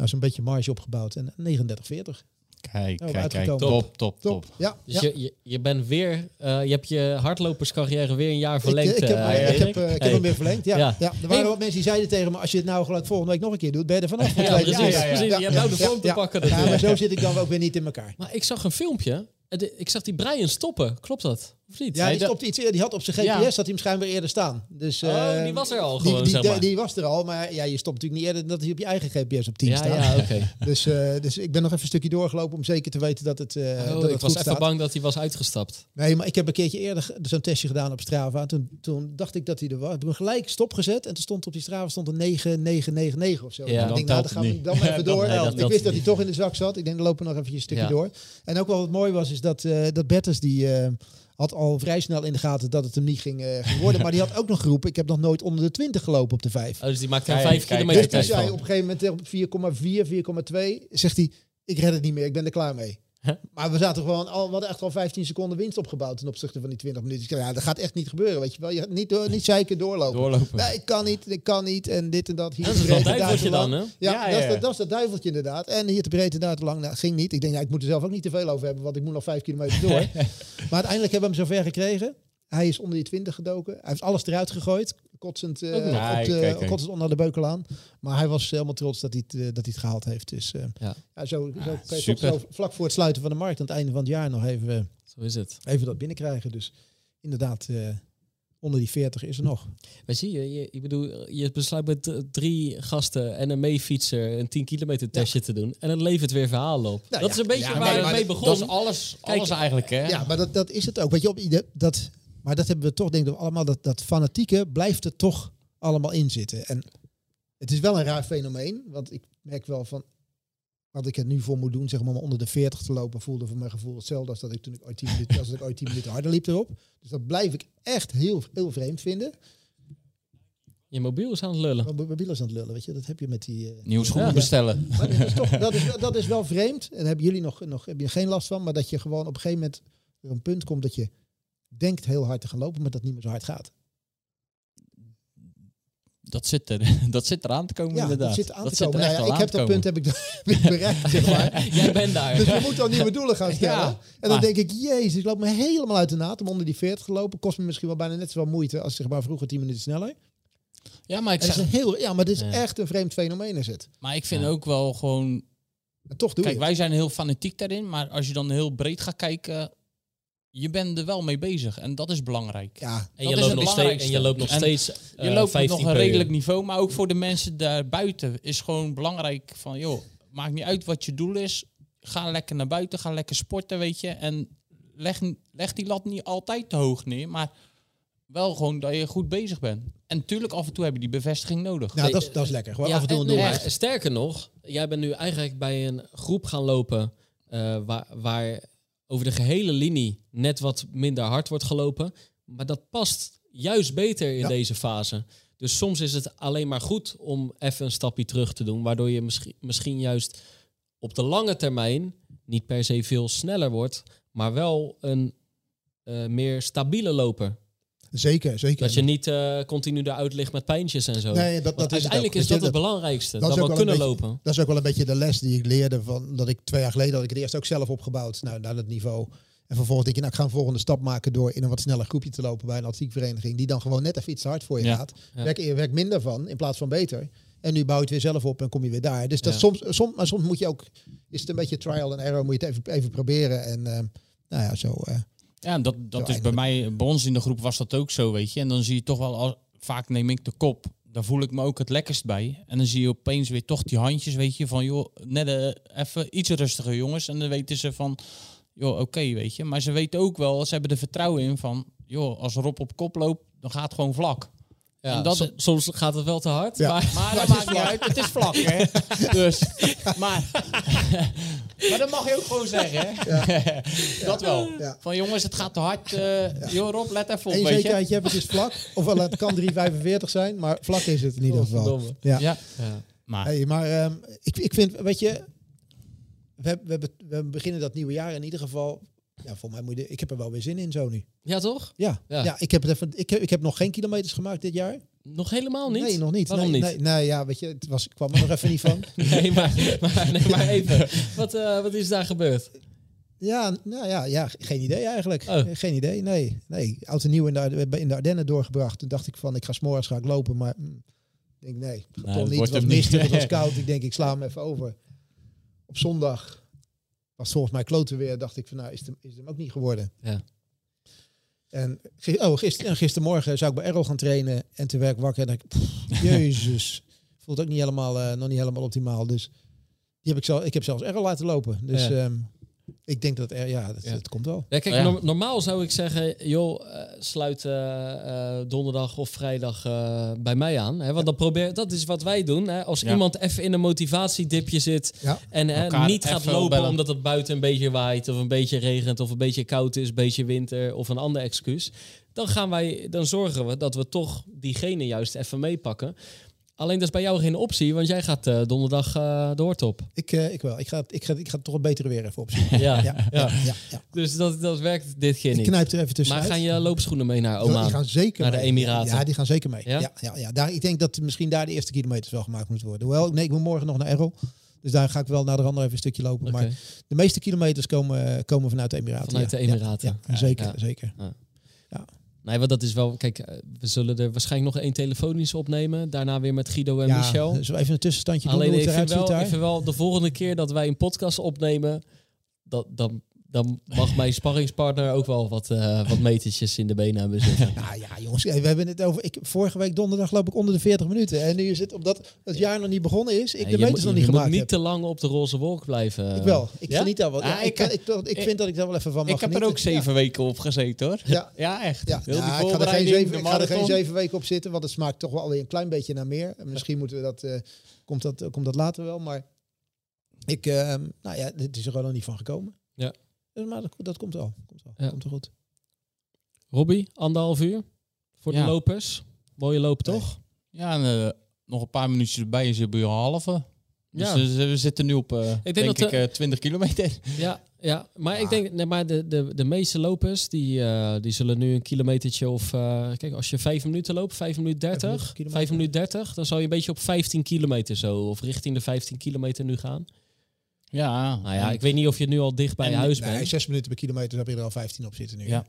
nou, zo'n beetje marge opgebouwd. En 39,40. Kijk, Oh, kijk, kijk. uitgekomen. Top, top, top. Top. Ja, Dus ja. je, je, je bent weer, eh, je hebt je hardloperscarrière weer een jaar verlengd. ik heb, eh, ik heb, Erik. eh, ik heb Hey. hem weer verlengd. Ja, Ja. ja. Er waren Hey. wat mensen die zeiden tegen me: als je het nou gelijk volgende week nog een keer doet, ben je er vanaf. Ja, Ja, precies. ja, ja, ja. precies. Je hebt nou de vorm te pakken Ja, maar natuurlijk. zo zit ik dan ook weer niet in elkaar. Maar ik zag een filmpje. Eh, Ik zag die Brian stoppen. Klopt dat? Of niet? Ja, die, dat- stopte iets eerder. die had op zijn GPS Ja. had hij hem schijnbaar eerder staan. Dus, Oh, eh, die was er al die, gewoon, die, zeg maar. die was er al, maar ja, je stopt natuurlijk niet eerder dat hij op je eigen GPS op 10 ja, staat. ja, oké. Dus, eh, dus ik ben nog even een stukje doorgelopen om zeker te weten dat het, eh Oh, dat het ik was even bang dat hij was uitgestapt. Nee, maar ik heb een keertje eerder zo'n testje gedaan op Strava. Toen, toen dacht ik dat hij er was. Ik heb hem gelijk stopgezet en toen stond op die Strava stond een 9999 of zo. Ja, ik dan denk, nou, dan gaan we dan even Dat- door. nee, dat ik wist dat hij toch in de zak zat. Ik denk, dan lopen we nog even een stukje door. En ook wel wat mooi was, is dat, dat Bertens die... had al vrij snel in de gaten dat het hem niet ging, eh, ging worden. Maar die had ook nog geroepen, ik heb nog nooit onder de 20 gelopen op de 5. Oh, dus die maakte een Kijk, 5 kijk, kilometer Dus tijd zei op een gegeven moment op 4,4, 4,2, zegt hij, ik red het niet meer, ik ben er klaar mee. Huh? Maar we zaten gewoon al, we hadden echt al 15 seconden winst opgebouwd ten opzichte van die 20 minuten. Ja, dat gaat echt niet gebeuren, weet je wel. Je gaat niet, door, niet zeiken doorlopen. Doorlopen. Nee, ik kan niet, ik kan niet. En dit en dat. Hier Dat is daar duiveltje dan, hè? Ja, Ja, dat, Is dat, dat is dat duiveltje inderdaad. En hier te breed en daar te lang. Nou, ging niet. Ik denk, ja, ik moet er zelf ook niet te veel over hebben, want ik moet nog vijf kilometer door. maar uiteindelijk hebben we hem zover gekregen. Hij is onder die 20 gedoken. Hij heeft alles eruit gegooid. Kotsend, eh, Ook nog. op Kijk, de, kijk, kijk. kotsend onder de beukelaan. Maar hij was helemaal trots dat hij het, eh, dat hij het gehaald heeft. Dus eh, Ja. ja, zo, zo kan je zo vlak voor het sluiten van de markt aan het einde van het jaar nog even, Zo is het. even dat binnenkrijgen. Dus inderdaad, eh, onder die 40 is er nog. Maar zie je, je, ik bedoel, je besluit met drie gasten en een meefietser een 10 kilometer testje te doen. En dan levert weer verhalen op. Nou dat ja. is een beetje Ja, waar het mee maar begon. Dat is alles, Kijk, alles eigenlijk, hè? Ja, maar dat, dat is het ook. Weet je, op, ieder- dat, maar dat hebben we toch, denk ik, allemaal. Dat, dat fanatieke blijft er toch allemaal in zitten. En het is wel een raar fenomeen. Want ik merk wel van. Wat ik het nu voor moet doen, zeg maar, om onder de 40 te lopen, voelde voor mijn gevoel hetzelfde als dat ik toen ik ooit 10 minuten, als ik ooit 10 minuten harder liep erop. Dus dat blijf ik echt heel, heel vreemd vinden. Je mobiel is aan het lullen. Mijn mobiel is aan het lullen, weet je, dat heb je met die. eh, Nieuwe schoenen Ja. bestellen. Maar dat is, toch, dat, is, wel- dat is wel vreemd. En daar hebben jullie nog, nog heb je geen last van. Maar dat je gewoon op een gegeven moment er een punt komt dat je denkt heel hard te gaan lopen, maar dat niet meer zo hard gaat. Dat zit, er, dat zit eraan te komen, Ja, inderdaad. dat zit aan dat te komen. Nou ja, ik heb dat punt heb ik, bereikt, zeg maar. Jij bent daar. Dus we moeten dan nieuwe doelen gaan stellen. Ja, en dan denk ik, jezus, ik loop me helemaal uit de naad om onder die 40 te lopen. Kost me misschien wel bijna net zoveel moeite als zeg maar vroeger 10 minuten sneller. Ja, maar ik, is heel, ja, maar dit is Ja. echt een vreemd fenomeen is het. maar ik vind Ja. ook wel gewoon... En toch doe Kijk, wij zijn heel fanatiek daarin, maar als je dan heel breed gaat kijken... Je bent er wel mee bezig en dat is belangrijk. Ja, En dat je, is loopt het nog steeds, en je loopt nog En steeds Je eh, loopt op 15 nog een redelijk uur. niveau, maar ook voor de mensen daarbuiten is gewoon belangrijk van, joh, maakt niet uit wat je doel is. Ga lekker naar buiten, ga lekker sporten, weet je. En leg, leg die lat niet altijd te hoog neer, maar wel gewoon dat je goed bezig bent. En natuurlijk af en toe heb je die bevestiging nodig. nou, dat, is, dat is lekker. Gewoon Ja, af en toe een en- doel. nee, maken. maar sterker nog, jij bent nu eigenlijk bij een groep gaan lopen eh, waar, waar over de gehele linie net wat minder hard wordt gelopen. Maar dat past juist beter in Ja. deze fase. Dus soms is het alleen maar goed om even een stapje terug te doen, waardoor je misschien, misschien juist op de lange termijn niet per se veel sneller wordt, maar wel een eh, meer stabiele loper. Zeker, zeker. Dat je niet eh, continu eruit ligt met pijntjes en zo. Nee, dat, is het uiteindelijk is dat het belangrijkste. dat Dat, we kunnen beetje- lopen. Dat is ook wel een beetje de les die ik leerde van dat ik twee jaar geleden had ik het eerst ook zelf opgebouwd nou, naar dat niveau. En vervolgens denk je, nou, ik ga een volgende stap maken door in een wat sneller groepje te lopen bij een atletiekvereniging die dan gewoon net even iets te hard voor je Ja. gaat. Ja. Werk je werkt minder van in plaats van beter. En nu bouw je het weer zelf op en kom je weer daar. Dus dat Ja. soms, soms, maar soms moet je ook, is het een beetje trial and error, moet je het even, even proberen. En eh, nou ja, zo. eh, Ja, dat, dat is bij mij, bij ons in de groep was dat ook zo, weet je. En dan zie je toch wel, al, vaak neem ik de kop. Daar voel ik me ook het lekkerst bij. En dan zie je opeens weer toch die handjes, weet je, van joh, net eh, even iets rustiger jongens. En dan weten ze van, joh, oké, weet je. Maar ze weten ook wel, ze hebben er vertrouwen in van, joh, als Rob op kop loopt, dan gaat het gewoon vlak. Ja, En dat- so- soms gaat het wel te hard. Ja. Maar Maar dat maakt niet uit, het is vlak, hè. Dus, maar, maar dat mag je ook gewoon zeggen, hè. dat wel. Ja. Van jongens, het gaat te hard. eh Joh, Rob, let even op, Eén weet je. zekerheid, je hebt het is vlak. Ofwel, het kan 3,45 zijn, maar vlak is het in ieder geval. Ja. Ja, Ja. maar Hey, maar ehm, ik, ik vind, weet je, we, we, hebben- we beginnen dat nieuwe jaar in ieder geval. Ja, voor mij moet je, ik heb er wel weer zin in zo nu. ja, toch? Ja, Ja. ja. ik, heb het even, ik, heb, ik heb nog geen kilometers gemaakt dit jaar. Nog helemaal niet? Nee, nog niet. Waarom nee, niet? Nee, nee, ja, weet je, het was, ik kwam er nog even niet van. Nee, maar, maar, nee, maar even. Wat, eh, wat is daar gebeurd? Ja, nou ja, ja, geen idee eigenlijk. Oh. Geen idee, nee. Nee, oud en nieuw in de, in de Ardennen doorgebracht. Toen dacht ik van, ik ga s'morgens ga ik lopen, maar mm, ik denk nee, Nou, dat niet. wordt Het was mistig, het was koud. Ik denk, ik sla hem even over. Op zondag was volgens mij kloten weer. Dacht ik van, nou, is het, hem- is het hem ook niet geworden. Ja. En, oh, gister, en gistermorgen zou ik bij Errol gaan trainen. En toen werd ik wakker en dacht ik, pff, jezus. Voelt ook niet helemaal, eh, nog niet helemaal optimaal. Dus die heb ik, zelf, ik heb zelfs Errol laten lopen. Dus Ja. ehm, ik denk dat er, ja, dat, Ja. dat komt wel. Ja, kijk, Ja. normaal zou ik zeggen, joh, eh, sluit eh, eh, donderdag of vrijdag eh, bij mij aan. Hè? Want dan probeer, dat is wat wij doen. Hè? Als Ja. iemand even in een motivatiedipje zit Ja. en hè, niet gaat lopen bellen. omdat het buiten een beetje waait of een beetje regent of een beetje koud is, een beetje winter of een ander excuus. Dan gaan wij, dan zorgen we dat we toch diegene juist even meepakken. Alleen dat is bij jou geen optie, want jij gaat eh, donderdag eh de hoort op. Ik, eh, ik wel. Ik ga, ik, ga, ik ga toch het betere weer even opzoeken. Ja, Ja, ja, ja. ja, Dus dat, dat werkt dit keer Ik niet. knijp er even tussenuit. Maar gaan je loopschoenen mee naar Die Oman? gaan zeker Naar de. Emiraten. Ja, die gaan zeker mee. Ja? Ja? Ja, ja, Daar, ik denk dat misschien daar de eerste kilometers wel gemaakt moeten worden. Hoewel, nee, ik moet morgen nog naar Errol. Dus daar ga ik wel naar de randen even een stukje lopen. Maar de meeste kilometers komen, komen vanuit de Emiraten. Vanuit de Emiraten. Ja, zeker, ja. zeker. Nee, want dat is wel... Kijk, eh, we zullen er waarschijnlijk nog één telefonisch opnemen. Daarna weer met Guido en ja, Michel. Zullen we even een tussenstandje doen Alleen het vind, eruit wel, vind wel, de volgende keer dat wij een podcast opnemen... Dat, dan, dan mag mijn sparringspartner ook wel wat, eh, wat metertjes in de benen hebben zitten. Nou ja, jongens, we hebben het over. Ik, vorige week donderdag loop ik onder de 40 minuten. En nu is het omdat het jaar nog niet begonnen is. Ik Ja, de je meters moet, nog je niet moet gemaakt niet heb. te lang op de roze wolk blijven. Ik wel. Ik Ja? geniet daar wel. Ja, Ah, ik, ik- kan- ik, ik, ik- vind dat ik daar wel even van mag Ik heb er ook zeven weken op gezeten hoor. Ja. Ja, echt. Ja, Heel ja, die ik, ga er geen zeven, de ik ga er geen zeven weken op zitten, want het smaakt toch wel alweer een klein beetje naar meer. En misschien moeten we dat, eh, komt, dat, komt dat later wel, maar ik, eh, nou ja, het is er gewoon nog niet van gekomen. Ja. Dus, maar dat, dat komt wel. Komt wel. Ja. Komt er goed. Robbie, anderhalf uur voor de lopers. Mooie loop, toch? Ja, en, eh, nog een paar minuutjes erbij en zit bij een halve. Dus Ja. eh, we zitten nu op, eh, denk denk, dat ik, eh 20 kilometer. Ja, ja. maar ik denk, nee, maar de, de, de meeste lopers, die, eh, die zullen nu een kilometertje of... eh, kijk, als je vijf minuten loopt, vijf minuten Vijf 30, minuten kilometer. vijf minuten 30, dan zal je een beetje op 15 kilometer zo, of richting de 15 kilometer nu gaan. Ja, Nou ja, ik weet niet of je nu al dicht bij En- huis Nee, bent. zes minuten per kilometer heb je er al 15 op zitten nu. Ja.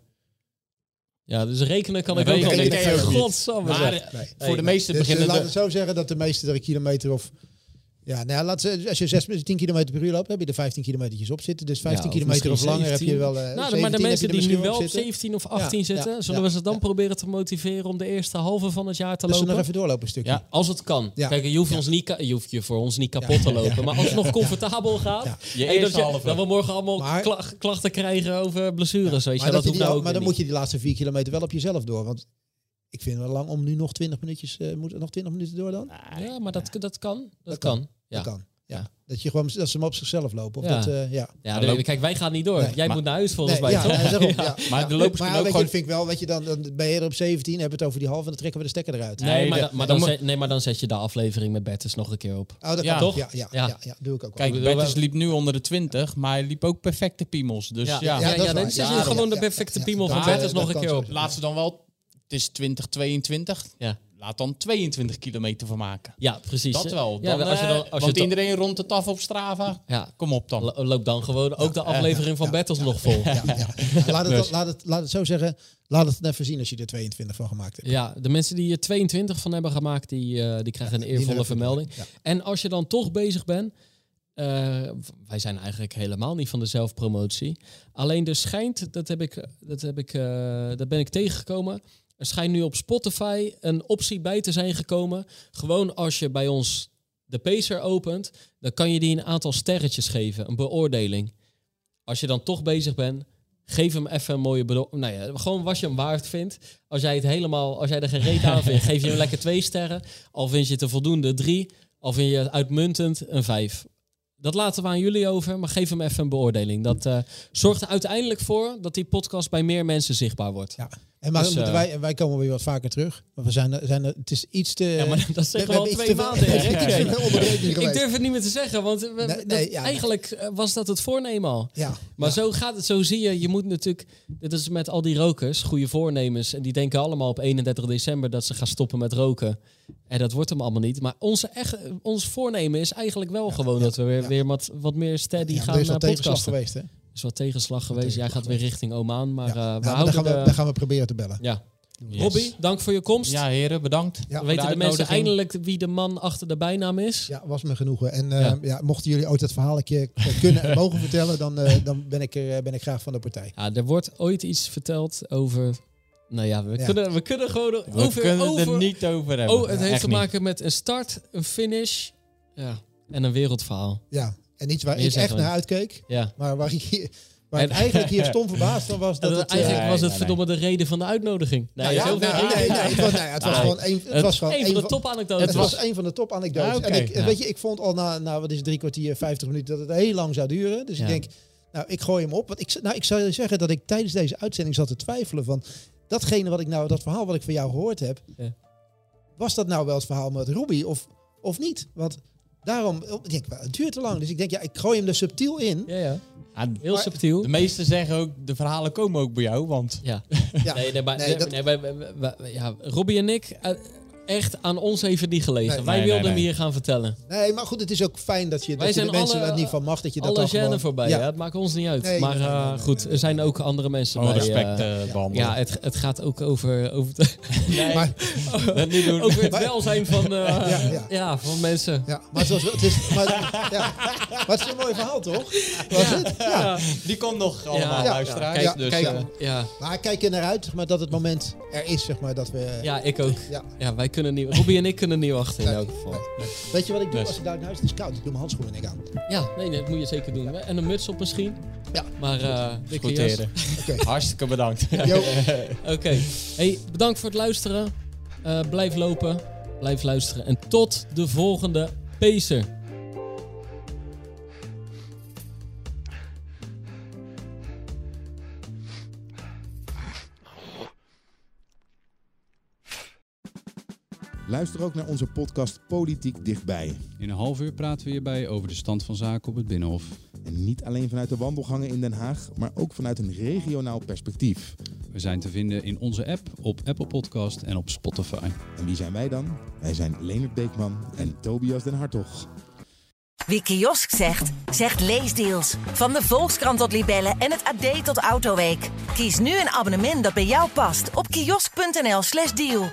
Ja, dus rekenen kan ik Nee, ook al niet. Godsamme Maar Nee. voor de meeste Dus, eh, beginnen laat de- het zo zeggen dat de meeste er een kilometer of... Ja, nou ja, laat ze, als je 6, 10 kilometer per uur loopt, heb je er 15 kilometertjes op zitten. Dus 15 of kilometer of langer heb je 17. wel... eh, Nou, maar 17 de mensen die nu wel op zitten. 17 of 18 Ja, zitten, ja, zullen ja, we ze dan ja. proberen te motiveren om de eerste halve van het jaar te ze lopen? nog even doorlopen een stukje. Ja. Als het kan. Ja. Kijk, je hoeft, Ja. ons niet, je hoeft je voor ons niet kapot te lopen. Maar als het nog comfortabel gaat. Ja. Je en dat, halve. dat we morgen allemaal Maar- klachten krijgen over blessures. weet je, maar dat, hoeft nou ook maar dan moet je die laatste 4 kilometer wel op jezelf door. Want ik vind het wel lang om nu nog 20 minuutjes... eh moet er nog 20 minuten door dan? Ja, maar dat, dat kan. Dat, Dat kan. kan. Ja. Dat kan. Ja. Ja. Dat, je gewoon, dat ze hem op zichzelf lopen. Of Ja. dat, eh, ja. Ja, kijk, wij gaan niet door. Nee, Jij maar- moet naar huis volgens Nee, mij, ja, toch? ja, daarom, ja. Maar de lopers maar ook gewoon... je, vind ik wel, weet je, dan, dan ben je er op 17, hebben we het over die halve en dan trekken we de stekker eruit. Nee, Nee, maar, maar dan zet, nee, maar dan zet je de aflevering met Bertus nog een keer op. Oh, dat Ja, kan toch? Ja, ja, Ja. ja. ja, doe ik ook wel. Kijk, bedoel, Bertus we- liep nu onder de 20, maar hij liep ook perfecte piemels. Dus ja, ja, ja, ja, dat is dan waar. zet je Ja, gewoon de perfecte piemel van Bertus dat nog een keer op. laat ze dan wel... Het is 2022. Ja. Laat dan 22 kilometer van maken. Ja, precies. Dat wel. Ja, Dan, als je eh, dan, als je want dan- iedereen rond de taf op Strava. ja, Kom op dan. lo- loop dan gewoon ook de aflevering van ja, ja. nog vol. Ja, ja. Laat, het, Dus. laat, het, laat het zo zeggen, laat het even zien als je er 22 van gemaakt hebt. Ja, de mensen die er 22 van hebben gemaakt, die, eh, die krijgen een eervolle vermelding. Ja. En als je dan toch bezig bent, eh, wij zijn eigenlijk helemaal niet van de zelfpromotie. Alleen er schijnt, dat, heb ik, dat, heb ik, eh, dat ben ik tegengekomen. Er schijnt nu op Spotify een optie bij te zijn gekomen. Gewoon als je bij ons de Pacer opent, dan kan je die een aantal sterretjes geven, een beoordeling. Als je dan toch bezig bent, geef hem even een mooie Nou ja, gewoon wat je hem waard vindt. Als jij het helemaal, als jij er geen reet aan vindt, geef je hem lekker twee sterren. Al vind je het een voldoende drie, al vind je het uitmuntend een vijf. Dat laten we aan jullie over, maar geef hem even een beoordeling. Dat eh, zorgt er uiteindelijk voor dat die podcast bij meer mensen zichtbaar wordt. Ja. En maar Dus, eh, wij, wij komen weer wat vaker terug. Maar we zijn, er- zijn het is iets te... Ja, maar dat zeggen we al twee te maanden. Ja, is Ik durf het niet meer te zeggen, want we- Nee, dat- nee, ja, nee. eigenlijk eh, was dat het voornemen al. Ja, Maar zo gaat het, zo zie je. Je moet natuurlijk, dit is met al die rokers, goede voornemens. En die denken allemaal op 31 december dat ze gaan stoppen met roken. En dat wordt hem allemaal niet. Maar onze echt, ons voornemen is eigenlijk wel gewoon dat we weer, weer wat, wat meer steady gaan er is wel tegenslag podcasten. geweest, hè? Is wat tegenslag geweest. Jij gaat weer richting Oman. Maar Ja. eh, we maar dan, gaan we, gaan we proberen te bellen. Ja. Yes. Robbie, dank voor je komst. Ja, heren, bedankt. Ja. We weten de, mensen eindelijk wie de man achter de bijnaam is. Ja, was me genoegen. En eh, Ja. ja. mochten jullie ooit dat verhaal een keer kunnen en mogen vertellen, dan, eh, dan ben, ik er, eh, ben ik graag van de partij. Ja, er wordt ooit iets verteld over... Nou ja, we, Ja. Kunnen, we kunnen gewoon We over... kunnen over er niet over hebben. Oh, het heeft te niet. maken met een start, een finish ja, en een wereldverhaal. Ja, en iets waar Meer ik echt naar uitkeek, Ja. maar waar ik, hier, En- eigenlijk hier stom verbaasd van was. Dat Dat het, eh, eigenlijk nee, was het nee, verdomme de reden van de uitnodiging. Nee, nou ja, nou, nee, nee, het was, nou ja, het was Nee. gewoon een, het Het was gewoon een van de topanekdotes. Het was een van de topanekdotes. Ah. En ik, Ja. weet je, ik vond al na, na wat is drie kwartier, vijftig minuten, dat het heel lang zou duren. Dus Ja. ik denk, nou, ik gooi hem op. Want ik, nou, ik zou je zeggen dat ik tijdens deze uitzending zat te twijfelen van datgene wat ik nou, dat verhaal wat ik van jou gehoord heb, Ja. was dat nou wel het verhaal met Robbie of, of niet? Want daarom, ik denk, wel, het duurt te lang. Dus ik denk, ja, ik gooi hem er subtiel in. Ja, ja. Ja, Heel Maar- subtiel. de meesten zeggen ook, de verhalen komen ook bij jou, want... Ja. Ja. Nee, nee, maar, Nee, nee, dat- ja, Robbie en ik, eh, echt aan ons even niet gelegen. Nee. Wij Nee, wilden nee, hem hier gaan vertellen. Nee, maar goed, het is ook fijn dat je, Wij dat je de zijn mensen alle- het niet van mag, dat je dat Alle dan gêne gewoon... voorbij, Ja. hè? het maakt ons niet uit. Nee, maar eh, nee, goed, er zijn ook andere mensen Gewoon bij. respect eh, eh, behandelen. ja, het, het gaat ook over, over, de- nee, Maar, dat niet doen. over het Maar- welzijn van, eh, Ja, ja. ja, van mensen. ja, maar, zoals, het is, maar, ja, maar het is een mooi verhaal, toch? Was het? Ja. Die komt nog allemaal, Ja, luisteraars. Kijk, Ja, dus, kijk, ja. Maar kijk er naar uit zeg maar, dat het moment er is, zeg maar, dat we... ja, ik ook. Ja. Ja, wij kunnen niet, Robbie en ik kunnen niet wachten in elk geval. Weet je wat ik doe Dus. als ik daar naar huis? Het is koud. Ik doe mijn handschoenen niet aan. Ja, nee, nee, dat moet je zeker doen. En een muts op misschien. Ja. Maar eh dikke. Oké. Hartstikke bedankt. Yo. Oké. Hey, bedankt voor het luisteren. Eh, blijf lopen, blijf luisteren. En tot de volgende Pacer. Luister ook naar onze podcast Politiek Dichtbij. In een half uur praten we hierbij over de stand van zaken op het Binnenhof. En niet alleen vanuit de wandelgangen in Den Haag, maar ook vanuit een regionaal perspectief. We zijn te vinden in onze app, op Apple Podcast en op Spotify. En wie zijn wij dan? Wij zijn Leonard Beekman en Tobias den Hartog. Wie kiosk zegt, zegt leesdeals. Van de Volkskrant tot Libellen en het AD tot Autoweek. Kies nu een abonnement dat bij jou past op kiosk.nl/slash deal.